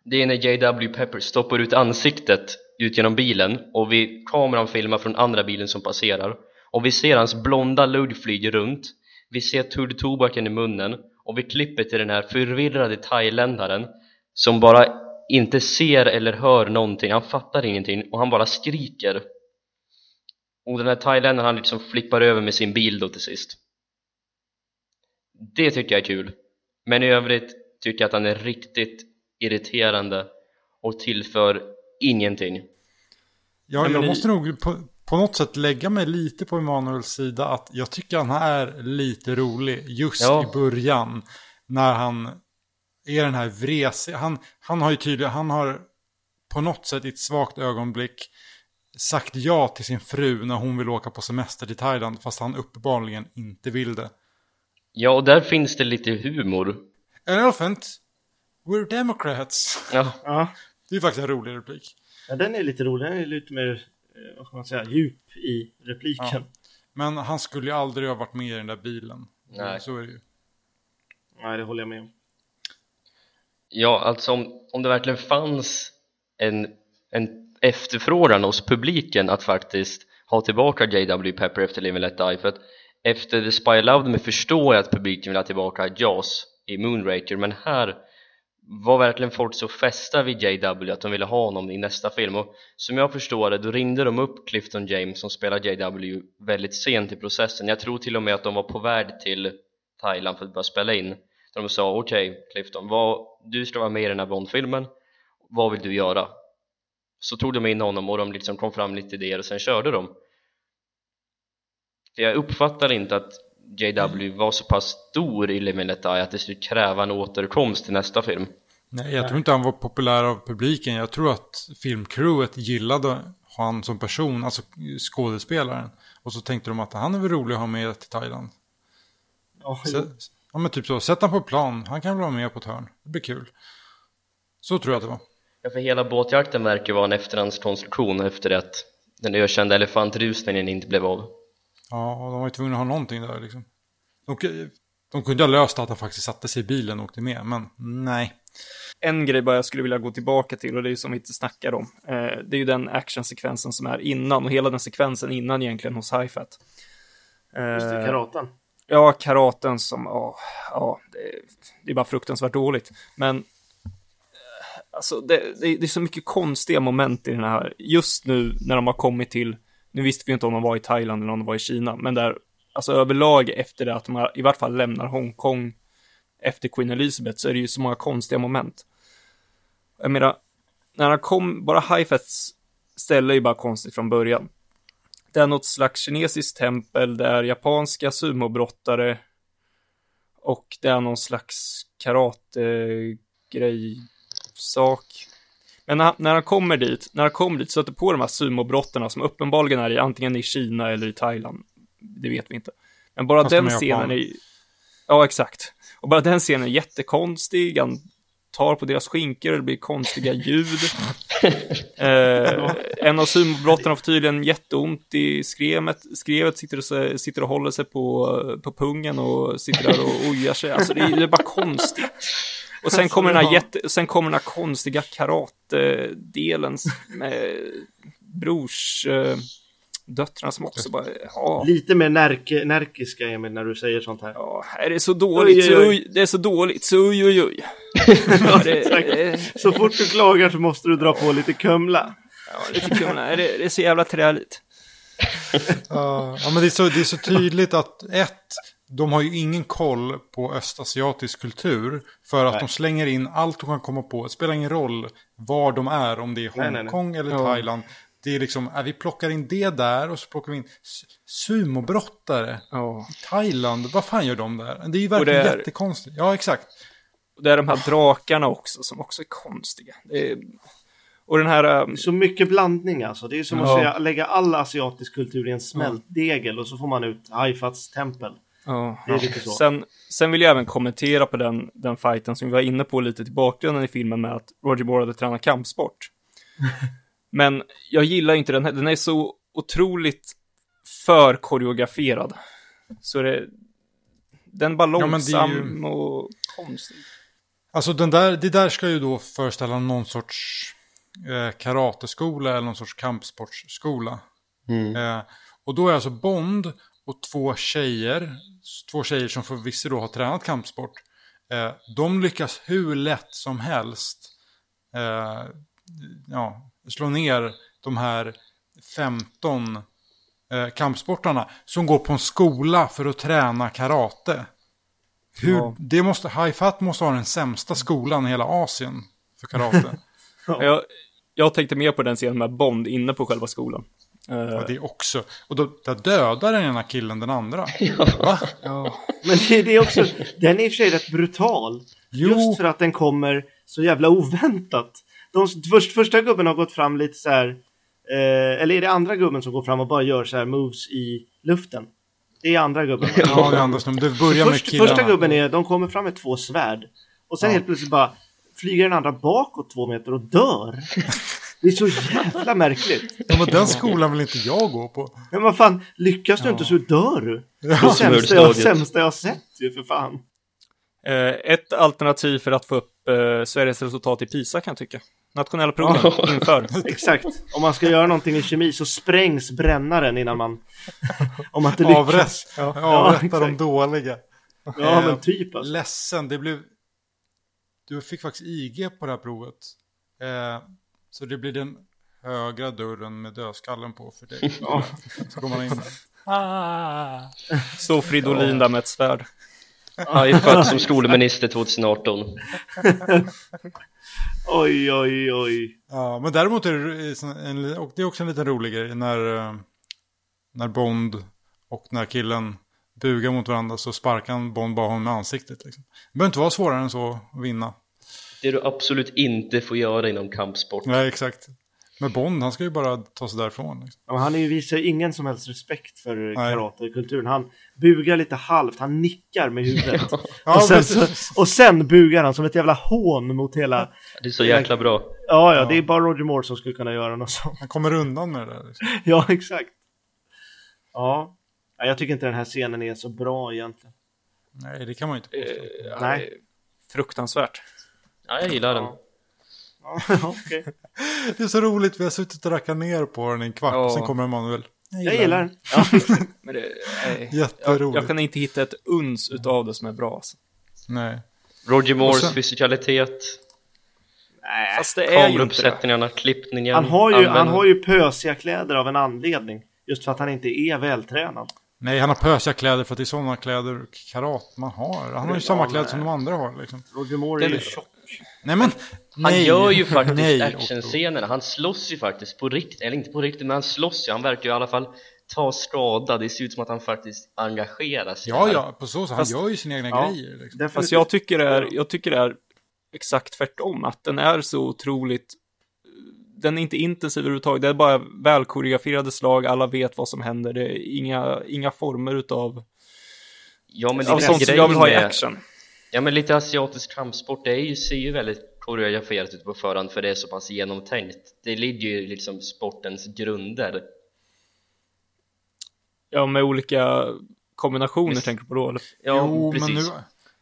Det är när J.W. Pepper stoppar ut ansiktet ut genom bilen och vi kameran filmar från andra bilen som passerar. Och vi ser hans blonda lugg flyga runt. Vi ser tudd tobaken i munnen och vi klipper till den här förvirrade thailändaren som bara inte ser eller hör någonting, han fattar ingenting och han bara skriker. Och den här thailändaren han liksom flippar över med sin bil då till sist. Det tycker jag är kul. Men i övrigt tycker jag att han är riktigt irriterande och tillför ingenting Ja, men jag måste nog på, på något sätt lägga mig lite på Emanuels sida. Att jag tycker han är lite rolig just Ja. i början. När han är den här vresiga. Han, han har ju tydligen, han har på något sätt i ett svagt ögonblick sagt ja till sin fru när hon vill åka på semester till Thailand. Fast han uppenbarligen inte vill det. ja och där finns det lite humor An elephant, we're democrats. ja, Ja, Det är faktiskt en rolig replik. ja den är lite rolig. Den är lite mer, eh, vad ska man säga, djup i repliken. Ja. Men han skulle ju aldrig ha varit med i den där bilen. Nej. Så är det ju. Nej, det håller jag med om. ja alltså om, om det verkligen fanns en, en efterfrågan hos publiken att faktiskt ha tillbaka J.W. Pepper efter Live and Let Die för att efter The Spy Loved Me förstår jag att publiken vill ha tillbaka Jaws i Moonraker men här var verkligen folk så fästa vid JW att de ville ha honom i nästa film. Och som jag förstår det då ringde de upp Clifton James som spelar JW väldigt sent i processen. Jag tror till och med att de var på väg till Thailand för att börja spela in. Så de sa okej Clifton, vad, du ska vara med i den här Bond-filmen. Vad vill du göra? så tog de in honom och de liksom kom fram lite idéer och sen körde de. För jag uppfattar inte att JW var så pass stor i Let Die att det skulle kräva en återkomst till nästa film Nej, jag tror inte han var populär av publiken. Jag tror att filmcrewet gillade han som person, alltså skådespelaren. Och så tänkte de att han är väl rolig att ha med till Thailand. Ja, Så, ja, men typ så. Sätt han på plan. Han kan väl vara med på ett hörn. Det blir kul. Så tror jag att det var. Ja, för hela båtjakten verkar vara en efterhandskonstruktion efter att den ökända elefantrusningen inte blev av. Ja, och de var ju tvungna att ha någonting där liksom. De, de kunde ha löst att han faktiskt satte sig i bilen och åkte med, men nej. en grej bara jag skulle vilja gå tillbaka till och det är ju som vi inte snackar om. Eh, det är ju den actionsekvensen som är innan och hela den sekvensen innan egentligen hos Hi-Fat. just det, Eh, karaten. Ja, karaten som, ja, ja det, det är bara fruktansvärt dåligt. Men alltså det, det, det är så mycket konstiga moment i den här. Just nu när de har kommit till, nu visste vi inte om de var i Thailand eller om de var i Kina, men där, alltså överlag efter det att de i vart fall lämnar Hongkong efter Queen Elizabeth så är det ju så många konstiga moment. Jag menar, när han kom, bara Haifets ställe är ju bara konstigt från början. Det är något slags kinesiskt tempel, det är japanska sumobrottare och det är någon slags karate-grej, sak. Men när, när han kommer dit, när han kommer dit stöter på de här sumobrottarna som uppenbarligen är i antingen i Kina eller i Thailand. Det vet vi inte. Men bara Fast de den är scenen är Ja, exakt. Och bara den scenen är jättekonstig. Han tar på deras skinkor och det blir konstiga ljud. eh, en av sumobrottarna får tydligen jätteont i skrevet. Skrevet sitter och, sitter och håller sig på, på pungen och sitter där och ojar sig. Alltså det är, det är bara konstigt. Och sen kommer den här, jätte, sen kommer den här konstiga karate-delen med brors eh, döttrarna som också bara, ja, Lite mer närke, närkiska Emil när du säger sånt här. ja, är det så dåligt, Oj, så oj, oj. oj, det är så dåligt, så oj, oj, oj. Ja, det, Så fort du klagar så måste du dra på lite Kumla. ja, lite är det, det är så jävla träligt. Ja, ja, men det är, så, det är så tydligt att ett, de har ju ingen koll på östasiatisk kultur. För att Nej. de slänger in allt de kan komma på. Det spelar ingen roll var de är, om det är. Hongkong eller Ja. Thailand. Det är liksom, äh, vi plockar in det där och så plockar vi in sumobrottare Ja. i Thailand. Vad fan gör de där? Det är ju Och det verkligen är- jättekonstigt. Ja, exakt. Och det är de här drakarna också som också är konstiga. Det är, och den här, eh, Så mycket blandning alltså. Det är som Ja. att säga, lägga all asiatisk kultur i en smältdegel och så får man ut Haifats tempel. Ja. Det är lite så. Sen, sen vill jag även kommentera på den, den fighten som vi var inne på lite till bakgrunden i filmen med att Roger Moore hade tränat kampsport. Men jag gillar inte den här, den är så otroligt för koreograferad. Så det, den är bara Ja, men det är ju- långsam och konstig. Alltså den där, det där ska ju då föreställa någon sorts eh, karateskola eller någon sorts kampsportsskola. Mm. Eh, och då är alltså Bond och två tjejer, två tjejer som förvisso då har tränat kampsport. Eh, de lyckas hur lätt som helst eh, ja, slå ner de här 15 eh, kampsportarna som går på en skola för att träna karate. Hur, Ja. det måste, Haifat måste ha den sämsta skolan i hela Asien för karate. Jag, jag tänkte mer på den scenen med Bond inne på själva skolan. Eh, ja, det också. Och då, där dödar den ena killen den andra. Va? ja. Men det, det är också, den är i och för sig rätt brutal. Jo. Just för att den kommer så jävla oväntat. De, först, första gubben har gått fram lite så här, eh, eller är det andra gubben som går fram och bara gör så här moves i luften? Det är andra gubben. Ja, det är andra snubben. Det börjar med Först, killarna. första gubben är, de kommer fram med två svärd. Och sen Ja. helt plötsligt bara flyger den andra bakåt två meter och dör. Det är så jävla märkligt. Ja, men den skolan vill inte jag gå på. Men vad fan, lyckas du inte så dör du. Det Ja. sämsta jag, sämsta jag har sett ju för fan. Eh, ett alternativ för att få upp eh, Sveriges resultat i PISA kan jag tycka. Nationella proven inför. Exakt. Om man ska göra någonting i kemi så sprängs brännaren innan man... Om man inte lyckas. Avrätt. Ja, Avrätta de exakt. dåliga. Ja, men typ alltså. Ledsen, det blev... Du fick faktiskt IG på det här provet. Så det blir den högra dörren med dödskallen på för dig. Ja. Så går man in där. Står Fridolin där med ett svärd. Haifat som skolminister 2018. Oj, oj, oj. Ja, men däremot är det, en, och det är också en liten rolig grej när, eh, när Bond och när killen bugar mot varandra så sparkar han Bond bara honom med ansiktet. Liksom. Det behöver inte vara svårare än så att vinna. Det du absolut inte får göra inom kampsport. Nej, exakt. Men Bond, han ska ju bara ta sig därifrån. Liksom. Ja, men han är ju visar ingen som helst respekt för karatekulturen. Han bugar lite halvt, han nickar med huvudet. Ja, och, sen, så, och sen bugar han som ett jävla hån mot hela... Det är så jäkla bra. Ja, ja, det är bara Roger Moore som skulle kunna göra något sånt. Han kommer undan med det där. Liksom. Ja, exakt. Ja. ja, jag tycker inte den här scenen är så bra egentligen. Nej, det kan man ju inte påstå. Eh, Nej. Fruktansvärt. Ja, jag gillar den. Okej. Det är så roligt, vi har suttit och rackat ner på den i en kvart Ja. och sen kommer Emanuel. Jag gillar den. Ja. Men det, nej. jag, Jätteroligt. jag kan inte hitta ett uns utav det som är bra. Alltså. Nej. Roger Moores sen- fysikalitet. Nej. Fast det är ju inte klippningen, Han har, ju, han har ju pösiga kläder av en anledning. Just för att han inte är vältränad. Nej, han har pösiga kläder för att det är sådana kläder karat man har. Han har ju samma kläder som de andra har liksom. Roger Moore är ju tjock. Nej men, Han nej. gör ju faktiskt nej, actionscenerna, han slåss ju faktiskt på riktigt, eller inte på riktigt men han slåss ju, han verkar ju i alla fall ta skada, det ser ut som att han faktiskt engagerar sig Ja, här. ja, på så sätt. Han Fast- gör ju sina egna Ja. grejer. Liksom. Fast jag tycker, det är, jag tycker det är exakt tvärtom, att den är så otroligt den är inte intensiv överhuvudtaget, det är bara välkoreograferade slag, alla vet vad som händer, det är inga, inga former utav Ja men det av är sånt som jag vill ha i med- action. Ja men lite asiatisk kampsport, det är ju, ser ju väldigt koreograferat ut på förhand för det är så pass genomtänkt Det ligger ju liksom sportens grunder Ja, med olika kombinationer Visst. tänker du på då, eller? Ja jo, precis men nu,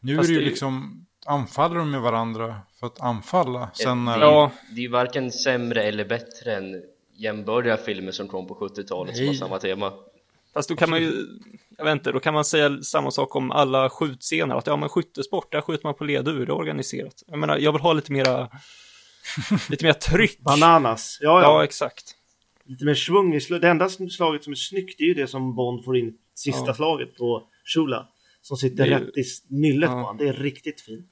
nu är Fast det ju det är ju- liksom, anfaller de med varandra för att anfalla. Sen när... det, Ja. det är ju varken sämre eller bättre än jämbördiga filmer som kom på 70-talet som har samma tema Fast då kan man ju, jag vet inte, då kan man säga samma sak om alla skjutscener, att ja men skyttesport, där skjuter man på ledur, det är organiserat. Jag menar, jag vill ha lite mera, lite mer tryck. Bananas. Ja, Ja, ja. exakt. Lite mer svung i slag. Det enda slaget som är snyggt är ju det som Bond får in sista Ja. slaget på Shula. Som sitter är- rätt i nyllet Ja. på honom. Det är riktigt fint.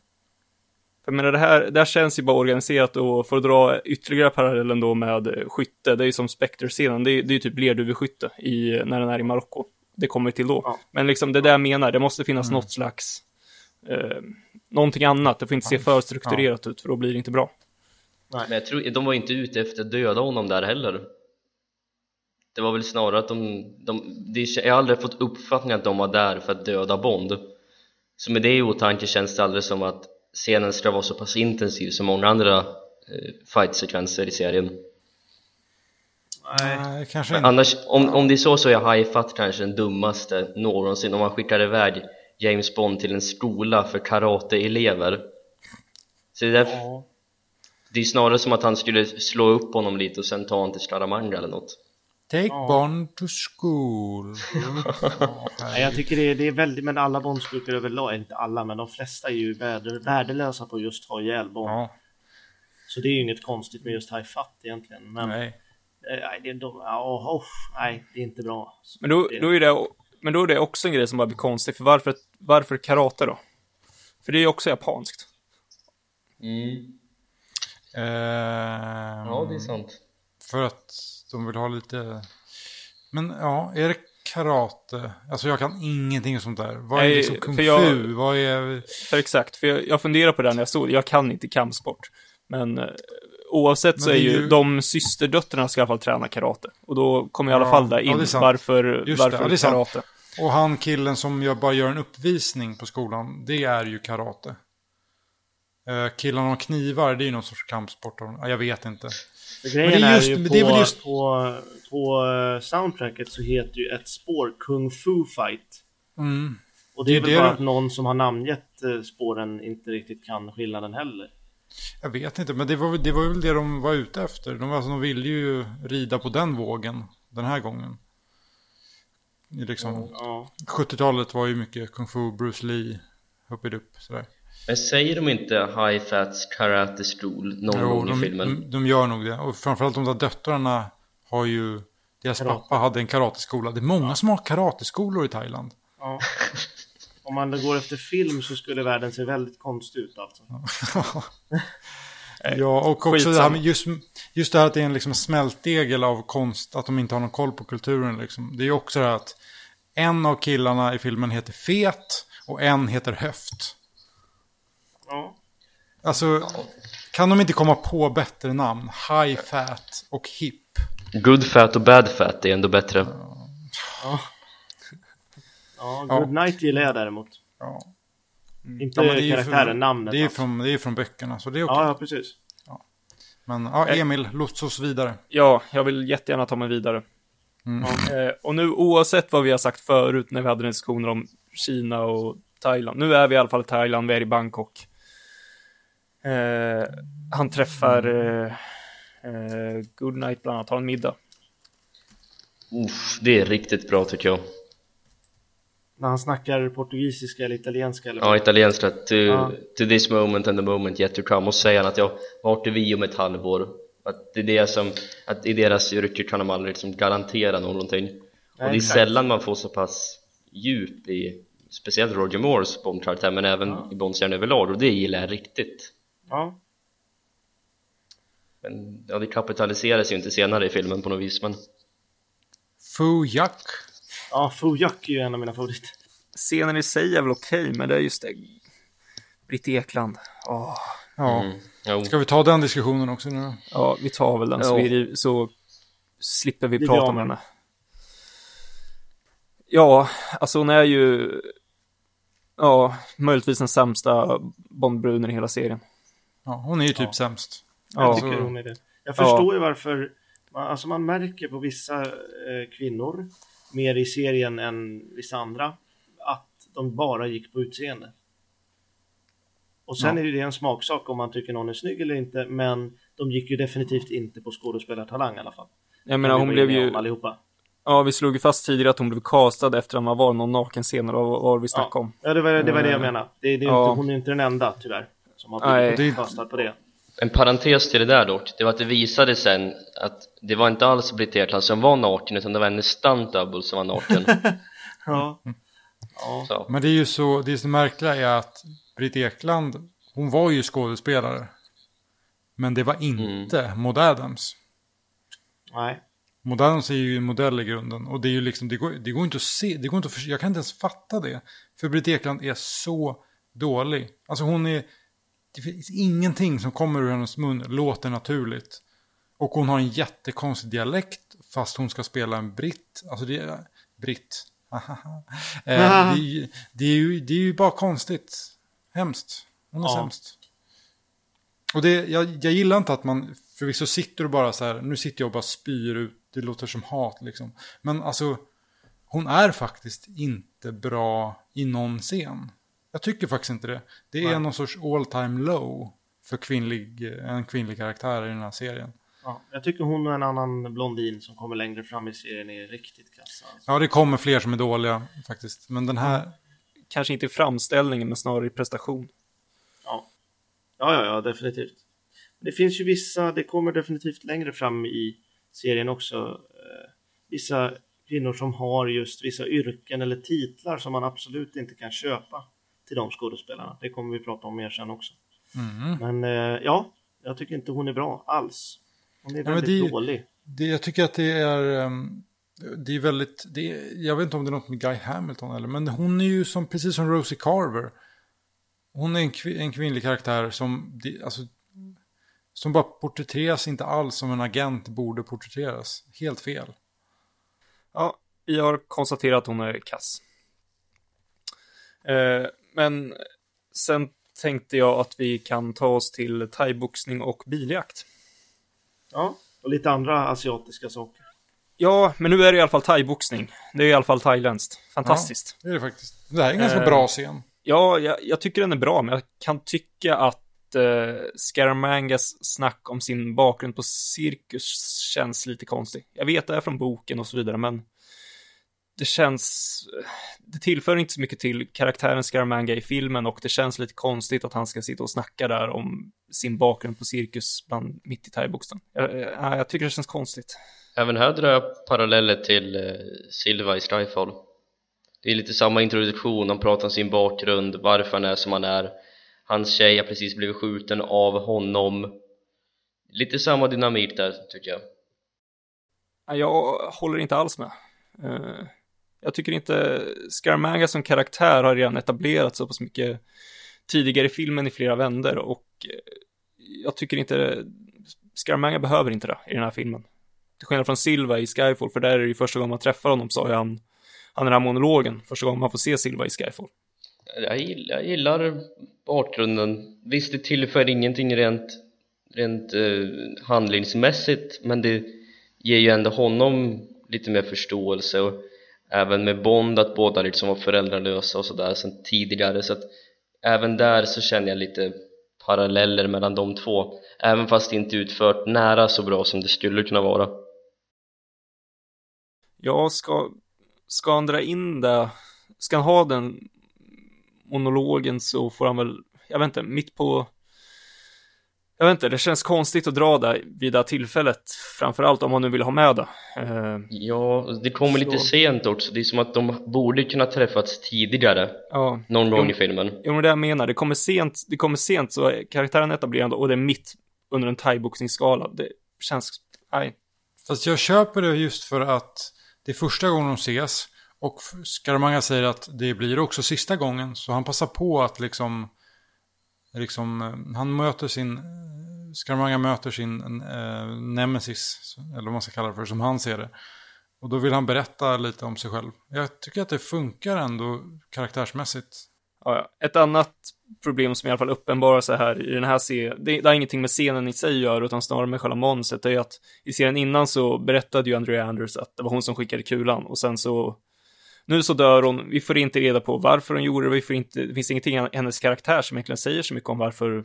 För jag menar, det här, det här känns ju bara organiserat och för att dra ytterligare parallellen då med skytte, det är ju som Spectre-scenen, det är, det är ju typ lerduveskytte i, när den är i Marocko. Det kommer till då. Ja. Men liksom det där jag menar, det måste finnas något slags, eh, någonting annat, det får inte se för strukturerat ut för då blir det inte bra. Men jag tror, de var inte ute efter att döda honom där heller Det var väl snarare att de, de det, jag har aldrig fått uppfattningen att de var där för att döda Bond Så med det i åtanke känns det aldrig som att scenen ska vara så pass intensiv som många andra eh, fight-sekvenser i serien Nej. Kanske Men inte. annars, om, om det är så så är High Fat kanske den dummaste någonsin om man skickar iväg James Bond till en skola för karateelever Så det är därför, Ja. det är snarare som att han skulle slå upp honom lite och sen ta honom till Scaramanga eller något Take Ja. Bond to school. Ja, jag tycker det är, det är väldigt, men alla Bondskurkar överlag, inte alla, men de flesta är ju värde, värdelösa på just att ha ihjäl Bond. ja, Så det är ju inget konstigt med just High Fat egentligen. Men nej, nej. nej det, är de, ja, oh, nej, det är inte bra. Men då, Det- då är det, men då är det också en grej som bara blir konstig, för varför, varför karate då? För det är ju också japanskt. mm. Ehm, Ja, det är sant För att de vill ha lite... Men ja, är det karate? Alltså jag kan ingenting om sånt där. Vad är liksom kung jag- fu? Vad är... För exakt, för jag, jag funderar på det när jag såg jag kan inte kampsport. Men eh, oavsett Men så är ju, ju- de systerdöttrarna ska i alla fall träna karate. Och då kommer i alla Ja, fall där ja, in sant. varför, Just varför ja, det karate. Och han killen som jag bara gör en uppvisning på skolan, det är ju karate. Uh, killarna och knivar, det är ju någon sorts kampsport. Ja, Jag vet inte. Grejen Men det är är, just- ju men på, det är väl just- på, på eh, soundtracket så heter ju ett spår Kung Fu Fight. Mm. Och det är Det är väl det bara att någon som har namngett eh, spåren inte riktigt kan skillnaden heller. Jag vet inte, men det var, det var väl det de var ute efter. De, alltså, de ville ju rida på den vågen den här gången. I Liksom, Ja. 70-talet var ju mycket kung fu, Bruce Lee, upp upp sådär. Men säger de inte High Fats Karate School någon Jo, gång i de, filmen? de, de gör nog det. Och framförallt de där döttrarna har ju... Deras Karate. pappa hade en karateskola. Det är många som har karateskolor i Thailand. ja. Om man går efter film så skulle världen se väldigt konstig ut alltså. ja, och också skitsamma. det här med just, just det här att det är en liksom smältdegel av konst, att de inte har någon koll på kulturen. Liksom. Det är ju också det här att en av killarna i filmen heter Fet och en heter Höft. Ja. Alltså, kan de inte komma på bättre namn? High Fat och Hip. Good Fat och Bad Fat är ändå bättre Ja, Ja. Good Night gillar jag däremot. Ja. Inte Ja, men det är ju karaktären, från- namnet. Det är, alltså. från, det är från böckerna, så det är okej. Ja, ja, precis. Men ja, Emil, lotsa oss vidare. Ja, jag vill jättegärna ta mig vidare. Mm. Eh, och nu oavsett vad vi har sagt förut när vi hade diskussioner om Kina och Thailand. Nu är vi i alla fall i Thailand, vi är i Bangkok. Eh, han träffar eh, eh, Goodnight bland annat, har en middag. Uff, det är riktigt bra tycker jag när han snackar portugisiska eller italienska eller Ja, italienska. To, Ja. to this moment and the moment yet to come. Och säger han att ja, vart är vi om ett halvår? Att det är det som, att i deras yrke kan de aldrig liksom garantera någonting. och det är exakt. sällan man får så pass djup i, speciellt Roger Moores Bond-karaktär, men även i Bondstjärnor överlag. Och det gillar jag riktigt. Ja, Men ja, det kapitaliseras ju inte senare i filmen på något vis, men Fu Yak. ja Fujak är ju en av mina favoriter. Scenen i sig är väl okej, men det är just det. Britt Ekland. Åh. Ja. mm. Ska vi ta den diskussionen också nu? Ja, vi tar väl den så, vi, så slipper vi Det prata vi. henne. Ja, alltså hon är ju ja, möjligtvis den sämsta Bondbruden i hela serien. Ja, hon är ju typ Ja. sämst. Jag Ja, tycker hon är det. Jag Ja. förstår ju varför, man, alltså man märker på vissa eh, kvinnor, mer i serien än vissa andra, att de bara gick på utseende. Och sen Ja. är ju det en smaksak om man tycker någon är snygg eller inte, men de gick ju definitivt inte på skådespelartalang i alla fall. jag menar hon blev ju, Allihopa. ja vi slog ju fast tidigare att hon blev castad efter att man var någon nakenscener och vad vi snackade om. Ja, det var det, var det jag Eh, menade. Det, det är ja. inte, hon är inte den enda tyvärr som har Nej. blivit kastad på det. En parentes till det där dock, det var att det visade sen att det var inte alls Britt Ekland som var naken utan det var hennes stunt double som var naken. Ja. ja. Så. Men det är ju så, det är så märkliga är att Britt Ekland, hon var ju skådespelare. Men det var inte Maud Adams. Nej. Maud Adams är ju en modell i grunden. Och det är ju liksom, det går, det går inte att se, det går inte att jag kan inte ens fatta det. För Britt Ekland är så dålig. Alltså hon är, det finns ingenting som kommer ur hennes mun låter naturligt. Och hon har en jättekonstig dialekt fast hon ska spela en britt. Alltså det är, britt. eh, det, är, ju- det, är ju, det är ju bara konstigt. Hemskt. Hon är Ja. sämst. Och det, jag, jag gillar inte att man, förvisso sitter du bara så här, nu sitter jag och bara spyr ut, det låter som hat liksom. Men alltså, hon är faktiskt inte bra i någon scen. Jag tycker faktiskt inte det. Det är Nej. någon sorts all time low för kvinnlig, en kvinnlig karaktär i den här serien. Ja. Jag tycker hon och en annan blondin som kommer längre fram i serien är riktigt kassa. Alltså. Ja, det kommer fler som är dåliga faktiskt. Men den här, Kanske inte i framställningen, men snarare i prestation. Ja. ja, ja, ja, definitivt. Det finns ju vissa, det kommer definitivt längre fram i serien också, eh, vissa kvinnor som har just vissa yrken eller titlar som man absolut inte kan köpa till de skådespelarna. Det kommer vi prata om mer sen också. mm. Men eh, ja, jag tycker inte hon är bra alls. Hon är men väldigt det- dålig. det, jag tycker att det är, ehm, det är väldigt, det är, jag vet inte om det är något med Guy Hamilton eller, men hon är ju som, precis som Rosie Carver. Hon är en, kvi, en kvinnlig karaktär som, det- alltså, som bara porträtteras inte alls som en agent borde porträtteras. Helt fel. Ja, vi har konstaterat att hon är kass. Eh, men sen tänkte jag att vi kan ta oss till thaiboxning och biljakt. Ja, och lite andra asiatiska saker. Ja, men nu är det i alla fall thaiboxning. Det är i alla fall thailändskt. Fantastiskt. Det är det faktiskt. Det här är en ganska Eh, bra scen. Ja, jag, jag tycker den är bra, men jag kan tycka att eh, Scaramangas snack om sin bakgrund på cirkus känns lite konstig. Jag vet det är från boken och så vidare, men det känns... Det tillför inte så mycket till karaktären Scaramanga i filmen och det känns lite konstigt att han ska sitta och snacka där om sin bakgrund på cirkus bland, mitt i thaiboxen. Jag, jag, jag tycker det känns konstigt. Även här drar jag paralleller till eh, Silva i Skyfall Det är lite samma introduktion, han pratar om sin bakgrund, varför han är som han är Hans tjej har precis blivit skjuten av honom Lite samma dynamik där tycker jag Ja, Jag håller inte alls med. Jag tycker inte Scaramanga som karaktär har redan etablerat så pass mycket tidigare i filmen i flera vändor och eh, jag tycker inte Scaramanga behöver inte det i den här filmen. Till skillnad från Silva i Skyfall, för där är det ju första gången man träffar honom så är han, han är den här monologen, första gången man får se Silva i Skyfall. jag gillar, jag gillar bakgrunden Visst, det tillför ingenting rent, rent eh, handlingsmässigt men det ger ju ändå honom lite mer förståelse och även med Bond att båda liksom var föräldralösa och sådär sen tidigare. Så att även där så känner jag lite paralleller mellan de två. Även fast det inte utfört nära så bra som det skulle kunna vara. Ja, ska, ska han dra in det? Ska han ha den monologen så får han väl, jag vet inte, mitt på jag vet inte, det känns konstigt att dra där vid det här tillfället, framförallt om man nu vill ha med det. Eh, Ja, det kommer lite sent också. Det är som att de borde kunna träffats tidigare, ja, någon gång Jo. i filmen. Jo, men det jag menar, det kommer sent, det kommer sent så är karaktären etablerad och det är mitt under en thaiboxningsskala. Det känns, nej, Fast jag köper det just för att det är första gången de ses. Och Scaramanga säger att det blir också sista gången. Så han passar på att liksom liksom eh, han möter sin... eh, Scaramanga möter sin eh, nemesis. Eller vad man ska kalla det för, som han ser det. Och då vill han berätta lite om sig själv. Jag tycker att det funkar ändå karaktärsmässigt. Ja, ja. Ett annat problem som i alla fall uppenbarar sig här i den här serien, det, det har ingenting med scenen i sig att göra, utan snarare med själva manuset, det är att i serien innan så berättade ju Andrea Anders att det var hon som skickade kulan och sen så nu så dör hon, vi får inte reda på varför hon gjorde det, vi får inte, det finns ingenting i hennes karaktär som egentligen säger så mycket om varför,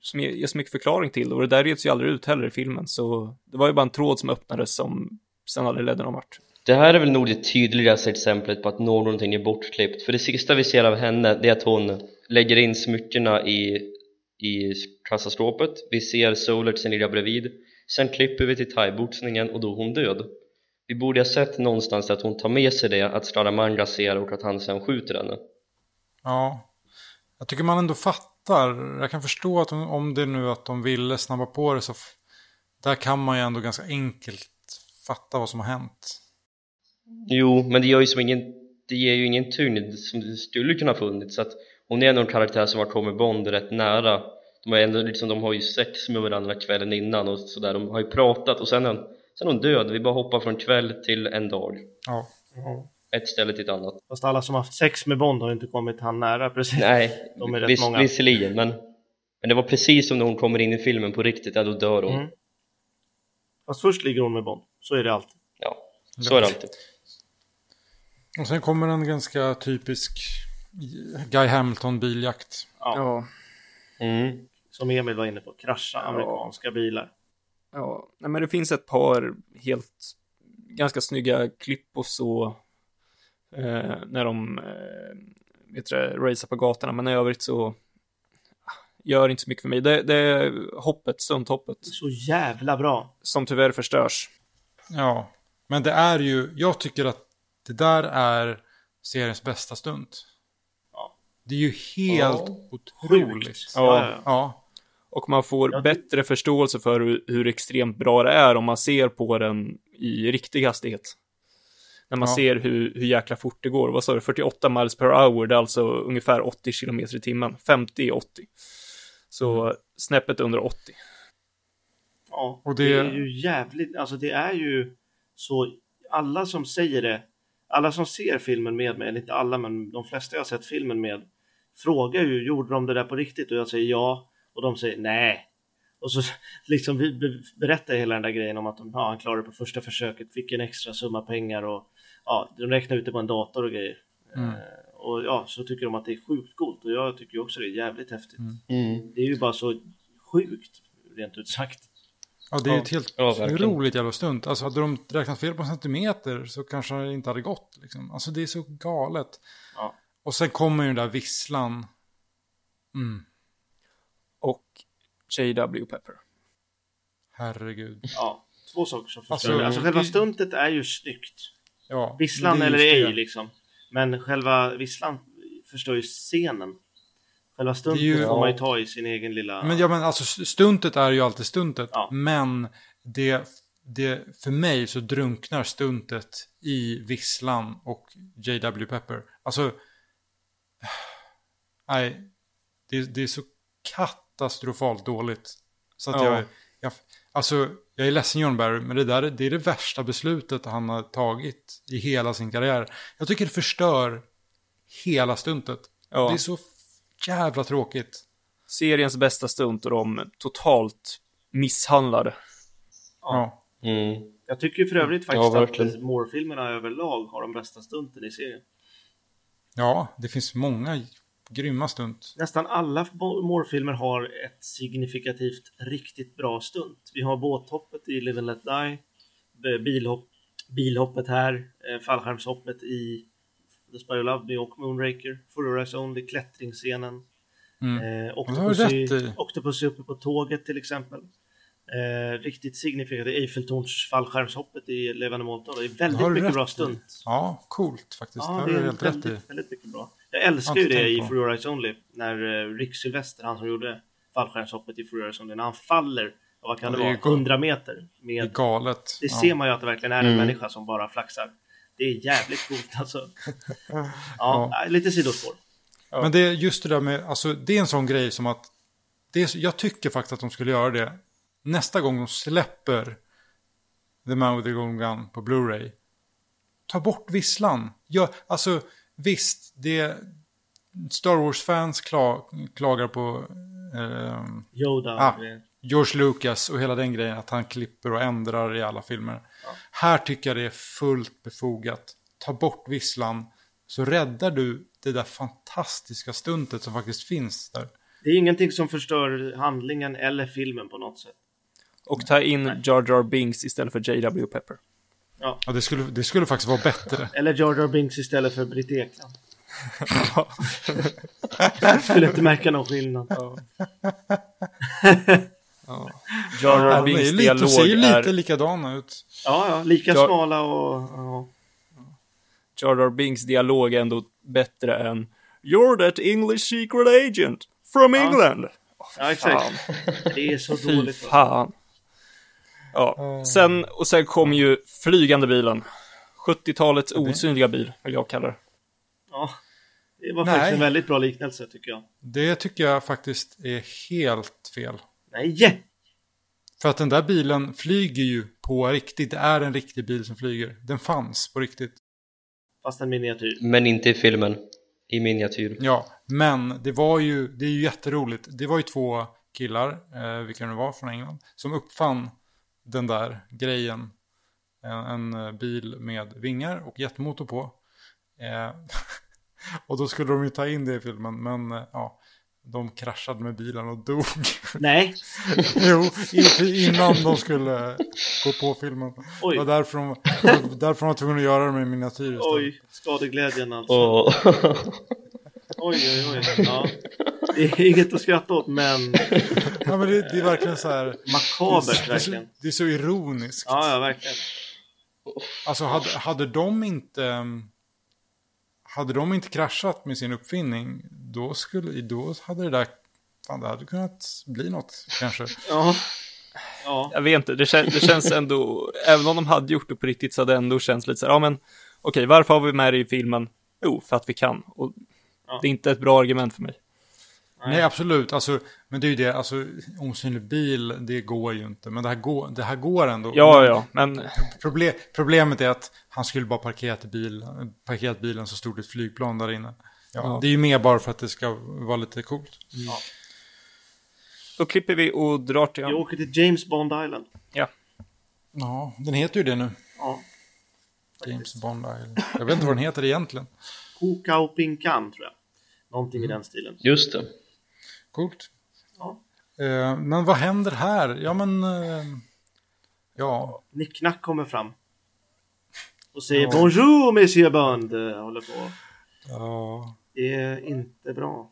som ger ger så mycket förklaring till det, och det där reds ju aldrig ut heller i filmen, så det var ju bara en tråd som öppnades som sen aldrig ledde någon vart. Det här är väl nog det tydligaste exemplet på att någonting är bortklippt för det sista vi ser av henne det är att hon lägger in smyckena i, i kassaskåpet. Vi ser Solert sin ligga bredvid sen klipper vi till thaiboxningen och då är hon död vi borde ha sett någonstans att hon tar med sig det att Scaramanga ser och att han sen skjuter henne Ja, jag tycker man ändå fattar. Jag kan förstå att om det nu att de ville snabba på det så där kan man ju ändå ganska enkelt fatta vad som har hänt. Jo, men det gör ju som ingen det ger ju ingen tyngd som det skulle kunna ha funnits så att hon är ändå en karaktär som har kommit Bond rätt nära de har, ändå, liksom, de har ju sex med varandra kvällen innan och sådär, de har ju pratat och sen är sen är hon död, vi bara hoppar från kväll till en dag Ja, ett ställe till ett annat Fast alla som haft sex med Bond har inte kommit han nära precis. nej, De är rätt vis, många. visserligen men men det var precis som när hon kommer in i filmen på riktigt, ja då dör hon Mm. Fast först ligger hon med Bond. Så är det alltid. ja, så är det alltid och sen kommer en ganska typisk Guy Hamilton biljakt. Ja. Ja. mm. Som Emil var inne på, krascha amerikanska bilar. Ja, nej, men det finns ett par helt ganska snygga klipp och så eh, när de eh, vet du, det, racear på gatorna, men i övrigt så ah, gör inte så mycket för mig. Det, det är hoppet, stunthoppet, Så jävla bra. som tyvärr förstörs. Ja, men det är ju, jag tycker att det där är seriens bästa stunt. Ja. Det är ju helt otroligt. Ja, ja, ja. Ja, Och man får Ja, bättre förståelse för hur, hur extremt bra det är om man ser på den i riktig hastighet. När man Ja. ser hur, hur jäkla fort det går. Vad sa du? 48 miles per hour, det är alltså ungefär 80 kilometer i timmen. 50-80. Så Mm. snäppet under 80. Ja, Och det... det- är ju jävligt, alltså det är ju så, alla som säger det, alla som ser filmen med mig, eller inte alla men de flesta jag har sett filmen med, frågar ju, gjorde de det där på riktigt? Och jag säger ja, och de säger nej. Och så liksom vi be- berättar hela den där grejen om att de, ja, han klarade på första försöket, fick en extra summa pengar och ja, de räknar ut det på en dator och grejer. Mm. Eh, och ja, så tycker de att det är sjukt coolt och jag tycker också det är jävligt häftigt. Mm. Det är ju bara så sjukt, rent ut sagt. ja det är ju Ja. ett helt Ja, otroligt jävla stunt. Alltså hade de räknat fel på en centimeter så kanske det inte hade gått. Liksom. Alltså det är så galet. Ja. Och sen kommer ju den där visslan. Mm, Och J.W. Pepper. herregud. Ja, två saker som Alltså, förstör. Alltså, själva det- stuntet är ju snyggt. Ja, Visslan eller ej det. liksom. Men själva visslan förstör ju scenen. Själva stuntet ju- får man ju ta i sin egen lilla... Men ja, men alltså stuntet är ju alltid stuntet. Ja. Men det, det, för mig så drunknar stuntet i visslan och J.W. Pepper. Alltså, nej, det, det är så katastrofalt dåligt. Så att Ja. jag, jag, alltså, jag är ledsen John Barry, men det där det är det värsta beslutet han har tagit i hela sin karriär. Jag tycker det förstör hela stuntet. Ja. Det är så jävla tråkigt. Seriens bästa stunt och de totalt misshandlade. Ja. Mm. Jag tycker för övrigt Ja, faktiskt verkligen. att Moore-filmerna överlag har de bästa stunten i serien. Ja, det finns många grymma stunt. Nästan alla Moore-filmer har ett signifikativt riktigt bra stunt. Vi har båthoppet i Live and Let Die, eh, bilhopp, bilhoppet här, eh, fallskärmshoppet i The Spy Who Loved Me och Moonraker. For Your Eyes Only, klättringsscenen. Mm. Eh, Octopussy, i. Octopussy uppe på tåget till exempel. Eh, riktigt signifikativt Eiffeltorns fallskärmshoppet i Levande måltavla. Det är väldigt mycket rätt bra stunt. Ja, coolt faktiskt. Ja, det det är helt rätt i. väldigt, väldigt mycket bra. Jag älskar ju det i. For Your Eyes Only. När eh, Rick Sylvester, han som gjorde fallskärmshoppet i For Your Eyes Only, när han faller, vad kan Ja, det det är vara, ju- 100 meter. Det är Med, galet. det Ja. ser man ju att det verkligen är en Mm. människa som bara flaxar. Det är jävligt coolt alltså. Ja, lite sidospår. Men det är just det där med, alltså det är en sån grej som att, det är, jag tycker faktiskt att de skulle göra det nästa gång de släpper The Man with the Golden Gun på Blu-ray. Ta bort visslan. Ja, alltså visst, det Star Wars-fans kla, klagar på eh, Yoda. Ah. George Lucas och hela den grejen att han klipper och ändrar i alla filmer. Här tycker jag det är fullt befogat. Ta bort visslan så räddar du det där fantastiska stuntet som faktiskt finns där. Det är ingenting som förstör handlingen eller filmen på något sätt. Och ta in Jar Jar Binks istället för J.W. Pepper. Ja, det skulle, det skulle faktiskt vara bättre. Eller Jar Jar Binks istället för Britt Ekland. Skulle inte märka någon skillnad. Jar Jar Ja, de är Binks ju lite, dialog de ser ju lite är... likadana ut. Ja, ja, lika Jar- smala och... Ja. Jar Jar Binks dialog är ändå bättre än You're that English secret agent from England. Ja, exakt. Fan. Det är så Fy dåligt. alltså. fan. Ja, sen, och sen kom ju flygande bilen. 70-talets osynliga bil, vill jag kalla det. Ja, det var Nej. faktiskt en väldigt bra liknelse tycker jag. Det tycker jag faktiskt är helt fel. Nej! För att den där bilen flyger ju på riktigt. Det är en riktig bil som flyger. Den fanns på riktigt. Fast en miniatyr. Men inte i filmen. I miniatyr. Ja, men det var ju, det är ju jätteroligt. Det var ju två killar, eh, vilka det nu var från England, som uppfann den där grejen. En, en eh, bil med vingar och jetmotor på. Eh, och då skulle de ju ta in det i filmen, men eh, ja, de kraschade med bilen och dog. Nej! jo, innan de skulle gå på filmen. Oj. Det var därför de, därför de var tvungna att göra det med miniatyr istället. Oj, skadeglädjen alltså. Och Oj, oj, oj. Ja. Det är inget att skratta åt, men Ja, men det, det är verkligen så här. makabert Det verkligen. det är så ironiskt. Ja, ja, verkligen. Alltså hade, hade de inte... Hade de inte kraschat med sin uppfinning, då, skulle, då hade det där... Fan, det hade kunnat bli något kanske. Ja. Ja. Jag vet inte, det, kän, det känns ändå, även om de hade gjort det på riktigt så hade det ändå känts lite så här, ja men okej, varför har vi med det i filmen? Jo, för att vi kan. Och Ja. det är inte ett bra argument för mig. Nej, absolut. Alltså, men det är ju det, alltså osynlig bil, det går ju inte. Men det här går, det här går ändå. Ja, ja, men Proble problemet är att han skulle bara parkerat, bil, parkerat bilen så stod det ett flygplan där inne. Ja, Ja. Det är ju mer bara för att det ska vara lite coolt. då klipper vi och drar till... Jag åker till James Bond Island. Ja, den heter ju det nu. Ja. James Bond Island. Jag vet inte vad den heter egentligen. Kokao Pinkan, tror jag. Någonting i den stilen. just det. Coolt. Ja. Eh, men vad händer här? Ja, men... Eh, ja, Nick Knack kommer fram. Och säger Ja. Bonjour, Monsieur Bond. eh, Håller på. ja. Det är inte bra.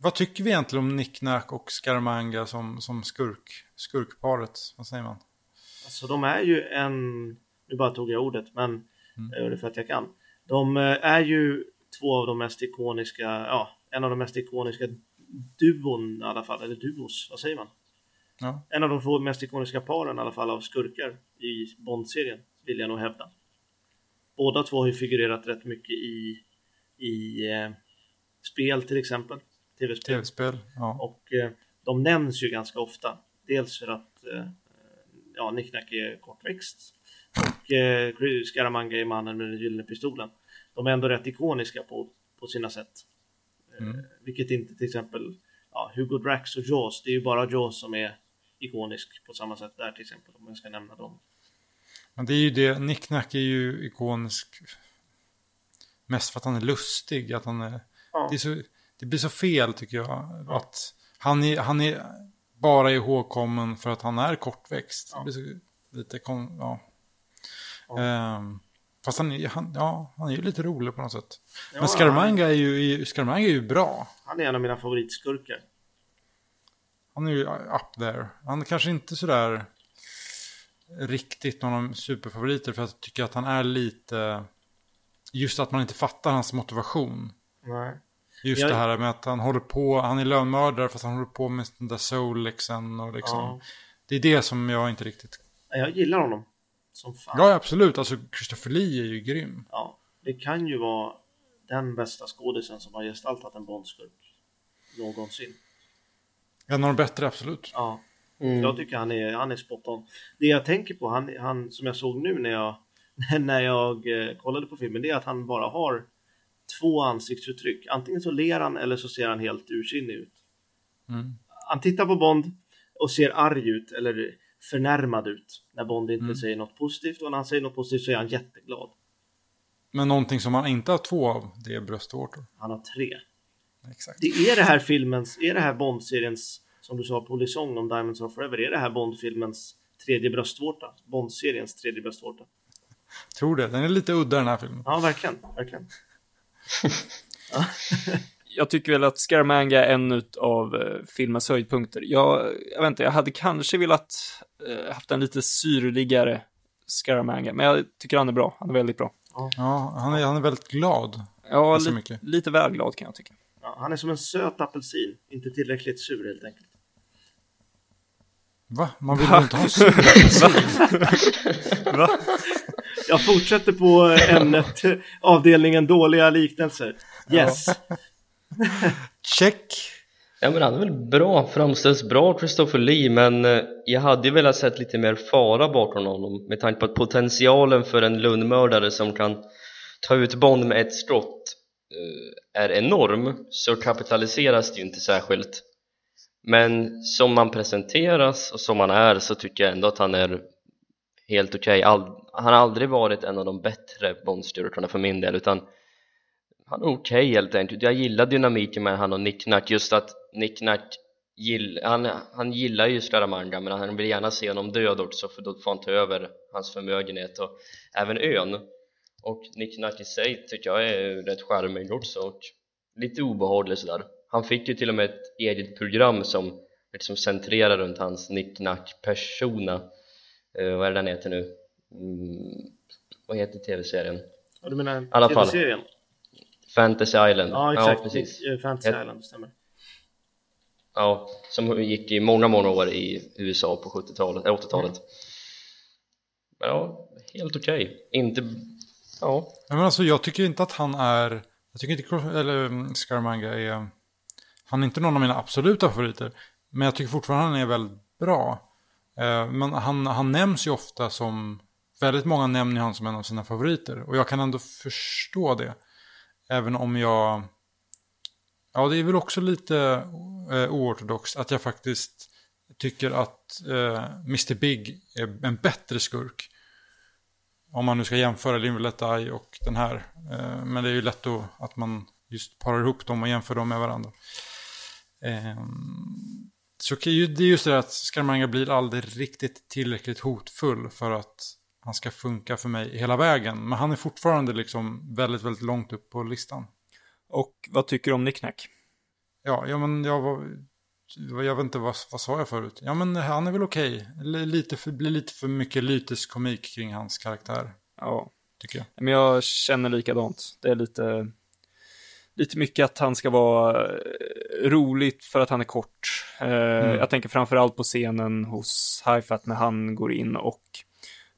Vad tycker vi egentligen om Nick Nack och Scaramanga som, som skurk, skurkparet? Vad säger man? Alltså de är ju en, nu bara tog jag ordet, men jag gör det för att jag kan. De eh, är ju två av de mest ikoniska, ja, en av de mest ikoniska duon i alla fall, eller duos, vad säger man? Ja. En av de två mest ikoniska paren i alla fall av skurkar i Bond-serien, vill jag nog hävda. Båda två har ju figurerat rätt mycket i, i eh, spel till exempel, tv-spel. Tv-spel? Ja. Och eh, de nämns ju ganska ofta. Dels för att eh, ja, Nick Nack är kortväxt och eh, Scaramanga är mannen med den gyllene pistolen. De är ändå rätt ikoniska på, på sina sätt. Eh, Mm. vilket inte till exempel ja, Hugo Drax och Jaws, det är ju bara Jaws som är ikonisk på samma sätt där till exempel om jag ska nämna dem. Men det är ju det, Nick Nack är ju ikonisk mest för att han är lustig. Att han är, Ja. det, är så, det blir så fel tycker jag. Att han är, han är bara ihågkommen för att han är kortväxt. Ja. Det blir så, lite kon, ja. Ja. Fast han, är- han, ja, han är ju lite rolig på något sätt. Ja, Men Scaramanga är ju, Scaramanga är ju bra. Han är en av mina favoritskurkar. Han är ju up there. Han är kanske inte sådär riktigt någon av superfavoriter för jag tycker att han är lite... Just att man inte fattar hans motivation. Nej. Just Jag- det här med att han håller på, han är lönnmördare fast han håller på med den där soul-lexen och liksom. Ja. Det är det som jag inte riktigt... Jag gillar honom. Som fan. Ja, absolut. Alltså Christopher Lee är ju grym. Ja, det kan ju vara den bästa skådisen som har gestaltat en Bondskurk någonsin. En av de bättre, absolut. Ja, Mm. jag tycker han är, han är spot on. Det jag tänker på, han, han som jag såg nu när jag, när jag eh, kollade på filmen, det är att han bara har två ansiktsuttryck. Antingen så ler han eller så ser han helt ursinnig ut. Mm. Han tittar på Bond och ser arg ut eller förnärmad ut när Bond inte Mm. säger något positivt och när han säger något positivt så är han jätteglad. Men någonting som han inte har två av, det är bröstvårtor. Han har tre. Exakt. Det är det här filmens, är det här Bond-seriens, som du sa på Lisong om Diamonds Are Forever, är det här Bond-filmens tredje bröstvårta? Bond-seriens tredje bröstvårta? Tror det. Den är lite udda den här filmen. Ja, verkligen, verkligen. Jag tycker väl att Scaramanga är en av eh, filmens höjdpunkter. Jag, jag vet inte, jag hade kanske velat eh, haft en lite syrligare Scaramanga, men jag tycker han är bra. Han är väldigt bra. Ja, han är, han är väldigt glad. Ja, li- mycket. lite väl glad kan jag tycka. Ja, han är som en söt apelsin, inte tillräckligt sur helt enkelt. Va? Man vill ju inte ha sur Jag fortsätter på eh, ämnet, avdelningen dåliga liknelser. Yes. Check. Ja men han är väl bra, framställs bra Christopher Lee men eh, jag hade ju velat sett lite mer fara bakom honom med tanke på att potentialen för en lönnmördare som kan ta ut Bond med ett skott eh, är enorm så kapitaliseras det ju inte särskilt men som man presenteras och som han är så tycker jag ändå att han är helt okej okay. han har aldrig varit en av de bättre Bondstyrkorna för min del utan han är okej helt enkelt. Jag gillar dynamiken med han och Nick Nack, just att Nick Nack gill, han, han gillar ju Scaramanga men han vill gärna se honom död också för då får han ta över hans förmögenhet och även ön. Och Nick Nack i sig tycker jag är rätt charmig också och lite obehaglig sådär. Han fick ju till och med ett eget program som liksom centrerar runt hans Nick Nack persona. Eh, vad är det den heter nu? Mm, vad heter tv-serien? Ja, du menar. TV-serien? Fantasy Island. Ja, exakt. precis. Eh, Fantasy Island, stämmer. Ja, som gick i många, många år i USA på 70-talet, äh, 80-talet. Men ja, helt okej. Inte... Ja. Ja, men alltså, jag tycker inte att han är... Jag tycker inte eller, mm, Scaramanga är... Han är inte någon av mina absoluta favoriter. Men jag tycker fortfarande han är väldigt bra. Eh, men han, han nämns ju ofta som... Väldigt många nämner han som en av sina favoriter. Och jag kan ändå förstå det. Även om jag... Ja, det är väl också lite eh, oortodoxt att jag faktiskt tycker att eh, Mr. Big är en bättre skurk. Om man nu ska jämföra Live Eye och den här. Eh, men det är ju lätt då att man just parar ihop dem och jämför dem med varandra. Eh, så det är just det där att Scaramanga blir aldrig riktigt tillräckligt hotfull för att han ska funka för mig hela vägen. Men han är fortfarande liksom väldigt, väldigt långt upp på listan. Och vad tycker du om Nick Nack? Ja, ja men jag var... Jag vet inte, vad, vad sa jag förut? Ja, men han är väl okej. L- Lite för, blir lite för mycket lytisk komik kring hans karaktär, Ja, tycker jag. men jag känner likadant. Det är lite, lite mycket att han ska vara eh, roligt för att han är kort. Eh, Jag tänker framförallt på scenen hos Hi-Fat när han går in och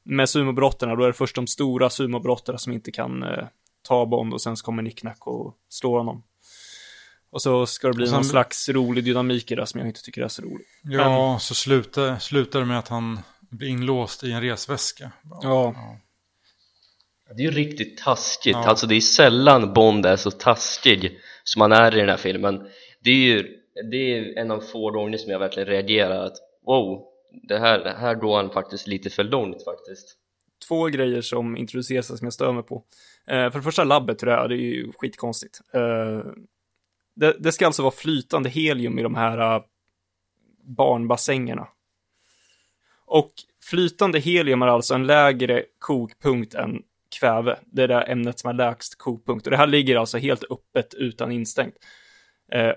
med sumobrottarna, då är det först de stora sumobrottarna som inte kan eh, ta Bond och sen så kommer Nick Nack och slår honom. Och så ska det bli sen- någon slags rolig dynamik i det som jag inte tycker är så rolig. Ja, så slutar, slutar det med att han blir inlåst i en resväska. Ja. Det är ju riktigt taskigt, Ja. alltså det är sällan Bond är så taskig som han är i den här filmen Det är ju det är en av få gånger som jag verkligen reagerar att wow, det här, det här går han faktiskt lite för långt faktiskt två grejer som introduceras som jag stör mig på. Eh, för det första labbet tror jag, det är ju skitkonstigt. Eh, det, det ska alltså vara flytande helium i de här uh, barnbassängerna. Och flytande helium är alltså en lägre kokpunkt än kväve. Det är det ämnet som har lägst kokpunkt. Och det här ligger alltså helt öppet utan instängt. Eh,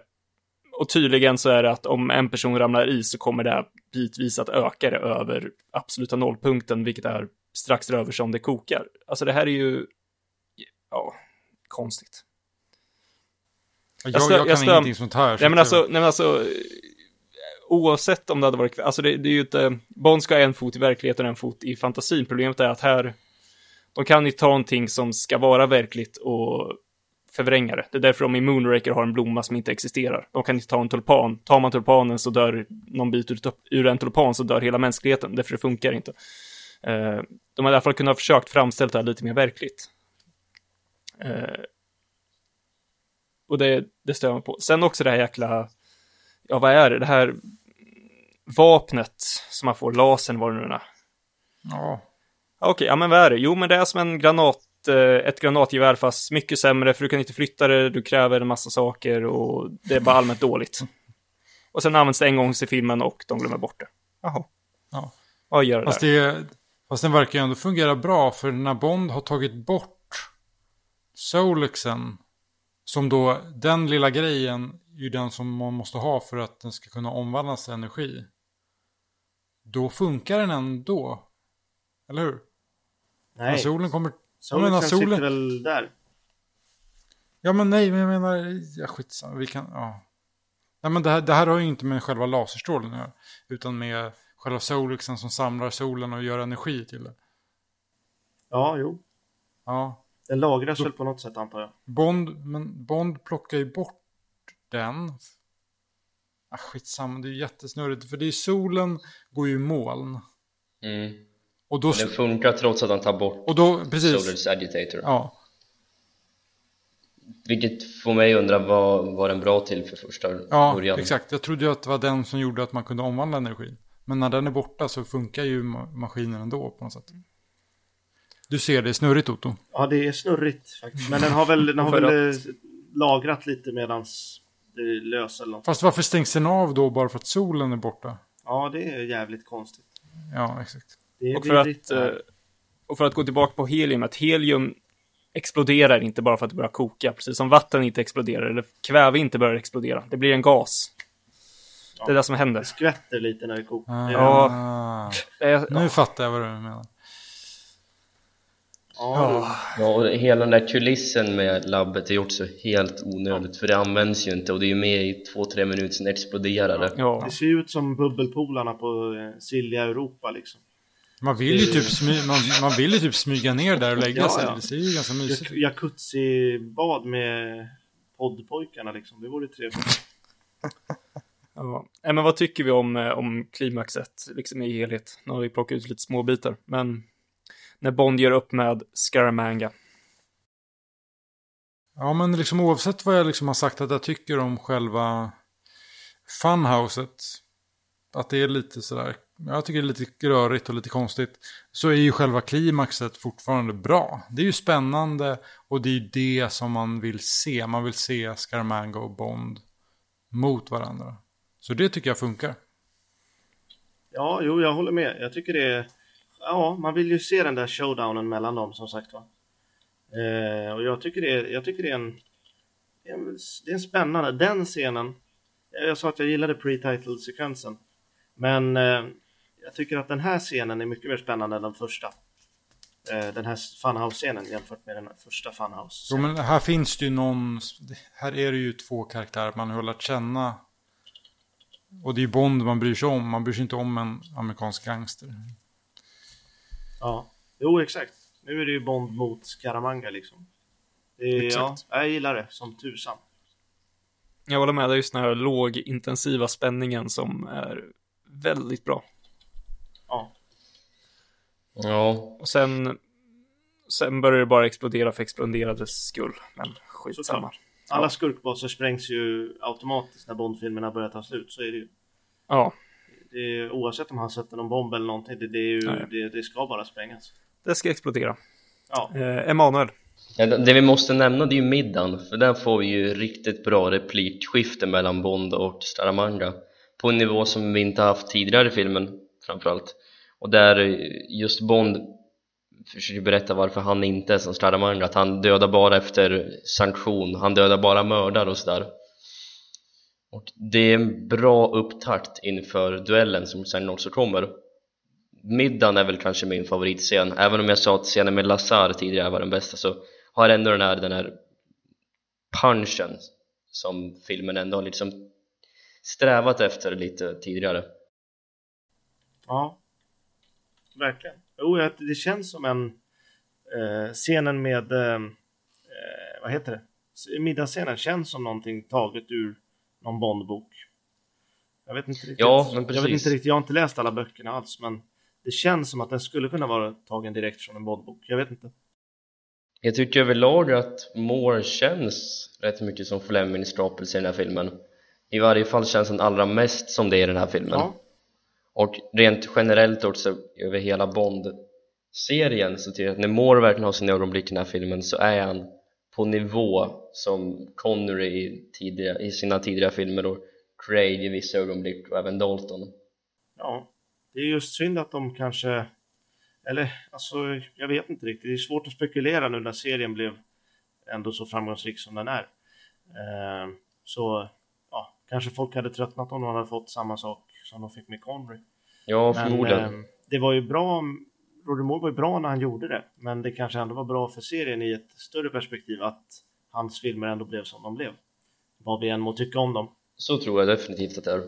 och tydligen så är det att om en person ramlar i så kommer det bitvis att öka det över absoluta nollpunkten, vilket är strax över som det kokar. Alltså det här är ju, ja, konstigt. Jag, jag, jag kan stör- ingenting sånt här. så Nej men alltså, nej, men alltså oavsett om det hade varit, alltså det, det är ju inte, Bond ska ha en fot i verkligheten och en fot i fantasin. Problemet är att här, de kan ju ta någonting som ska vara verkligt och förvränga det. Det är därför de i Moonraker har en blomma som inte existerar. De kan inte ta en tulpan. Tar man tulpanen så dör någon bit ur, en tulpan så dör hela mänskligheten. Därför det funkar inte. Eh, de har i alla fall kunnat försökt framställa det här lite mer verkligt. Eh, och det, det stör man på. Sen också det här jäkla, ja vad är det, det här vapnet som man får, lasern var det nu. Ja, Okej, ja men vad är det? Jo, men det är som en granat, eh, ett granatgevär fast mycket sämre för du kan inte flytta det, du kräver en massa saker och det är bara allmänt dåligt. Och sen används det en gång i filmen och de glömmer bort det. Jaha. Ja. Vad gör det fast, där? det, fast den verkar ju ändå fungera bra för när Bond har tagit bort Solexen, som då, den lilla grejen är ju den som man måste ha för att den ska kunna omvandlas till energi. Då funkar den ändå. Eller hur? När Nej, solen kommer... solen, menar, sitter solen- väl där. Ja men nej, men jag menar, ja, skitsamma, vi kan, ja. Nej men det här, det här har ju inte med själva laserstrålen att göra, utan med själva solexen som samlar solen och gör energi till det. Ja, jo. Ja, Den lagras väl på något sätt antar jag. Bond, men Bond plockar ju bort den. Ah, skitsamma, det är ju jättesnurrigt, för det är solen går ju i moln. Mm. Och då, Den funkar trots att han tar bort och då, precis, Solar's Agitator ja. Vilket får mig undra vad var den bra till för första Ja, början exakt. Jag trodde ju att det var den som gjorde att man kunde omvandla energi. Men när den är borta så funkar ju ma- maskinen ändå på något sätt. Du ser det är snurrigt Otto. Ja, det är snurrigt faktiskt. Men den har väl, den har väl eh, lagrat lite medans det löser eller något. Fast varför stängs den av då bara för att solen är borta? Ja, det är jävligt konstigt. Ja, exakt. Det Och för, att, eh, och för att gå tillbaka på helium, att helium exploderar inte bara för att det börjar koka, precis som vatten inte exploderar, eller kväve inte börjar explodera. Det blir en gas. Det är det som Det händer. skvätter lite när det kokar. Ah, Det- Ja. Det är, Nu fattar jag vad du menar. Ja, Ja, och hela den där kulissen med labbet är ju också helt onödigt för det används ju inte och det är ju med i två, tre minuter sen exploderar det ja. det ser ut som bubbelpolarna på eh, Silja Europa liksom. Man vill ju typ, smy, man, man vill ju typ smyga ner där och lägga Ja, sig. ja. Det ser ju ganska mysigt ut. Jacuzzi-bad med poddpojkarna liksom. Det vore trevligt. Ja. Nej, men vad tycker vi om, eh, om klimaxet liksom i helhet? Nu har vi plockat ut lite små bitar, men när Bond gör upp med Scaramanga. Ja, men liksom oavsett vad jag liksom har sagt att jag tycker om själva funhouset. Att det är lite sådär, jag tycker det är lite rörigt och lite konstigt. Så är ju själva klimaxet fortfarande bra. Det är ju spännande och det är ju det som man vill se. Man vill se Scaramanga och Bond mot varandra. Så det tycker jag funkar. Ja, jo, jag håller med. Jag tycker det är... Ja, man vill ju se den där showdownen mellan dem som sagt va. Eh, och jag tycker det är, jag tycker det är en, det är en... Det är en spännande... Den scenen... Jag sa att jag gillade pre-title-sekvensen. Men eh, jag tycker att den här scenen är mycket mer spännande än den första. Eh, den här Funhouse-scenen jämfört med den första Funhouse. Jo, men här finns det ju någon, här är det ju två karaktärer man har lärt känna. Och det är ju Bond man bryr sig om, man bryr sig inte om en amerikansk gangster. Ja, jo exakt. Nu är det ju Bond mot Scaramanga liksom. Det är, ja, Exakt. jag gillar det som tusan. Jag håller med, det är just den här lågintensiva spänningen som är väldigt bra. Ja, Och sen, sen börjar det bara explodera för exploderades skull. Men skitsamma. Alla skurkbaser sprängs ju automatiskt när Bond-filmerna börjar ta slut. Så är det ju. Ja, Det är, oavsett om han sätter någon bomb eller någonting, det, det, är ju, det, det ska bara sprängas. det ska explodera. Ja, Eh, Emanuel. Ja, det det vi måste nämna det är ju middagen, för där får vi ju riktigt bra replikskifte mellan Bond och Staramanga på en nivå som vi inte haft tidigare i filmen framförallt och där just Bond försöker berätta varför han inte är som Scaramanga att han dödar bara efter sanktion, han dödar bara mördare och sådär. Och det är en bra upptakt inför duellen som sen också kommer. Middagen är väl kanske min favoritscen. Även om jag sa att scenen med Lazar tidigare var den bästa så har ändå den här, den här punchen som filmen ändå har liksom strävat efter lite tidigare. Ja, verkligen. Jo, det känns som en eh, scenen med, eh, eh, vad heter det? Middagsscenen känns som någonting taget ur någon Bondbok. Jag vet inte riktigt. Ja, men Jag vet precis. inte riktigt, jag har inte läst alla böckerna alls, men det känns som att den skulle kunna vara tagen direkt från en Bondbok. Jag vet inte. Jag tycker överlag att Moore känns rätt mycket som Flemings skapelse i den här filmen I varje fall känns den allra mest som det i den här filmen Ja, och rent generellt också över hela Bond-serien så tycker jag att när Moore verkligen har sina ögonblick i den här filmen så är han på nivå som Connery i, tidiga, i sina tidigare filmer och Craig i vissa ögonblick och även Dalton ja. Det är just synd att de kanske, eller alltså, jag vet inte riktigt. Det är svårt att spekulera nu när serien blev ändå så framgångsrik som den är. Eh, så, ja, kanske folk hade tröttnat om de hade fått samma sak som de fick med Connery. Ja, Men förmodligen eh, det var ju bra, Roger Moore var ju bra när han gjorde det, men det kanske ändå var bra för serien i ett större perspektiv att hans filmer ändå blev som de blev. Vad vi än må tycka om dem. Så tror jag definitivt att det är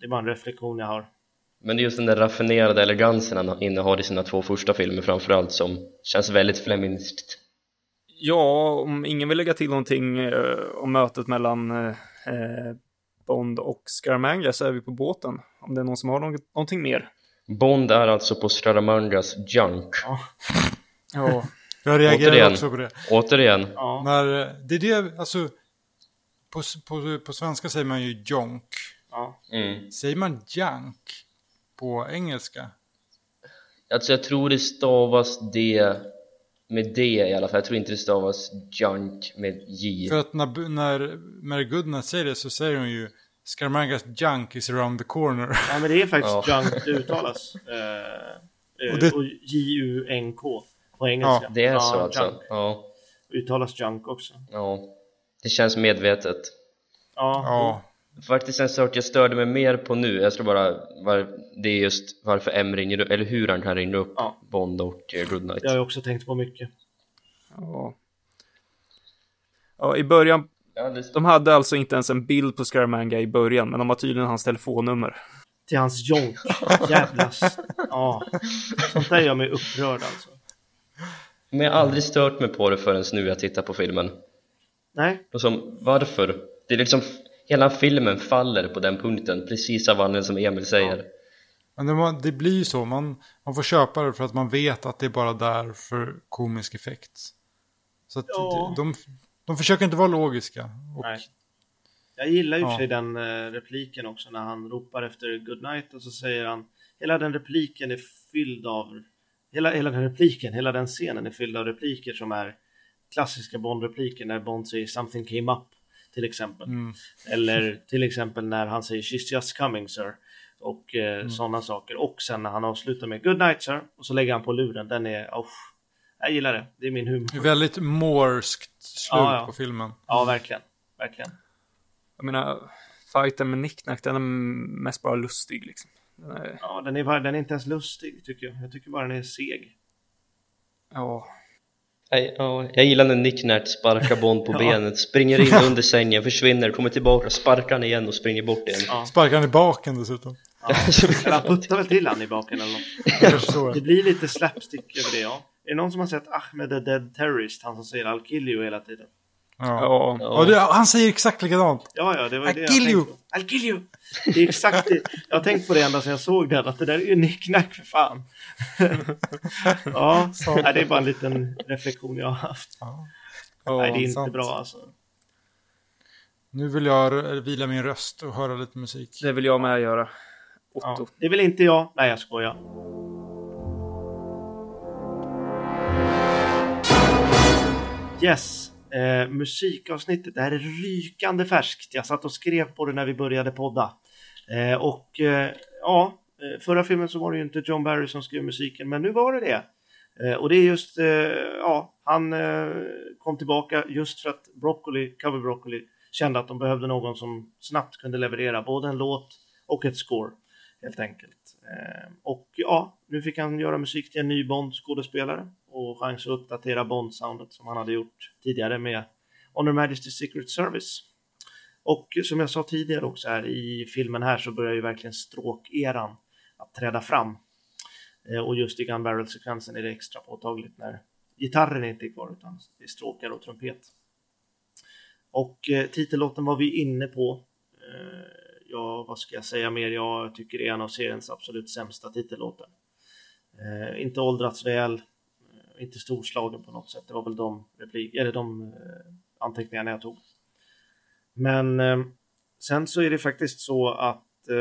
Det är bara en reflektion jag har. Men det är just den där raffinerade elegansen han innehar i sina två första filmer framförallt som känns väldigt Flemingskt Ja, om ingen vill lägga till någonting eh, om mötet mellan eh, eh, Bond och Scaramanga så är vi på båten. Om det är någon som har något, någonting mer. Bond är alltså på Scaramangas junk Ja. Jag reagerar Återigen. också på det. Återigen, Ja, När, det är det, alltså, på, på, på svenska säger man ju jonk. ja. mm. Säger man junk på engelska? alltså jag tror det stavas det med D i alla fall, jag tror inte det stavas junk med J För att när, när Mary Goodnight säger det så säger hon ju Scaramangas junk is around the corner. ja men det är faktiskt Ja. junk det uttalas. Eh, eh, Och det- och J-U-N-K på engelska. Det är så ja, alltså? Junk. Ja, Uttalas junk också. ja Det känns medvetet Ja, Ja, Faktiskt en sak jag störde mig mer på nu, jag tror bara var, det är just varför M ringer eller hur han kan ringa upp Ja. Bond och eh, Goodnight det har jag också tänkt på mycket. ja. Ja, i början, ja, det, de hade alltså inte ens en bild på Scaramanga i början, men de har tydligen hans telefonnummer. Till hans jonk. Jävlas. Ja. Sånt där gör mig upprörd alltså. Men jag har aldrig stört mig på det förrän nu jag tittar på filmen Nej, Och som, varför? Det är liksom, hela filmen faller på den punkten, precis av anledningen som Emil säger men det, var- det blir ju så. Man, man får köpa det för att man vet att det är bara där för komisk effekt. Så att Ja. de, de, försöker inte vara logiska. Och, nej. Jag gillar ju Ja. för sig den eh, repliken också när han ropar efter goodnight och så säger han Hela den repliken är fylld av hela, hela den repliken, hela den scenen är fylld av repliker som är klassiska Bond-repliker när Bond säger “something came up” till exempel. Mm. Eller till exempel när han säger “she's just coming sir” och eh, Mm. sådana saker. Och sen när han avslutar med “good night sir” och så lägger han på luren. Den är, oh, jag gillar det. Det är min humor. Det är väldigt morskt slut Ja, ja. på filmen. Ja, verkligen. Verkligen. Jag menar, fighten med Nicknack, den är mest bara lustig liksom. Den är, Ja, den är, bara, den är inte ens lustig tycker jag. Jag tycker bara den är seg. ja, Nej, ja, jag gillar när Nick Nert sparkar Bond på Ja. benet, springer in under sängen, försvinner, kommer tillbaka, sparkar han igen och springer bort igen Ja. Sparkar han i baken dessutom. Eller han puttar väl till han i baken eller något. Jag. Det blir lite slapstick över det, ja. Är det någon som har sett Ahmed the Dead Terrorist? Han som säger I'll kill you hela tiden. Ja. ja, Ja, det, han säger exakt likadant. Ja, ja, det var I'll det kill jag you. tänkte på. I'll kill you! Det är exakt det. Jag har tänkt på det ända sedan jag såg den, att det där är ju nicknack för fan. ja, nej, det är bara en liten reflektion jag har haft. Ja. nej, det är inte sant. bra alltså. Nu vill jag vila min röst och höra lite musik. det vill jag med göra. Otto. Ja, det vill inte jag. Nej, jag skojar. Yes, eh, musikavsnittet. Det här är rykande färskt. Jag satt och skrev på det när vi började podda. Eh, och eh, ja, eh, förra filmen så var det ju inte John Barry som skrev musiken, men nu var det det. Eh, och det är just, eh, ja, han eh, kom tillbaka just för att Broccoli, Cover Broccoli kände att de behövde någon som snabbt kunde leverera både en låt och ett score helt enkelt. Eh, och ja, nu fick han göra musik till en ny Bond-skådespelare och chans att uppdatera Bond-soundet som han hade gjort tidigare med Honor Majesty's Secret Service. Och som jag sa tidigare också här i filmen här så börjar ju verkligen stråkeran att träda fram. Eh, och just i Gun Barrel-sekvensen är det extra påtagligt när gitarren inte är kvar utan det är stråkar och trumpet. Och eh, titellåten var vi inne på. Eh, ja, vad ska jag säga mer? Jag tycker det är en av seriens absolut sämsta titellåtar. Inte åldrats väl, inte storslagen på något sätt. Det var väl de, replik, eller de eh, anteckningarna jag tog. Men eh, sen så är det faktiskt så att eh,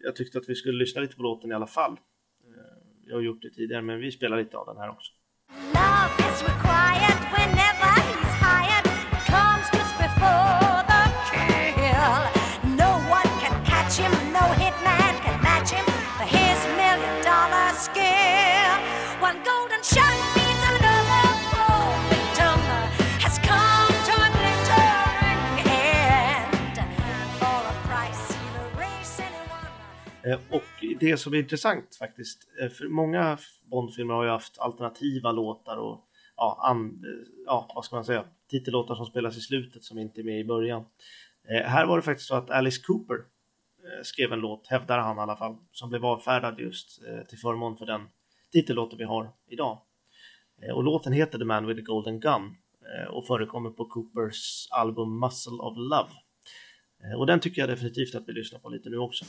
jag tyckte att vi skulle lyssna lite på låten i alla fall. Eh, jag har gjort det tidigare, men vi spelar lite av den här också. Love is required Eh, och det som är intressant faktiskt, eh, för många Bondfilmer har ju haft alternativa låtar och ja, an, eh, ja, vad ska man säga, titellåtar som spelas i slutet som inte är med i början. Eh, här var det faktiskt så att Alice Cooper eh, skrev en låt, hävdar han i alla fall, som blev avfärdad just eh, till förmån för den titellåten vi har idag. Eh, och låten heter The Man with the Golden Gun eh, och förekommer på Coopers album Muscle of Love. Eh, och den tycker jag definitivt att vi lyssnar på lite nu också.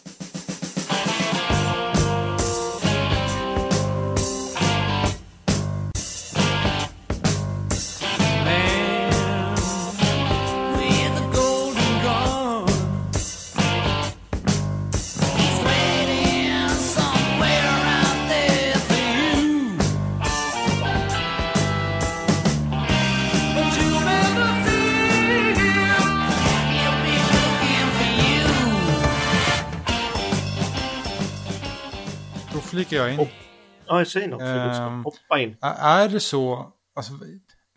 Flikar jag in. Och- Ja, säg något. Um, hoppa in. Är det så, alltså,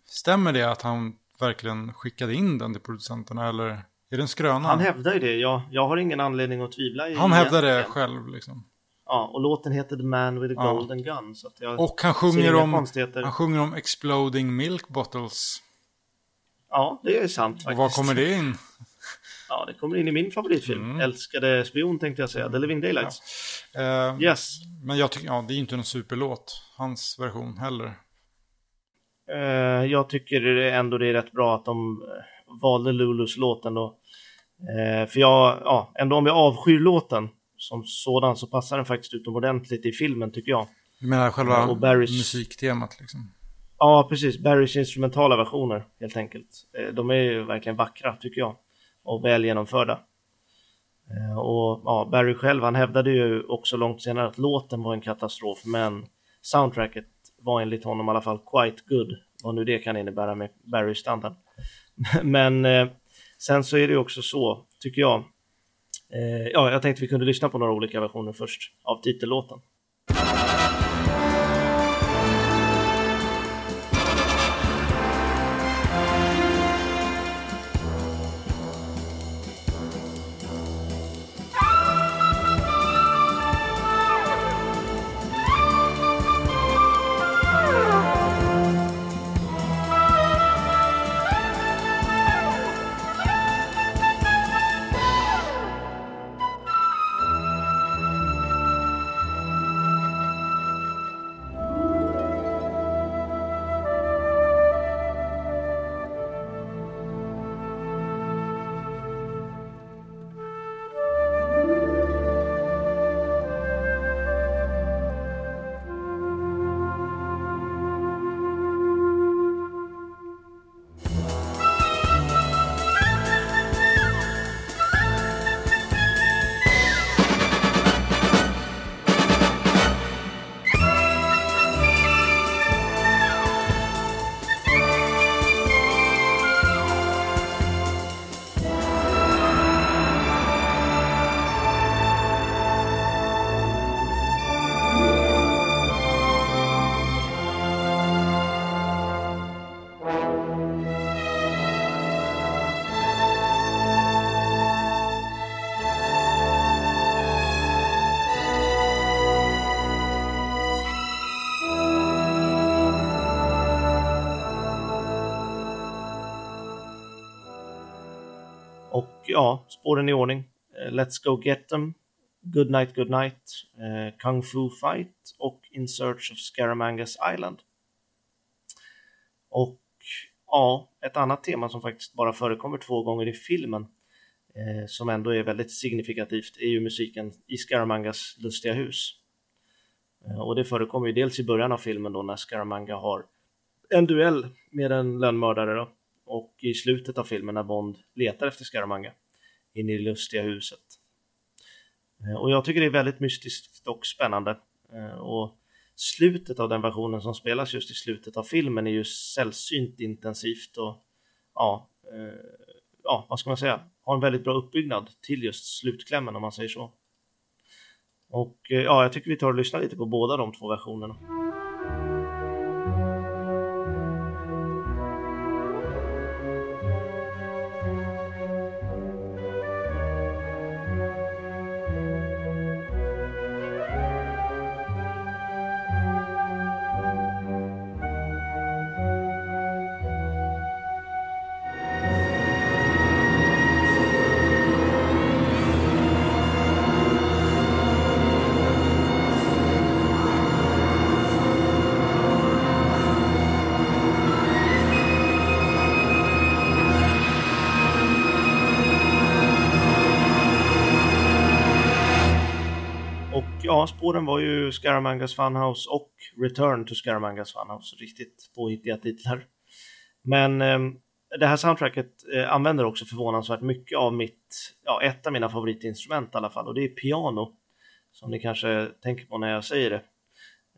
stämmer det att han verkligen skickade in den till producenterna eller är det en skröna? Han hävdar ju det. Jag, jag har ingen anledning att tvivla. Han hävdar det själv liksom. Ja, och låten heter The Man with a Ja. Golden Gun. Så jag Och han sjunger om, han sjunger om exploding milk bottles. Ja, det är sant Och faktiskt. var kommer det in? Ja, det kommer in i min favoritfilm. Mm. Älskade spion tänkte jag säga. The Living Daylights. Eh, Yes. Men jag tycker, ja det är inte någon superlåt, hans version heller. Eh, jag tycker ändå det är rätt bra att de eh, valde Lulus låt ändå. Eh, för jag, ja, ändå om jag avskyr låten som sådan så passar den faktiskt utomordentligt i filmen tycker jag. Du menar själva Ja, och Barrys- musiktemat liksom? Ja, precis. Barrys instrumentala versioner helt enkelt. De är ju verkligen vackra tycker jag. Och väl genomförda. Eh, och ja, Barry själv, han hävdade ju också långt senare att låten var en katastrof, men soundtracket var enligt honom i alla fall quite good. Vad nu det kan innebära med Barrys standard. Men eh, sen så är det ju också så, tycker jag. Eh, ja, jag tänkte vi kunde lyssna på några olika versioner först av titellåten. Och ja, spåren i ordning. Eh, let's Go Get Them, Good Night Good Night, eh, Kung Fu Fight och In Search of Scaramangas Island. Och ja, ett annat tema som faktiskt bara förekommer två gånger i filmen eh, som ändå är väldigt signifikativt är ju musiken i Scaramangas lustiga hus. Eh, och det förekommer ju dels i början av filmen då när Scaramanga har en duell med en lönnmördare då och i slutet av filmen när Bond letar efter Scaramanga in i det lustiga huset. Eh, och jag tycker det är väldigt mystiskt och spännande. Eh, och slutet av den versionen som spelas just i slutet av filmen är ju sällsynt intensivt och ja, eh, ja, vad ska man säga, har en väldigt bra uppbyggnad till just slutklämmen om man säger så. Och eh, ja, jag tycker vi tar och lyssnar lite på båda de två versionerna. Åren var ju Scaramangas Funhouse och Return to Scaramangas Funhouse. Riktigt påhittiga titlar. Men eh, det här soundtracket eh, använder också förvånansvärt mycket av mitt, ja, ett av mina favoritinstrument i alla fall, och det är piano. Som ni kanske tänker på när jag säger det.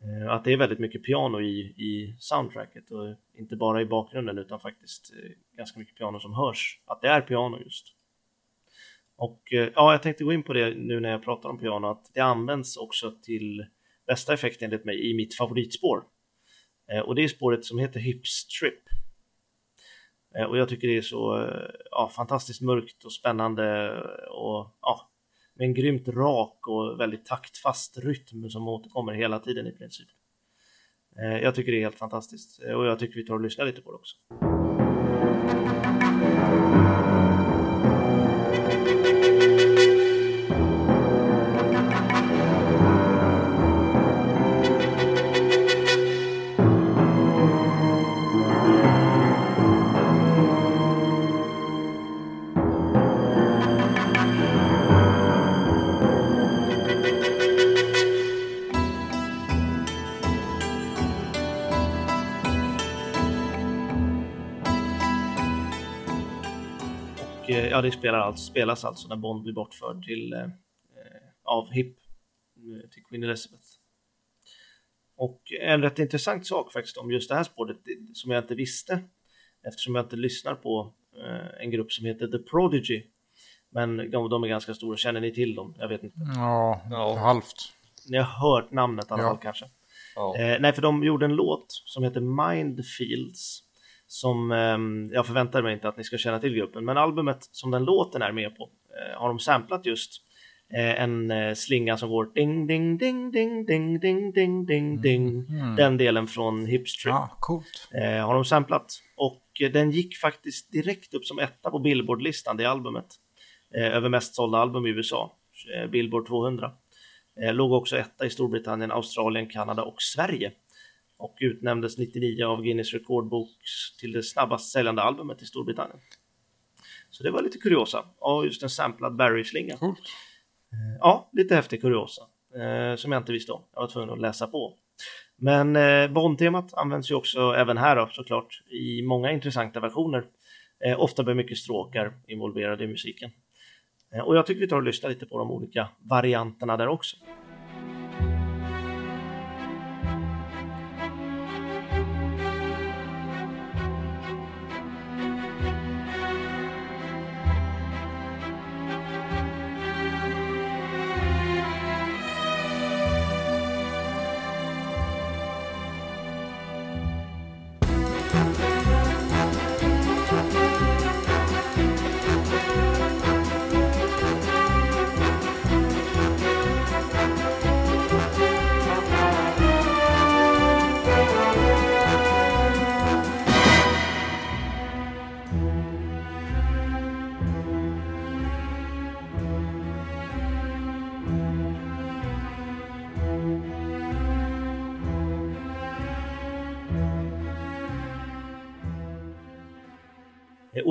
Eh, att det är väldigt mycket piano i, i soundtracket och inte bara i bakgrunden utan faktiskt eh, ganska mycket piano som hörs. Att det är piano just. Och eh, ja, jag tänkte gå in på det nu när jag pratar om piano, att det används också till bästa effekt enligt mig i mitt favoritspår. Eh, och det är spåret som heter Hips Trip. Eh, och jag tycker det är så ja, fantastiskt mörkt och spännande och ja, med en grymt rak och väldigt taktfast rytm som återkommer hela tiden i princip. Jag tycker det är helt fantastiskt och jag tycker vi tar och lyssnar lite på det också. Ja, det spelar alltså, spelas alltså när Bond blir bortförd till, eh, eh, av HIP eh, till Queen Elizabeth. Och en rätt intressant sak faktiskt om just det här spåret som jag inte visste eftersom jag inte lyssnar på eh, en grupp som heter The Prodigy. Men de, de är ganska stora, känner ni till dem? Jag vet inte. Ja, Ja. halvt. Ni har hört namnet i alla Ja. fall kanske. Ja. Eh, nej, för de gjorde en låt som heter Mindfields. Som ehm, jag förväntar mig inte att ni ska känna till gruppen, men albumet som den låten är med på eh, har de samplat just eh, en eh, slinga som går ding, ding, ding, ding, ding, ding, ding, ding, ding. Den delen från Hipstrip Ja, coolt. har de samplat. Och den gick faktiskt direkt upp som etta på Billboard-listan, det albumet. Över mest sålda album i USA, Billboard 200. Eh, låg också etta i Storbritannien, Australien, Kanada och Sverige. Och utnämndes 99 av Guinness rekordbok till det snabbast säljande albumet i Storbritannien. Så det var lite kuriosa. Ja, just en samplad Barry-slinga. Coolt. Ja, lite häftig kuriosa. Eh, som jag inte visste om. Jag var tvungen att läsa på. Men eh, Bond-temat används ju också även här då, såklart i många intressanta versioner. Eh, ofta med mycket stråkar involverade i musiken. Eh, och jag tycker vi tar och lyssnar lite på de olika varianterna där också.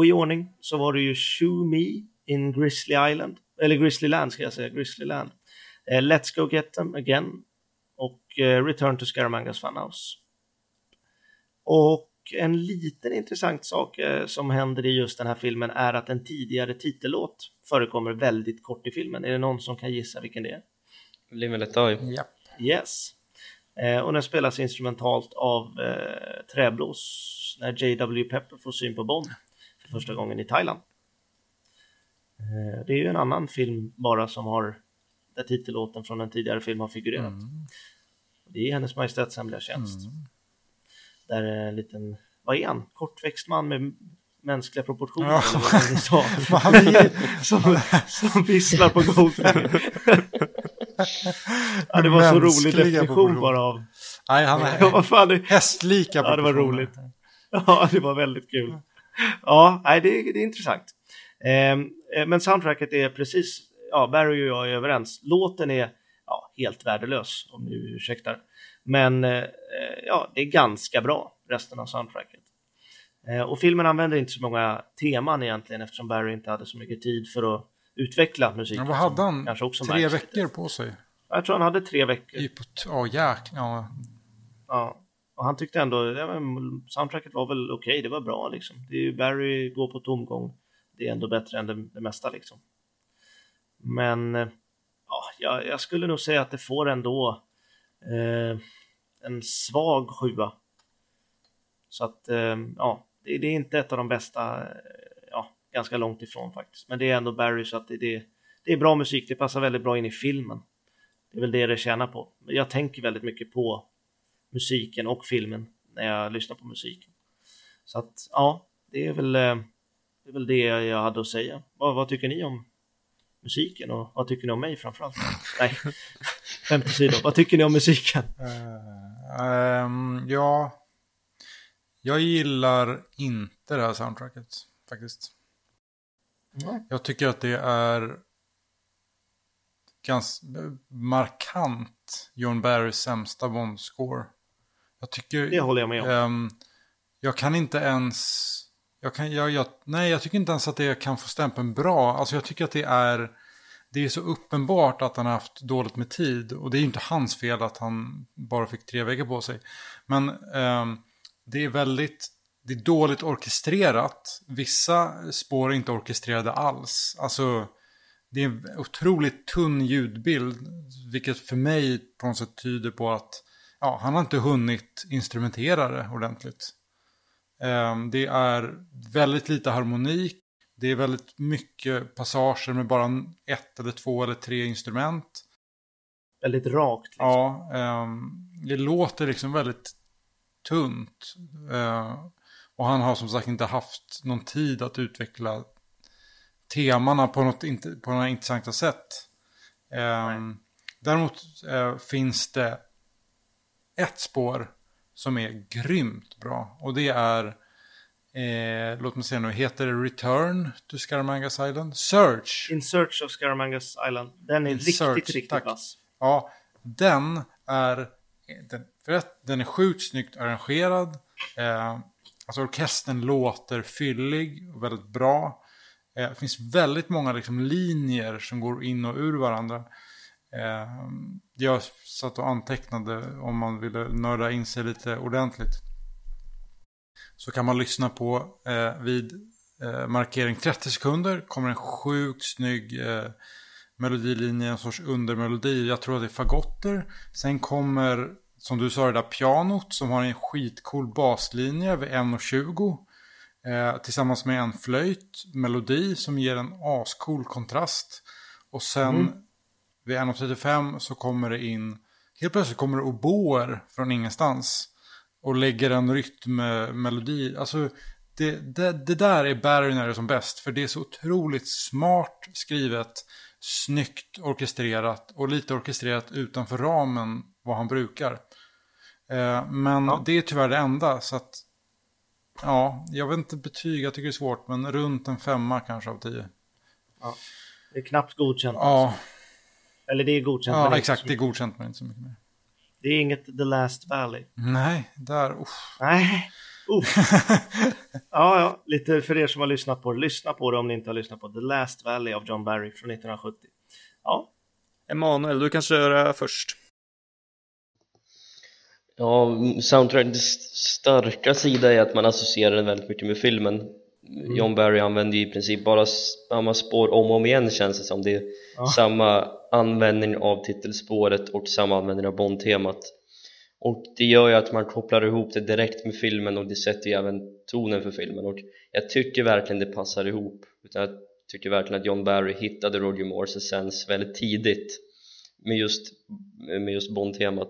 I ordning så var det ju Shoe Me in Grizzly Island, eller Grizzly Land ska jag säga, Grizzly Land. Eh, Let's Go Get Them Again och eh, Return to Scaramangas Funhouse. Och en liten intressant sak eh, som händer i just den här filmen är att en tidigare titellåt förekommer väldigt kort i filmen. Är det någon som kan gissa vilken det är? Live Let Die. Ja. Yes. Eh, och den spelas instrumentalt av eh, träblås när J.W. Pepper får syn på Bond första gången i Thailand. Eh, det är ju en annan film bara som har där titellåten från en tidigare film har figurerat. Det är Hennes Majestäts Hemliga Tjänst. Där är en liten, vad är han? Kortväxt man med mänskliga proportioner. Ja. eller vad sa. Han är, som, som visslar på Goldfinger. ja, det var så rolig definition bara av nej, han Ja, är vad fan, hästlika Ja, det var roligt. ja, det var väldigt kul. Ja, nej, det, det är intressant. Ehm, eh, men soundtracket är precis, ja, Barry och jag är överens. Låten är ja, helt värdelös, om ni ursäktar. Men eh, eh, ja, det är ganska bra, resten av soundtracket. Eh, och filmen använder inte så många teman egentligen eftersom Barry inte hade så mycket tid för att utveckla musiken. Men vad hade han? kanske också Tre lite. veckor på sig? Jag tror han hade tre veckor. Ja, jäklar. Ja. Ja. Och han tyckte ändå, ja, men soundtracket var väl okej, det var bra liksom. Det är ju Barry går på tomgång. Det är ändå bättre än det, det mesta liksom. Men eh, ja, jag, jag skulle nog säga att det får ändå eh, en svag sjua. Så att eh, ja, det, det är inte ett av de bästa, eh, ja, ganska långt ifrån faktiskt. Men det är ändå Barry så att det, det, det är bra musik, det passar väldigt bra in i filmen. Det är väl det det tjänar på. Jag tänker väldigt mycket på musiken och filmen när jag lyssnar på musiken. Så att ja, det är väl, eh, det, är väl det jag hade att säga. Vad, vad tycker ni om musiken och vad tycker ni om mig framförallt? Nej, skämt åsido. Vad tycker ni om musiken? Eh, ehm, ja, jag gillar inte det här soundtracket faktiskt. Jag tycker att det är ganska markant John Barrys sämsta Bond-score. Jag tycker... Det håller jag med om. Ehm, jag kan inte ens... Jag kan, jag, jag, nej, jag tycker inte ens att det kan få stämpeln bra. Alltså jag tycker att det är... Det är så uppenbart att han har haft dåligt med tid. Och det är ju inte hans fel att han bara fick tre veckor på sig. Men ehm, det är väldigt... Det är dåligt orkestrerat. Vissa spår är inte orkestrerade alls. Alltså... Det är en otroligt tunn ljudbild. Vilket för mig på något sätt tyder på att ja, han har inte hunnit instrumentera det ordentligt. Ehm, det är väldigt lite harmonik. Det är väldigt mycket passager med bara ett eller två eller tre instrument. Väldigt rakt. Liksom. Ja, ehm, det låter liksom väldigt tunt. Eh, och han har som sagt inte haft någon tid att utveckla temana på något på några intressanta sätt. Ehm, däremot eh, finns det ett spår som är grymt bra. Och det är, eh, låt mig se nu, heter det Return to Scaramangas Island? Search! In Search of Scaramangas Island. Den är In riktigt, Search, riktigt vass. Ja, den är, den, för att den är sjukt snyggt arrangerad. Eh, alltså orkestern låter fyllig och väldigt bra. Eh, det finns väldigt många liksom, linjer som går in och ur varandra. Eh, jag satt och antecknade om man ville nörda in sig lite ordentligt. Så kan man lyssna på eh, vid eh, markering 30 sekunder kommer en sjukt snygg eh, melodilinje, en sorts undermelodi. Jag tror att det är fagotter. Sen kommer, som du sa, det där pianot som har en skitcool baslinje vid 1.20. Eh, tillsammans med en flöjt, melodi som ger en ascool kontrast. Och sen mm vid 1.35 så kommer det in, helt plötsligt kommer det oboer från ingenstans. Och lägger en rytmmelodi. Alltså det, det, det där är Barry när det är som bäst. För det är så otroligt smart skrivet, snyggt orkestrerat och lite orkestrerat utanför ramen vad han brukar. Eh, men Ja. det är tyvärr det enda. Så att, ja, jag vet inte betyg, jag tycker det är svårt. Men runt en femma kanske av tio. Det är knappt godkänt. Ja, Eller det är godkänt. ja inte exakt. så Det är mycket. godkänt men inte så mycket mer. det är inget The Last Valley. Nej, där, uff. Nej, Uff. ja, ja, lite för er som har lyssnat på det, lyssna på det om ni inte har lyssnat på The Last Valley av John Barry från 1970. Ja, Emanuel, du kan köra först. Ja, soundtrackets starka sida är att man associerar den väldigt mycket med filmen John Barry använder ju i princip bara samma spår om och om igen känns det som. Det är Ja. samma användning av titelspåret och samma användning av Bond-temat. Och det gör ju att man kopplar ihop det direkt med filmen och det sätter ju även tonen för filmen. Och jag tycker verkligen det passar ihop. Utan jag tycker verkligen att John Barry hittade Roger Moores essens väldigt tidigt med just, med just Bond-temat.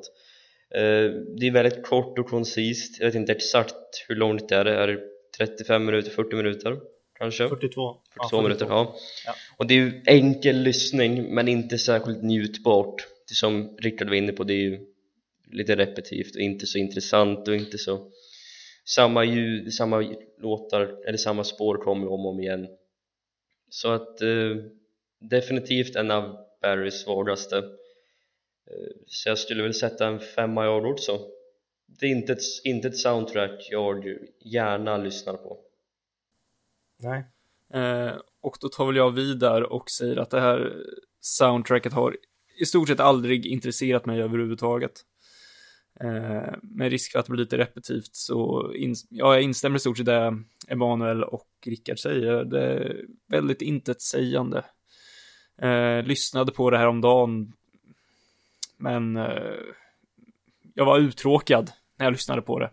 Eh, det är väldigt kort och koncist. Jag vet inte exakt hur långt det är, är 35 minuter, 40 minuter kanske? 42. 42 minuter, ja. Ja. Och det är ju enkel lyssning men inte särskilt njutbart det som Rickard var inne på, det är ju lite repetitivt och inte så intressant och inte så samma ljud, samma låtar eller samma spår kommer om och om igen så att eh, definitivt en av Barrys svagaste Eh, så jag skulle väl sätta en femma i år också det är inte ett, inte ett soundtrack jag gärna lyssnar på Nej. Eh, och då tar väl jag vid där och säger att det här soundtracket har i stort sett aldrig intresserat mig överhuvudtaget. Eh, med risk för att det blir lite repetitivt så in, ja, jag instämmer i stort sett det Emanuel och Rickard säger. Det är väldigt intetsägande. Eh, lyssnade på det här om dagen men eh, jag var uttråkad när jag lyssnade på det.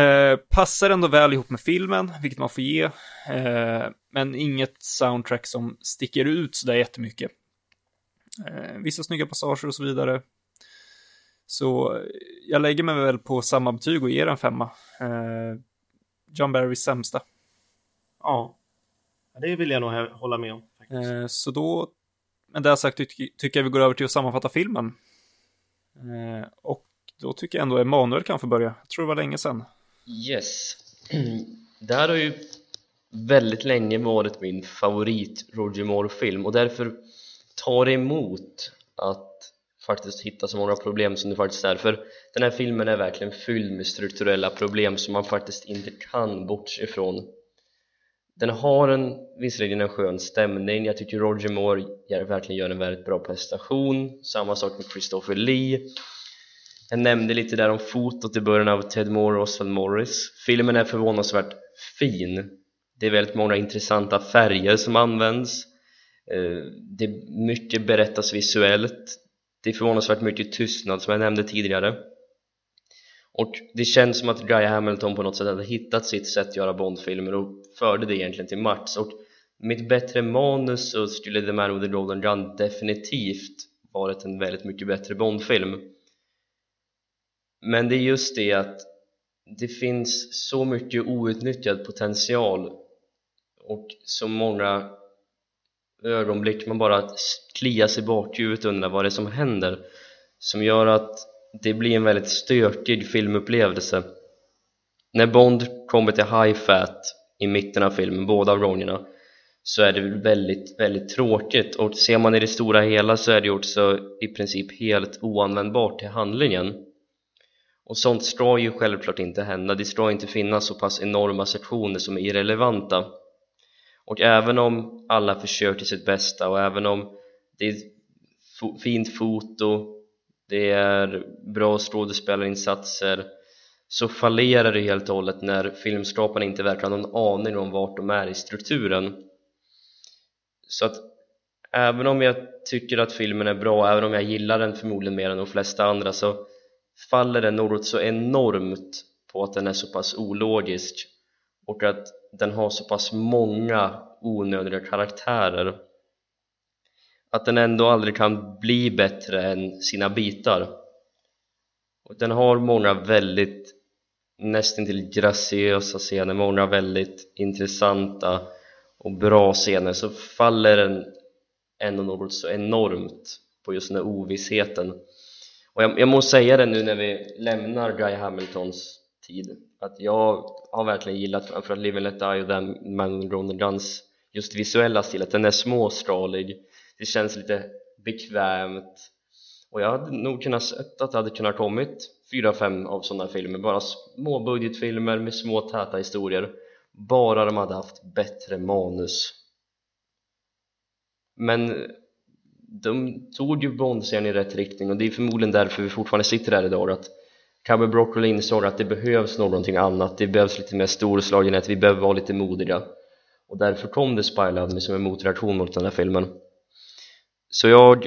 Eh, passar ändå väl ihop med filmen, vilket man får ge. Eh, men inget soundtrack som sticker ut sådär jättemycket. Eh, vissa snygga passager och så vidare. Så eh, jag lägger mig väl på samma betyg och ger en femma. Eh, John Barrys sämsta. Ja. Det vill jag nog hålla med om. Faktiskt. Eh, så då, med det sagt, ty- tycker jag vi går över till att sammanfatta filmen. Eh, och då tycker jag ändå Emanuel kan få börja. Jag tror det var länge sedan. Yes. Det här har ju väldigt länge varit min favorit Roger Moore-film och därför tar det emot att faktiskt hitta så många problem som det faktiskt är. För den här filmen är verkligen fylld med strukturella problem som man faktiskt inte kan bortse ifrån. Den har en, visserligen en skön stämning, jag tycker Roger Moore verkligen gör en väldigt bra prestation. Samma sak med Christopher Lee jag nämnde lite där om fotot i början av Ted Moore och Oswald Morris. Filmen är förvånansvärt fin. Det är väldigt många intressanta färger som används. Eh, det är mycket berättas visuellt. Det är förvånansvärt mycket tystnad som jag nämnde tidigare. Och det känns som att Guy Hamilton på något sätt hade hittat sitt sätt att göra Bondfilmer och förde det egentligen till max och med ett bättre manus så skulle The Man with the Golden Gun definitivt varit en väldigt mycket bättre Bondfilm men det är just det att det finns så mycket outnyttjad potential och så många ögonblick man bara kliar sig i bakhuvudet och undrar vad det är som händer som gör att det blir en väldigt stökig filmupplevelse. När Bond kommer till High Fat i mitten av filmen, båda av gångerna så är det väldigt, väldigt tråkigt. Och ser man i det stora hela så är det också i princip helt oanvändbart till handlingen och sånt ska ju självklart inte hända, det ska inte finnas så pass enorma sektioner som är irrelevanta. Och även om alla försöker sitt bästa och även om det är fint foto det är bra skådespelarinsatser så fallerar det helt och hållet när filmskaparna inte verkar ha någon aning om vart de är i strukturen. Så att även om jag tycker att filmen är bra, även om jag gillar den förmodligen mer än de flesta andra så faller den något så enormt på att den är så pass ologisk och att den har så pass många onödiga karaktärer att den ändå aldrig kan bli bättre än sina bitar. Och den har många väldigt nästintill graciösa scener, många väldigt intressanta och bra scener så faller den ändå något så enormt på just den här ovissheten och jag, jag måste säga det nu när vi lämnar Guy Hamiltons tid att jag har verkligen gillat framförallt Live and Let Die och den Man Grown Guns just visuella stil, att den är småskalig. Det känns lite bekvämt. Och jag hade nog kunnat sett att det hade kunnat kommit fyra, fem av sådana filmer, bara små budgetfilmer med små täta historier bara de hade haft bättre manus. Men de tog ju Bond-serien i rätt riktning och det är förmodligen därför vi fortfarande sitter här idag att Cowboy Broccoli insåg att det behövs någonting annat, det behövs lite mer storslagenhet, vi behöver vara lite modiga. Och därför kom det Spy Love Me som en motreaktion mot den här filmen. Så jag,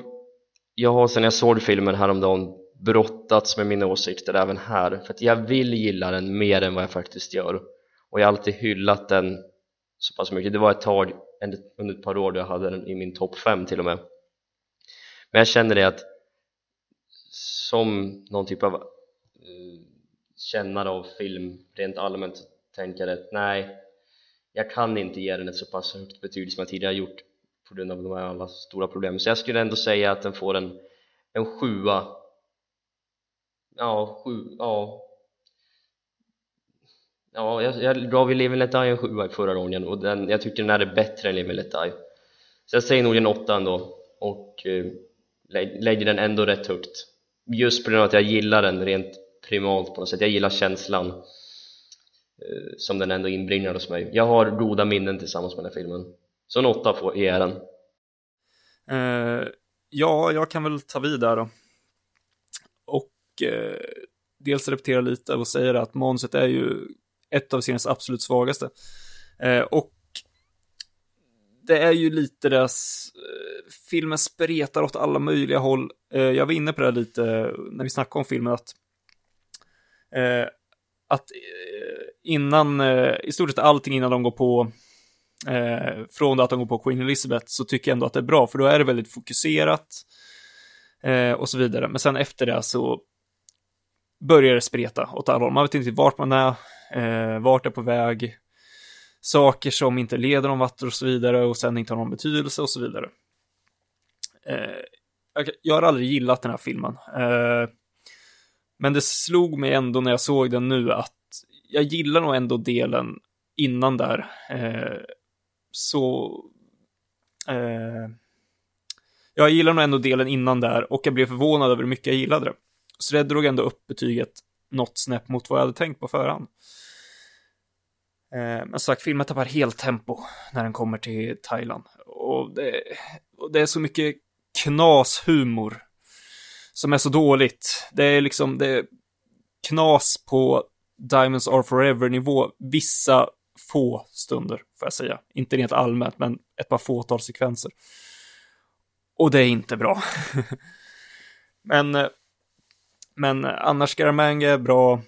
jag har sedan jag såg filmen häromdagen brottats med mina åsikter även här för att jag vill gilla den mer än vad jag faktiskt gör. Och jag har alltid hyllat den så pass mycket, det var ett tag under ett par år då jag hade den i min topp 5 till och med men jag känner det att som någon typ av uh, kännare av film rent allmänt så tänker jag att nej jag kan inte ge den ett så pass högt betyg som jag tidigare gjort på grund av de här alla stora problemen. Så jag skulle ändå säga att den får en, en sjua. Ja, sju, ja. Ja, jag, jag gav ju Living Let Die en sjua i förra gången och den, jag tycker den här är bättre än Living Let Die. Så jag säger nog en åtta ändå och eh, lägger den ändå rätt högt. Just på grund av att jag gillar den rent primalt på något sätt, jag gillar känslan eh, som den ändå inbringar hos mig. Jag har goda minnen tillsammans med den här filmen. Så en åtta får är den uh, eh, ja, jag kan väl ta vid där då. Och uh, dels repetera lite och säga att manuset är ju ett av seriens absolut svagaste. uh, och det är ju lite deras, eh, filmen spretar åt alla möjliga håll. Eh, jag var inne på det lite när vi snackade om filmen, att, eh, att innan, i stort sett allting innan de går på Från från att de går på Queen Elizabeth så tycker jag ändå att det är bra, för då är det väldigt fokuserat och så vidare. Men sen efter det så börjar det spreta åt alla håll. Man vet inte vart man är, vart det är på väg, saker som inte leder någon vart och så vidare och sen inte har någon betydelse och så vidare. Eh, jag, har aldrig gillat den här filmen. Eh, men det slog mig ändå när jag såg den nu att jag gillar nog ändå delen innan där. Eh, så... Eh, jag gillar nog ändå delen innan där och jag blev förvånad över hur mycket jag gillade det. Så det drog ändå upp betyget något snäpp mot vad jag hade tänkt på förhand. Eh, men som sagt, filmen tappar helt tempo när den kommer till Thailand. Och det, och det är så mycket knashumor som är så dåligt. Det är liksom, det är knas på Diamonds Are Forever-nivå vissa få stunder, får jag säga. Inte rent allmänt, men ett par fåtal sekvenser. Och det är inte bra. men, eh, men annars Scaramanga är bra.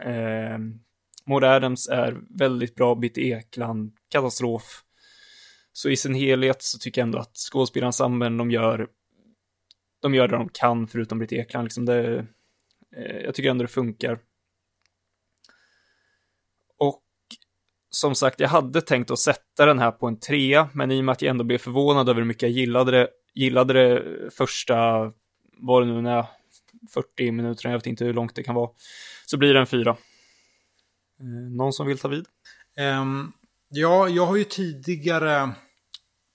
Eh, Maud Adams är väldigt bra, Bitte Ekland, katastrof. Så i sin helhet så tycker jag ändå att skådespelarensemblen de gör, de gör det de kan förutom Britt Ekland. Liksom det, eh, jag tycker ändå det funkar. Och som sagt, jag hade tänkt att sätta den här på en trea, men i och med att jag ändå blev förvånad över hur mycket jag gillade det, gillade det första, vad det nu är, 40 minuter, jag vet inte hur långt det kan vara, så blir det en fyra. Eh, någon som vill ta vid? Um, ja, jag har ju tidigare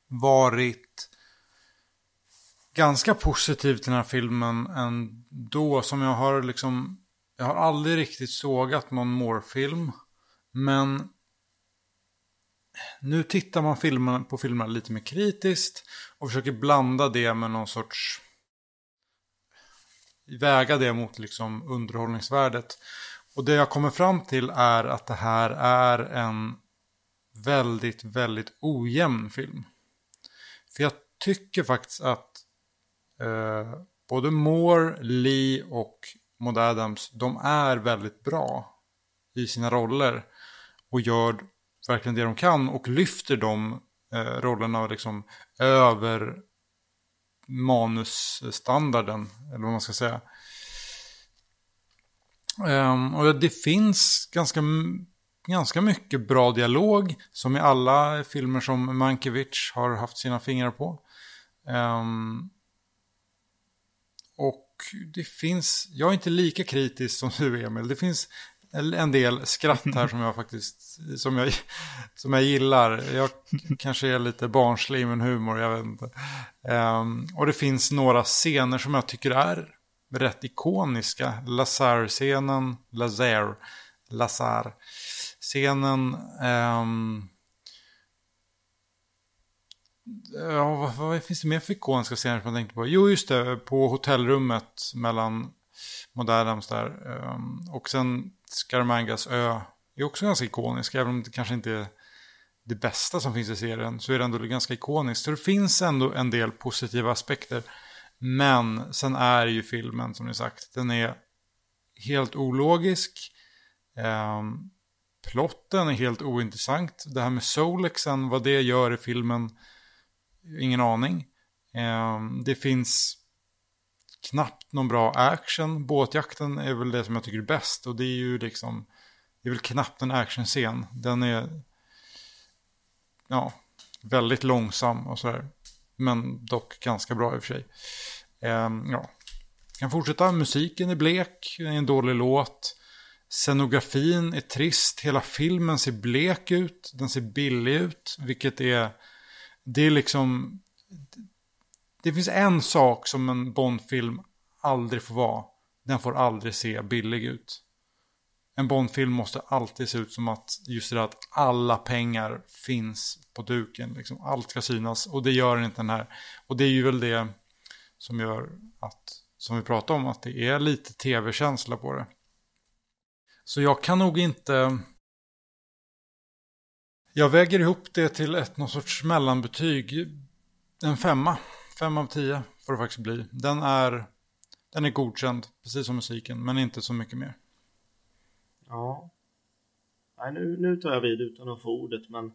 varit ganska positiv till den här filmen ändå. Som jag har liksom, jag har aldrig riktigt sågat någon Moore-film. Men nu tittar man filmen, på filmerna lite mer kritiskt och försöker blanda det med någon sorts väga det mot liksom underhållningsvärdet. Och det jag kommer fram till är att det här är en väldigt, väldigt ojämn film. För jag tycker faktiskt att eh, både Moore, Lee och Maud Adams, de är väldigt bra i sina roller. Och gör verkligen det de kan och lyfter de eh, rollerna liksom över manusstandarden, eller vad man ska säga. Um, och det finns ganska, ganska mycket bra dialog, som i alla filmer som Mankiewicz har haft sina fingrar på. Um, och det finns, jag är inte lika kritisk som du Emil, det finns en del skratt här som jag faktiskt, som jag, som jag gillar. Jag kanske är lite barnslig i min humor, jag vet inte. Um, och det finns några scener som jag tycker är rätt ikoniska. Lazar-scenen, Lazar, Lazar. Scenen, ehm, ja, vad, vad finns det mer för ikoniska scener som jag tänkte på? Jo, just det, på hotellrummet mellan Maud där. Ehm, och sen Scaramangas ö är också ganska ikonisk, även om det kanske inte är det bästa som finns i serien, så är det ändå ganska ikoniskt. Så det finns ändå en del positiva aspekter. Men sen är ju filmen, som ni sagt, den är helt ologisk. Um, plotten är helt ointressant. Det här med Solexen, vad det gör i filmen, ingen aning. Ehm, det finns knappt någon bra action. Båtjakten är väl det som jag tycker är bäst. Och det är ju liksom, det är väl knappt en actionscen. Den är, ja, väldigt långsam och sådär. Men dock ganska bra i och för sig. Eh, ja, kan fortsätta. Musiken är blek, det är en dålig låt. Scenografin är trist, hela filmen ser blek ut, den ser billig ut, vilket är, det är liksom, det finns en sak som en Bondfilm aldrig får vara, den får aldrig se billig ut. En Bondfilm måste alltid se ut som att just det där att alla pengar finns på duken, liksom allt ska synas och det gör inte den här. Och det är ju väl det som gör att, som vi pratade om, att det är lite tv-känsla på det. Så jag kan nog inte... Jag väger ihop det till ett någon sorts mellanbetyg. En femma. Fem av tio får det faktiskt bli. Den är, den är godkänd, precis som musiken, men inte så mycket mer. Ja. Nej, nu, nu tar jag vid utan att få ordet, men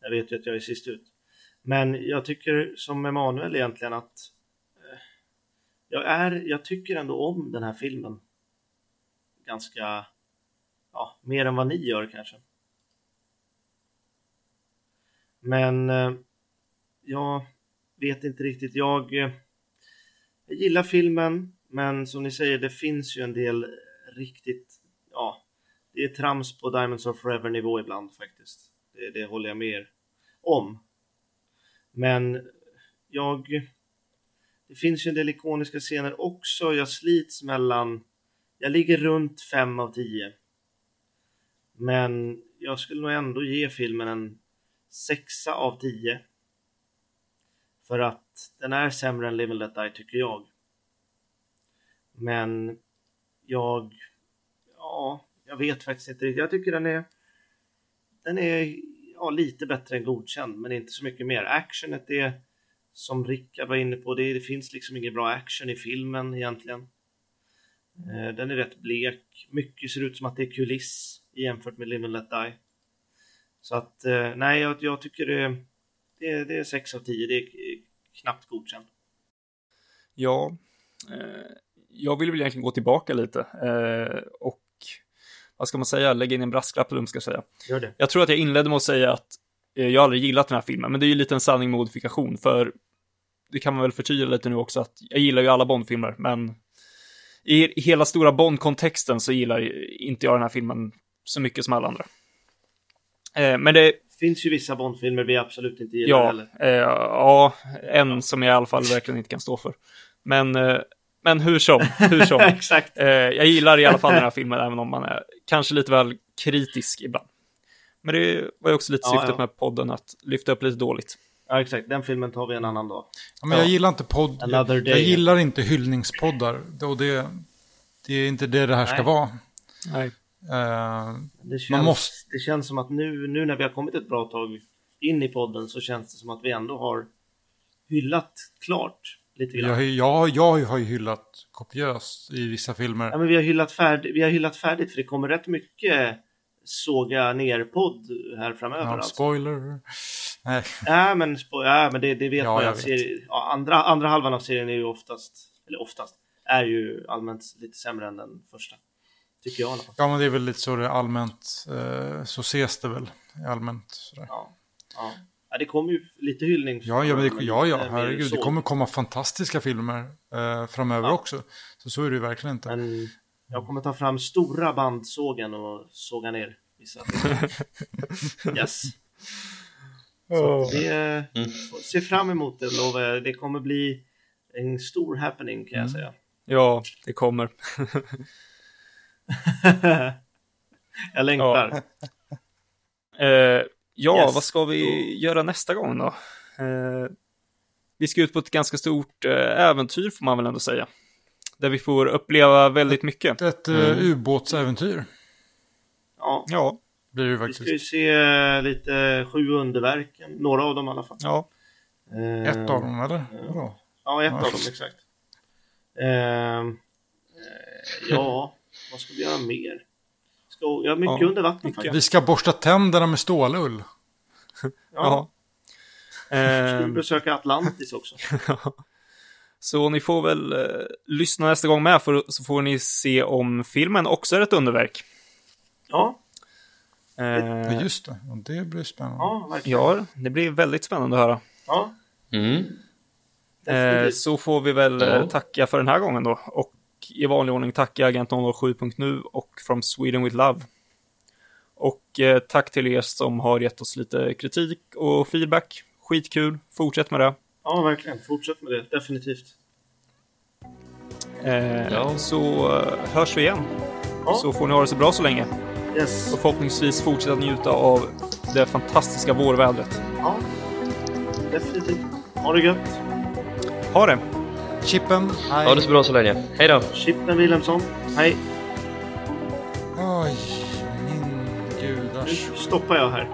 jag vet ju att jag är sist ut. Men jag tycker som Emanuel egentligen att eh, jag, är, jag tycker ändå om den här filmen. Ganska, ja, mer än vad ni gör kanske. Men eh, jag vet inte riktigt. Jag, eh, jag gillar filmen, men som ni säger, det finns ju en del riktigt, ja, det är trams på Diamonds of Forever nivå ibland faktiskt. Det, det håller jag med er om. Men jag, det finns ju en del ikoniska scener också. Jag slits mellan, jag ligger runt 5 av 10. Men jag skulle nog ändå ge filmen en 6 av 10. För att den är sämre än Live and Let Die tycker jag. Men jag, ja, jag vet faktiskt inte riktigt. Jag tycker den är, den är ja, lite bättre än godkänd, men inte så mycket mer. Actionet är, som Rickard var inne på, det, det finns liksom ingen bra action i filmen egentligen. Eh, Den är rätt blek. Mycket ser ut som att det är kuliss jämfört med Live and Let Die. Så att, eh, nej, jag, jag tycker det, det, det är 6 av 10. Det är knappt godkänt. Ja, eh, jag vill väl egentligen gå tillbaka lite eh, och vad ska man säga, lägga in en brasklapp eller vad man ska säga. Gör det. Jag tror att jag inledde med att säga att eh, jag aldrig gillat den här filmen, men det är ju lite en sanning modifikation, för det kan man väl förtydliga lite nu också, att jag gillar ju alla Bond-filmer, men i hela stora Bond-kontexten så gillar inte jag den här filmen så mycket som alla andra. Eh, men det, finns ju vissa Bondfilmer vi absolut inte gillar ja, heller. eh, ja, en som jag i alla fall verkligen inte kan stå för. Men, eh, men hur som, hur som. Exakt. Eh, jag gillar i alla fall den här filmen, även om man är kanske lite väl kritisk ibland. Men det var ju också lite Ja, syftet ja. med podden, att lyfta upp lite dåligt. Ja, exakt. Den filmen tar vi en annan dag. Ja, men jag gillar inte podd. Another Jag, day. jag gillar inte hyllningspoddar. Och det, det är inte det det här ska Nej. vara. Nej. Eh, Det känns, Man måste- det känns som att nu, nu när vi har kommit ett bra tag in i podden så känns det som att vi ändå har hyllat klart lite grann. jag, jag, jag har ju hyllat kopiöst i vissa filmer. Ja, men vi har hyllat, färd, vi har hyllat färdigt för det kommer rätt mycket såga ner-podd här framöver. Ja, alltså. spoiler. Nej, Ja, men, spo- ja, men det, det vet Ja, man ju att ja, andra, andra halvan av serien är ju oftast, eller oftast, är ju allmänt lite sämre än den första. Tycker jag ja men det är väl lite så det är allmänt. Eh, så ses det väl allmänt. Sådär. Ja, ja. Ja, det kommer ju lite hyllning. Ja, ja, men det, ja, ja, mer herregud. Det kommer komma fantastiska filmer eh, framöver Ja. också. Så så är det ju verkligen inte. Men Jag kommer ta fram stora bandsågen och såga ner vissa. yes. Så det, Mm. se fram emot det lovar jag. Det kommer bli en stor happening kan jag säga. Ja, det kommer. jag längtar. Eh, ja, Yes. vad ska vi göra nästa gång då? Eh, vi ska ut på ett ganska stort eh, äventyr får man väl ändå säga. Där vi får uppleva väldigt mycket. Ett mm. ubåtsäventyr Ja, Ja, blir det ju vi ska ju faktiskt. se lite sju underverken, några av dem i alla fall. ja. Eh, Ett av dem, eller? Vadå? Ja, ett Ja. av dem exakt. Eh, ja, vad ska vi göra mer? Ska, ja, mycket Ja, under vatten mycket. faktiskt. Vi ska borsta tänderna med stålull. Ja, ja. ska Eh, besöka Atlantis också. så ni får väl eh, lyssna nästa gång med, för så får ni se om filmen också är ett underverk. Ja, Eh, Ja, just det. Och det blir spännande. ja verkligen. ja, det blir väldigt spännande att höra. Ja, Mm. Eh, så får vi väl eh, Ja. tacka för den här gången då. Och i vanlig ordning tacka Agent 007.nu och From Sweden with Love. Och eh, tack till er som har gett oss lite kritik och feedback. Skitkul, fortsätt med det. Ja, verkligen. Fortsätt med det. Definitivt. Eh, Ja. Så eh, hörs vi igen. Ja, Så får ni ha det så bra så länge. yes. Och förhoppningsvis fortsätta njuta av det fantastiska vårvädret. Ja, definitivt. Ha det gött. Ha det! Chippen, hej. Ha det så bra så länge. Hej då! Chippen Wilhelmsson. Hej. Oj, min Nu gudars. stoppar jag här.